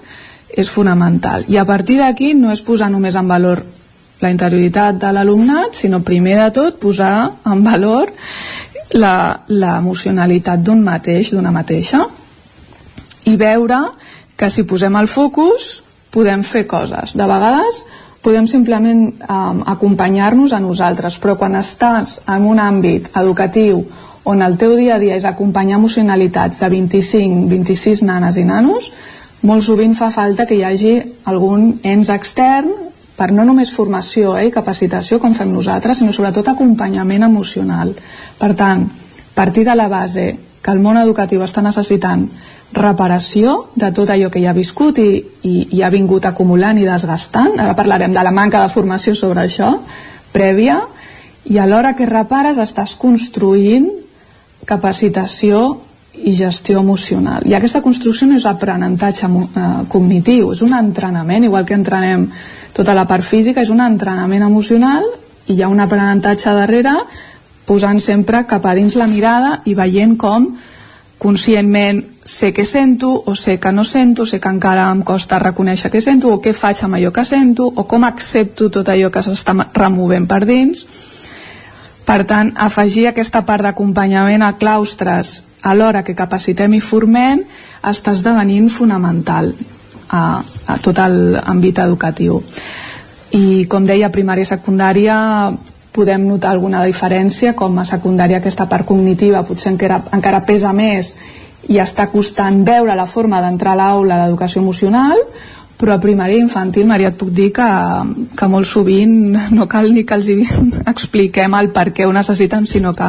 [SPEAKER 50] és fonamental. I a partir d'aquí no és posar només en valor la interioritat de l'alumnat, sinó primer de tot posar en valor l'emocionalitat d'un mateix, d'una mateixa, i veure que si posem el focus podem fer coses. De vegades podem simplement um, acompanyar-nos a nosaltres, però quan estàs en un àmbit educatiu on el teu dia a dia és acompanyar emocionalitats de 25, 26 nanes i nanos, molt sovint fa falta que hi hagi algun ens extern per no només formació eh, i capacitació com fem nosaltres, sinó sobretot acompanyament emocional. Per tant, partir de la base que el món educatiu està necessitant reparació de tot allò que ja ha viscut i, i, i ha vingut acumulant i desgastant. Ara parlarem de la manca de formació sobre això, prèvia, i alhora que repares estàs construint capacitació i gestió emocional. I aquesta construcció no és aprenentatge eh, cognitiu, és un entrenament, igual que entrenem tota la part física, és un entrenament emocional i hi ha un aprenentatge darrere posant sempre cap a dins la mirada i veient com conscientment sé què sento o sé que no sento, sé que encara em costa reconèixer què sento o què faig amb allò que sento o com accepto tot allò que s'està removent per dins per tant, afegir aquesta part d'acompanyament a claustres alhora que capacitem i formem està esdevenint fonamental a, a tot l'àmbit educatiu. I com deia, primària i secundària podem notar alguna diferència, com a secundària aquesta part cognitiva potser encara, encara pesa més i està costant veure la forma d'entrar a l'aula l'educació emocional, però a primària infantil, Maria, et puc dir que, que molt sovint no cal ni que els expliquem el per què ho necessiten, sinó que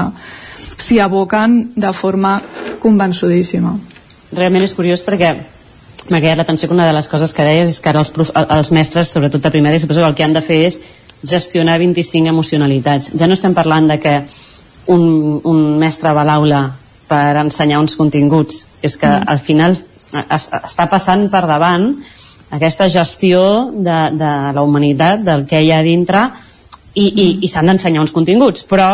[SPEAKER 50] s'hi aboquen de forma convençudíssima.
[SPEAKER 49] Realment és curiós perquè m'ha quedat l'atenció que una de les coses que deies és que ara els, prof, els mestres, sobretot de primària, suposo que el que han de fer és gestionar 25 emocionalitats. Ja no estem parlant de que un, un mestre va a l'aula per ensenyar uns continguts, és que mm. al final es, està passant per davant aquesta gestió de, de la humanitat, del que hi ha dintre, i, i, i s'han d'ensenyar uns continguts, però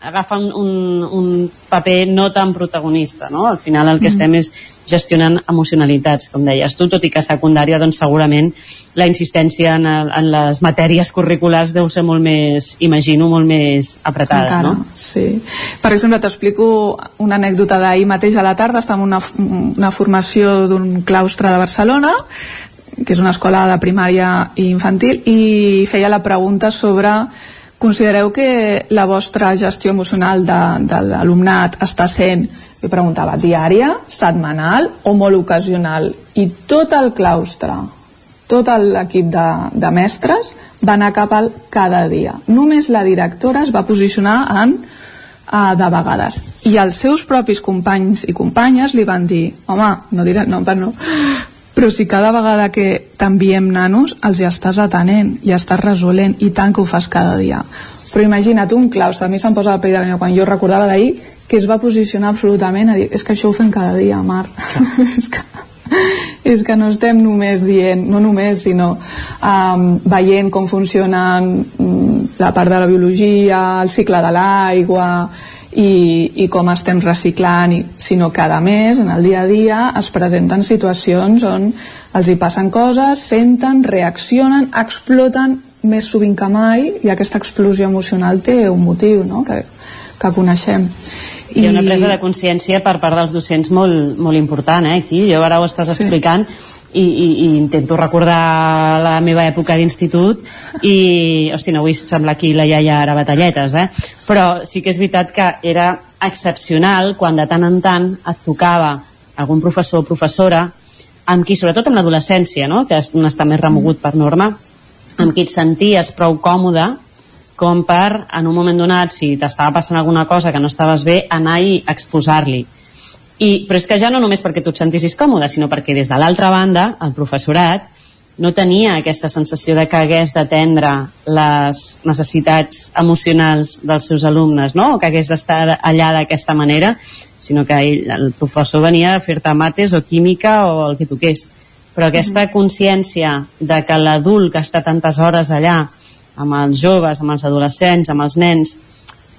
[SPEAKER 49] agafa un, un, un paper no tan protagonista, no? Al final el que mm. estem és gestionant emocionalitats, com deies tu, tot i que a secundària doncs segurament la insistència en, el, en les matèries curriculars deu ser molt més, imagino, molt més apretada, Encara, no?
[SPEAKER 50] Sí. Per exemple, t'explico una anècdota d'ahir mateix a la tarda, estàvem en una, una formació d'un claustre de Barcelona que és una escola de primària i infantil, i feia la pregunta sobre considereu que la vostra gestió emocional de, de l'alumnat està sent, jo preguntava, diària, setmanal o molt ocasional? I tot el claustre, tot l'equip de, de mestres va anar cap al cada dia. Només la directora es va posicionar en uh, de vegades. I els seus propis companys i companyes li van dir, home, no diré per no, però si cada vegada que t'enviem nanos els ja estàs atenent, ja estàs resolent i tant que ho fas cada dia. Però imagina't un claustre, a mi se'm posa la pell de la quan jo recordava d'ahir que es va posicionar absolutament a dir és que això ho fem cada dia, Mar és, que, és que no estem només dient no només, sinó um, veient com funciona um, la part de la biologia el cicle de l'aigua i, i com estem reciclant, i, sinó que a més en el dia a dia es presenten situacions on els hi passen coses, senten, reaccionen, exploten més sovint que mai i aquesta explosió emocional té un motiu no? que, que coneixem.
[SPEAKER 49] I... Hi ha una presa de consciència per part dels docents molt, molt important, eh, aquí. Jo ara ho estàs sí. explicant i, i, i intento recordar la meva època d'institut i, hosti, no vull semblar aquí la iaia ara batalletes, eh? però sí que és veritat que era excepcional quan de tant en tant et tocava algun professor o professora amb qui, sobretot en l'adolescència, no? que on està més remogut per norma, amb qui et senties prou còmode com per, en un moment donat, si t'estava passant alguna cosa que no estaves bé, anar i exposar-li. I, però és que ja no només perquè tu et sentissis còmode, sinó perquè des de l'altra banda, el professorat no tenia aquesta sensació de que hagués d'atendre les necessitats emocionals dels seus alumnes, no? o que hagués d'estar allà d'aquesta manera, sinó que ell, el professor venia a fer-te mates o química o el que toqués. Però aquesta consciència de que l'adult que està tantes hores allà amb els joves, amb els adolescents, amb els nens,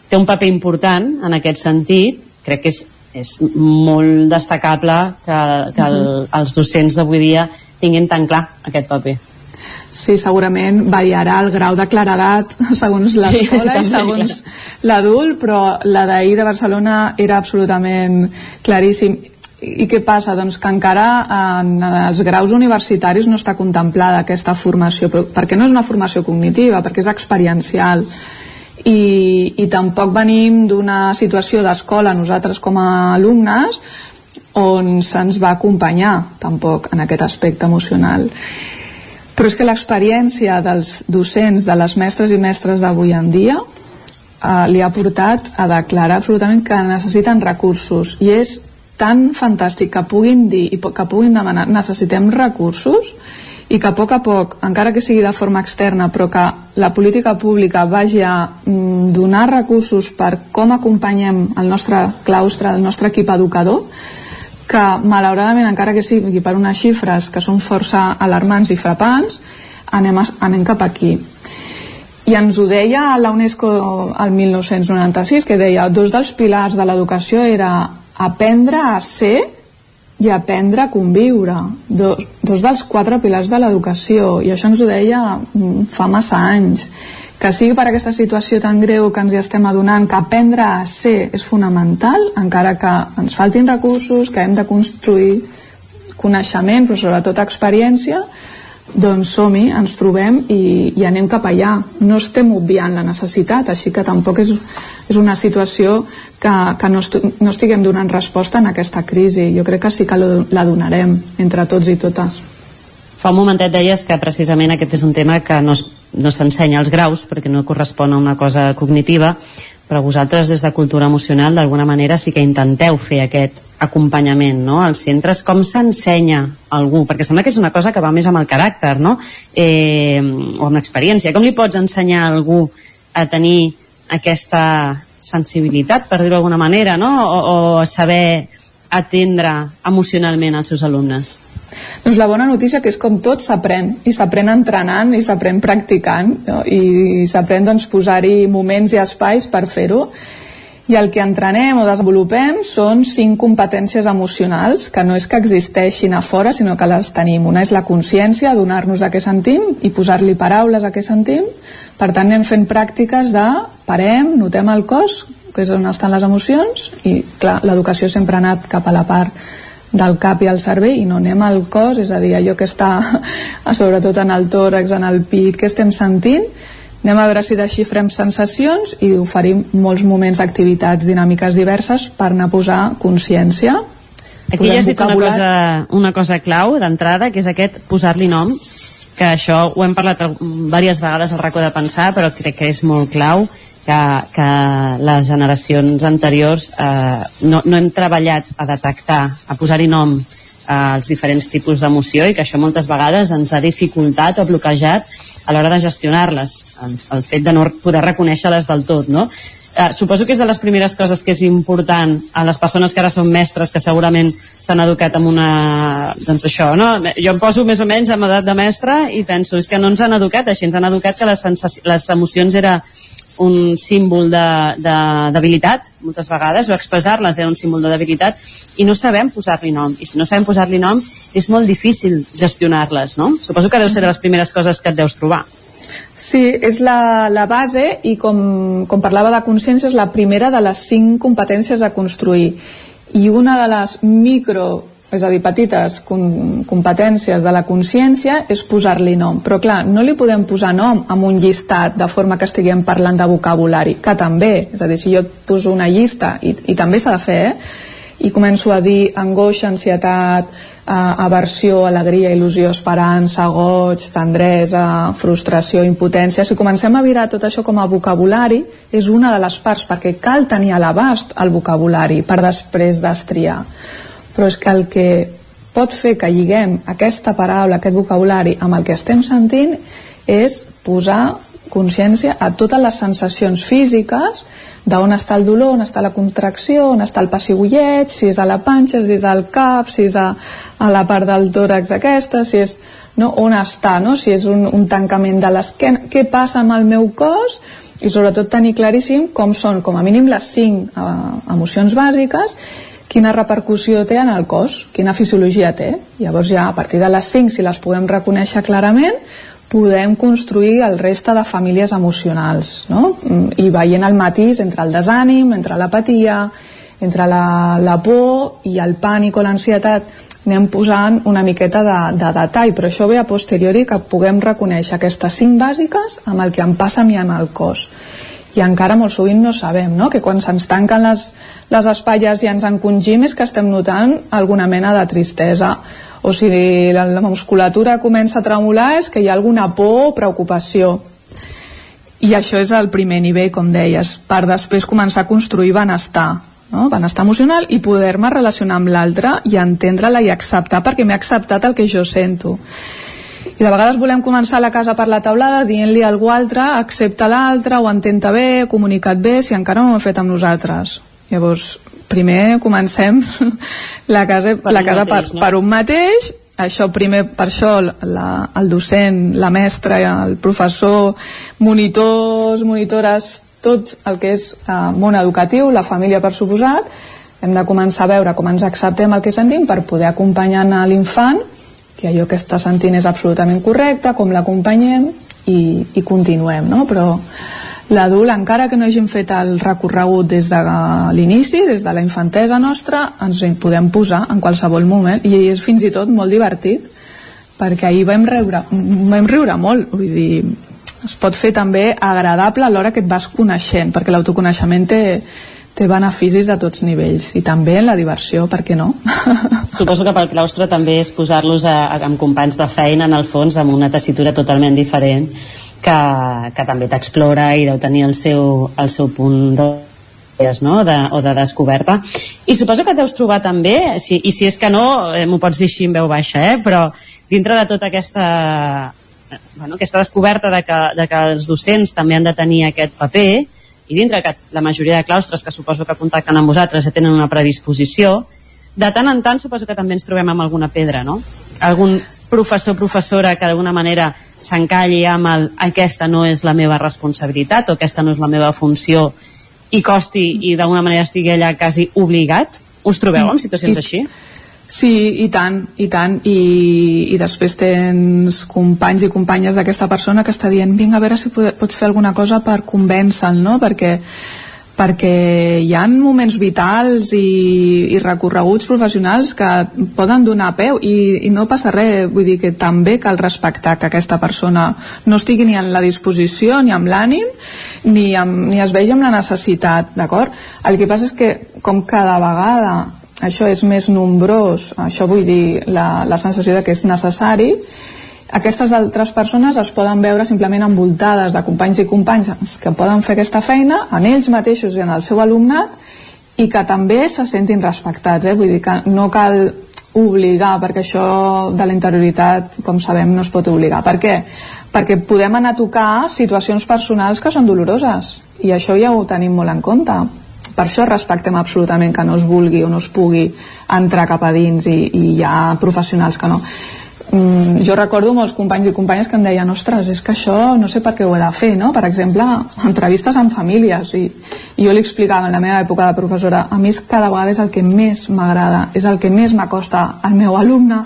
[SPEAKER 49] té un paper important en aquest sentit, crec que és, és molt destacable que, que el, els docents d'avui dia tinguin tan clar aquest paper.
[SPEAKER 50] Sí, segurament variarà el grau de claredat segons l'escola sí, i segons l'adult, però la d'ahir de Barcelona era absolutament claríssim. I què passa? Doncs que encara en els graus universitaris no està contemplada aquesta formació, perquè no és una formació cognitiva, perquè és experiencial. I, i tampoc venim d'una situació d'escola nosaltres com a alumnes on se'ns va acompanyar tampoc en aquest aspecte emocional. Però és que l'experiència dels docents, de les mestres i mestres d'avui en dia eh, li ha portat a declarar absolutament que necessiten recursos. I és tan fantàstic que puguin dir i que puguin demanar necessitem recursos i que a poc a poc, encara que sigui de forma externa, però que la política pública vagi a mm, donar recursos per com acompanyem el nostre claustre, el nostre equip educador, que malauradament, encara que sigui per unes xifres que són força alarmants i frapants, anem, a, anem cap aquí. I ens ho deia la UNESCO el 1996, que deia dos dels pilars de l'educació era aprendre a ser i aprendre a conviure dos, dos dels quatre pilars de l'educació i això ens ho deia mm, fa massa anys. Que sigui per aquesta situació tan greu que ens hi estem adonant que aprendre a ser és fonamental encara que ens faltin recursos que hem de construir coneixement però sobretot experiència doncs som-hi, ens trobem i, i anem cap allà. No estem obviant la necessitat, així que tampoc és, és una situació que, que no, est no estiguem donant resposta en aquesta crisi. Jo crec que sí que la donarem entre tots i totes.
[SPEAKER 49] Fa un momentet deies que precisament aquest és un tema que no, no s'ensenya als graus perquè no correspon a una cosa cognitiva, però vosaltres des de Cultura Emocional d'alguna manera sí que intenteu fer aquest acompanyament no? als centres. Com s'ensenya algú? Perquè sembla que és una cosa que va més amb el caràcter no? eh, o amb l'experiència. Com li pots ensenyar a algú a tenir aquesta sensibilitat, per dir-ho d'alguna manera, no? o, o saber atendre emocionalment als seus alumnes?
[SPEAKER 50] Doncs la bona notícia que és com tot s'aprèn i s'aprèn entrenant i s'aprèn practicant no? i s'aprèn doncs, posar-hi moments i espais per fer-ho i el que entrenem o desenvolupem són cinc competències emocionals que no és que existeixin a fora sinó que les tenim. Una és la consciència, donar-nos a què sentim i posar-li paraules a què sentim. Per tant anem fent pràctiques de parem, notem el cos, que és on estan les emocions i clar, l'educació sempre ha anat cap a la part del cap i el cervell i no anem al cos, és a dir, allò que està sobretot en el tòrax, en el pit, que estem sentint, anem a veure si desxifrem sensacions i oferim molts moments, activitats, dinàmiques diverses per anar a posar consciència.
[SPEAKER 49] Aquí ja has dit una cosa, una cosa clau d'entrada, que és aquest posar-li nom, que això ho hem parlat diverses vegades al racó de pensar, però crec que és molt clau, que, que les generacions anteriors eh, no, no hem treballat a detectar, a posar-hi nom als diferents tipus d'emoció i que això moltes vegades ens ha dificultat o bloquejat a l'hora de gestionar-les, el, el fet de no poder reconèixer-les del tot, no? Eh, suposo que és de les primeres coses que és important a les persones que ara són mestres que segurament s'han educat amb una doncs això, no? Jo em poso més o menys amb edat de mestre i penso, és que no ens han educat així, ens han educat que les, les emocions era un símbol de, de debilitat, moltes vegades, o expressar-les era un símbol de debilitat, i no sabem posar-li nom. I si no sabem posar-li nom, és molt difícil gestionar-les, no? Suposo que deu ser de les primeres coses que et deus trobar.
[SPEAKER 50] Sí, és la, la base i com, com parlava de consciència és la primera de les cinc competències a construir i una de les micro és a dir, petites com, competències de la consciència és posar-li nom, però clar, no li podem posar nom amb un llistat de forma que estiguem parlant de vocabulari, que també, és a dir, si jo et poso una llista, i, i també s'ha de fer, eh? i començo a dir angoixa, ansietat, eh, aversió, alegria, il·lusió, esperança, goig, tendresa, frustració, impotència, si comencem a virar tot això com a vocabulari, és una de les parts, perquè cal tenir a l'abast el vocabulari per després destriar però és que el que pot fer que lliguem aquesta paraula, aquest vocabulari amb el que estem sentint és posar consciència a totes les sensacions físiques d'on està el dolor, on està la contracció, on està el pessigollet, si és a la panxa, si és al cap, si és a, a la part del tòrax aquesta, si és no, on està, no? si és un, un tancament de l'esquena, què passa amb el meu cos i sobretot tenir claríssim com són com a mínim les cinc eh, emocions bàsiques quina repercussió té en el cos, quina fisiologia té. Llavors ja a partir de les 5, si les podem reconèixer clarament, podem construir el reste de famílies emocionals, no? I veient el matís entre el desànim, entre l'apatia, entre la, la por i el pànic o l'ansietat, anem posant una miqueta de, de detall, però això ve a posteriori que puguem reconèixer aquestes cinc bàsiques amb el que em passa a mi amb el cos i encara molt sovint no sabem no? que quan se'ns tanquen les, les espatlles i ens encongim és que estem notant alguna mena de tristesa o si la, la musculatura comença a tremolar és que hi ha alguna por o preocupació i això és el primer nivell, com deies, per després començar a construir benestar, no? benestar emocional i poder-me relacionar amb l'altre i entendre-la i acceptar perquè m'he acceptat el que jo sento i de vegades volem començar la casa per la taulada dient-li a algú altre, accepta l'altre o ententa bé, comunicat bé si encara no ho hem fet amb nosaltres. Llavors primer comencem la casa, per la casa mateix, per, no? per un mateix. Això primer, per això la, el docent, la mestra, el professor, monitors, monitores, tot el que és eh, món educatiu, la família per suposat, hem de començar a veure com ens acceptem el que sentim per poder acompanyar l'infant que allò que està sentint és absolutament correcte, com l'acompanyem i, i continuem, no? Però l'adult, encara que no hagin fet el recorregut des de l'inici, des de la infantesa nostra, ens hi podem posar en qualsevol moment i és fins i tot molt divertit perquè ahir vam riure, vam riure molt, vull dir, es pot fer també agradable a l'hora que et vas coneixent, perquè l'autoconeixement té, té beneficis a tots nivells i també en la diversió, per què no?
[SPEAKER 49] Suposo que pel claustre també és posar-los amb companys de feina en el fons amb una tessitura totalment diferent que, que també t'explora i deu tenir el seu, el seu punt de no? de, o de descoberta i suposo que et deus trobar també si, i si és que no, eh, m'ho pots dir així en veu baixa eh? però dintre de tota aquesta bueno, aquesta descoberta de que, de que els docents també han de tenir aquest paper i dintre que la majoria de claustres que suposo que contacten amb vosaltres ja tenen una predisposició, de tant en tant suposo que també ens trobem amb alguna pedra, no? Algun professor professora que d'alguna manera s'encalli amb el aquesta no és la meva responsabilitat o aquesta no és la meva funció i costi i d'alguna manera estigui allà quasi obligat? Us trobeu en situacions I, així?
[SPEAKER 50] Sí, i tant, i tant, i, i després tens companys i companyes d'aquesta persona que està dient vinga, a veure si pots fer alguna cosa per convèncer-lo, no? Perquè perquè hi han moments vitals i, i recorreguts professionals que poden donar peu i, i no passa res, vull dir que també cal respectar que aquesta persona no estigui ni en la disposició ni amb l'ànim ni, amb, ni es vegi amb la necessitat, d'acord? El que passa és que com cada vegada això és més nombrós, això vull dir la, la sensació de que és necessari, aquestes altres persones es poden veure simplement envoltades de companys i companyes que poden fer aquesta feina en ells mateixos i en el seu alumnat i que també se sentin respectats, eh? vull dir que no cal obligar, perquè això de la interioritat, com sabem, no es pot obligar. Per què? Perquè podem anar a tocar situacions personals que són doloroses i això ja ho tenim molt en compte per això respectem absolutament que no es vulgui o no es pugui entrar cap a dins i, i hi ha professionals que no mm, jo recordo molts companys i companyes que em deien ostres, és que això no sé per què ho he de fer no? per exemple, entrevistes amb famílies i, i jo li explicava en la meva època de professora a mi cada vegada és el que més m'agrada és el que més m'acosta al meu alumne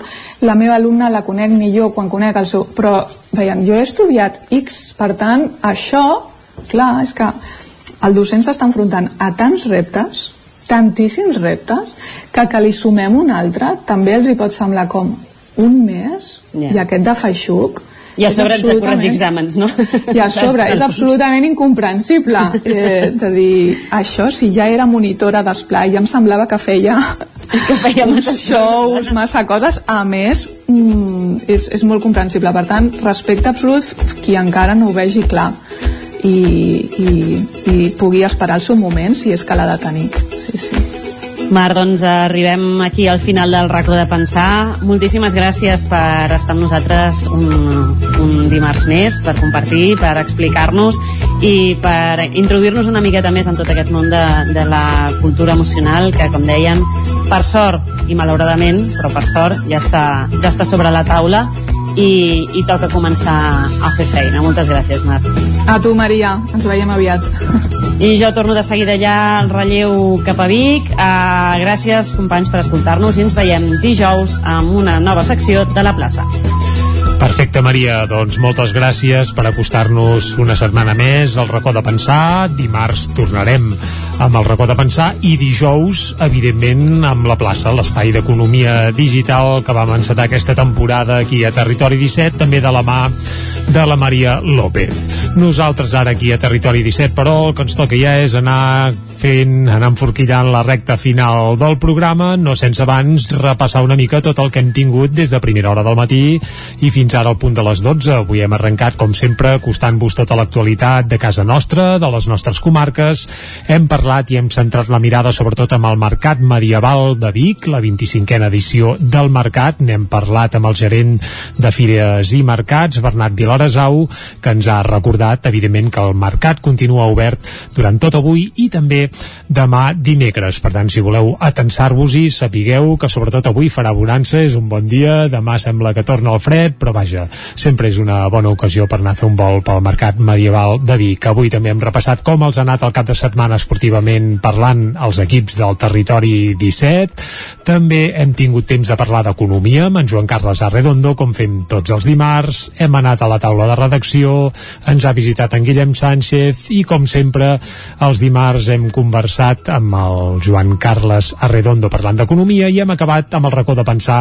[SPEAKER 50] la meva alumna la conec millor quan conec el seu però veien, jo he estudiat X per tant això, clar, és que el docent s'està enfrontant a tants reptes tantíssims reptes que que li sumem un altre també els hi pot semblar com un mes
[SPEAKER 49] Ja.
[SPEAKER 50] i aquest de feixuc
[SPEAKER 49] I a sobre ens de corregir exàmens, no?
[SPEAKER 50] i a sobre és absolutament incomprensible. Eh, de dir, això si ja era monitora d'esplai ja em semblava que feia,
[SPEAKER 49] que feia
[SPEAKER 50] uns shows, massa coses. A més mm, és, és molt comprensible. Per tant, respecte absolut qui encara no ho vegi clar i, i, i pugui esperar el seu moment si és que l'ha de tenir sí, sí.
[SPEAKER 49] Mar, doncs arribem aquí al final del racó de pensar. Moltíssimes gràcies per estar amb nosaltres un, un dimarts més, per compartir, per explicar-nos i per introduir-nos una miqueta més en tot aquest món de, de la cultura emocional que, com dèiem, per sort i malauradament, però per sort ja està, ja està sobre la taula i, i toca començar a fer feina. Moltes gràcies, Mar.
[SPEAKER 50] a tu Maria, ens veiem aviat
[SPEAKER 49] I jo torno de seguida ja al relleu cap a Vic. Uh, gràcies, companys, per escoltar-nos i ens veiem dijous amb una nova secció de la plaça.
[SPEAKER 1] Perfecte, Maria. Doncs moltes gràcies per acostar-nos una setmana més al racó de pensar. Dimarts tornarem amb el racó de pensar i dijous, evidentment, amb la plaça, l'espai d'economia digital que vam encetar aquesta temporada aquí a Territori 17, també de la mà de la Maria López. Nosaltres ara aquí a Territori 17, però el que ens toca ja és anar fent, anar enforquillant la recta final del programa, no sense abans repassar una mica tot el que hem tingut des de primera hora del matí i fins ara al punt de les 12. Avui hem arrencat, com sempre, acostant-vos tota l'actualitat de casa nostra, de les nostres comarques. Hem parlat i hem centrat la mirada sobretot amb el Mercat Medieval de Vic, la 25a edició del Mercat. N'hem parlat amb el gerent de Fires i Mercats, Bernat Vilaresau, que ens ha recordat, evidentment, que el Mercat continua obert durant tot avui i també demà dimecres. Per tant, si voleu atensar-vos-hi, sapigueu que sobretot avui farà bonança, és un bon dia, demà sembla que torna el fred, però vaja, sempre és una bona ocasió per anar a fer un vol pel mercat medieval de Vic. Avui també hem repassat com els ha anat el cap de setmana esportivament parlant els equips del territori 17. També hem tingut temps de parlar d'economia amb en Joan Carles Arredondo, com fem tots els dimarts. Hem anat a la taula de redacció, ens ha visitat en Guillem Sánchez i, com sempre, els dimarts hem conversat amb el Joan Carles Arredondo parlant d'economia i hem acabat amb el racó de pensar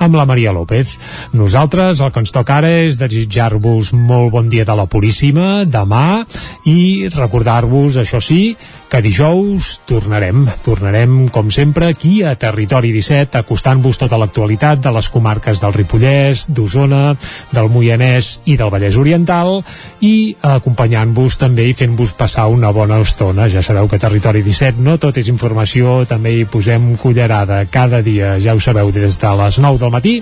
[SPEAKER 1] amb la Maria López. Nosaltres el que ens toca ara és desitjar-vos molt bon dia de la Puríssima demà i recordar-vos, això sí, que dijous tornarem, tornarem com sempre aquí a Territori 17 acostant-vos tota l'actualitat de les comarques del Ripollès, d'Osona, del Moianès i del Vallès Oriental i acompanyant-vos també i fent-vos passar una bona estona. Ja sabeu que Territori 17 no tot és informació, també hi posem cullerada cada dia, ja ho sabeu, des de les 9 del matí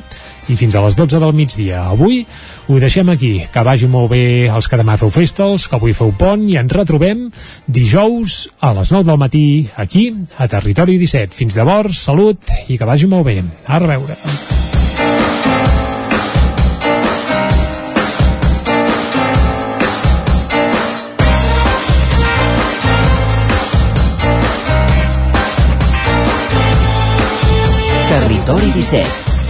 [SPEAKER 1] i fins a les 12 del migdia. Avui ho deixem aquí. Que vagi molt bé els que demà feu festals, que avui feu pont i ens retrobem dijous a les 9 del matí aquí a Territori 17. Fins llavors, salut i que vagi molt bé. A reveure.
[SPEAKER 31] Territori 17,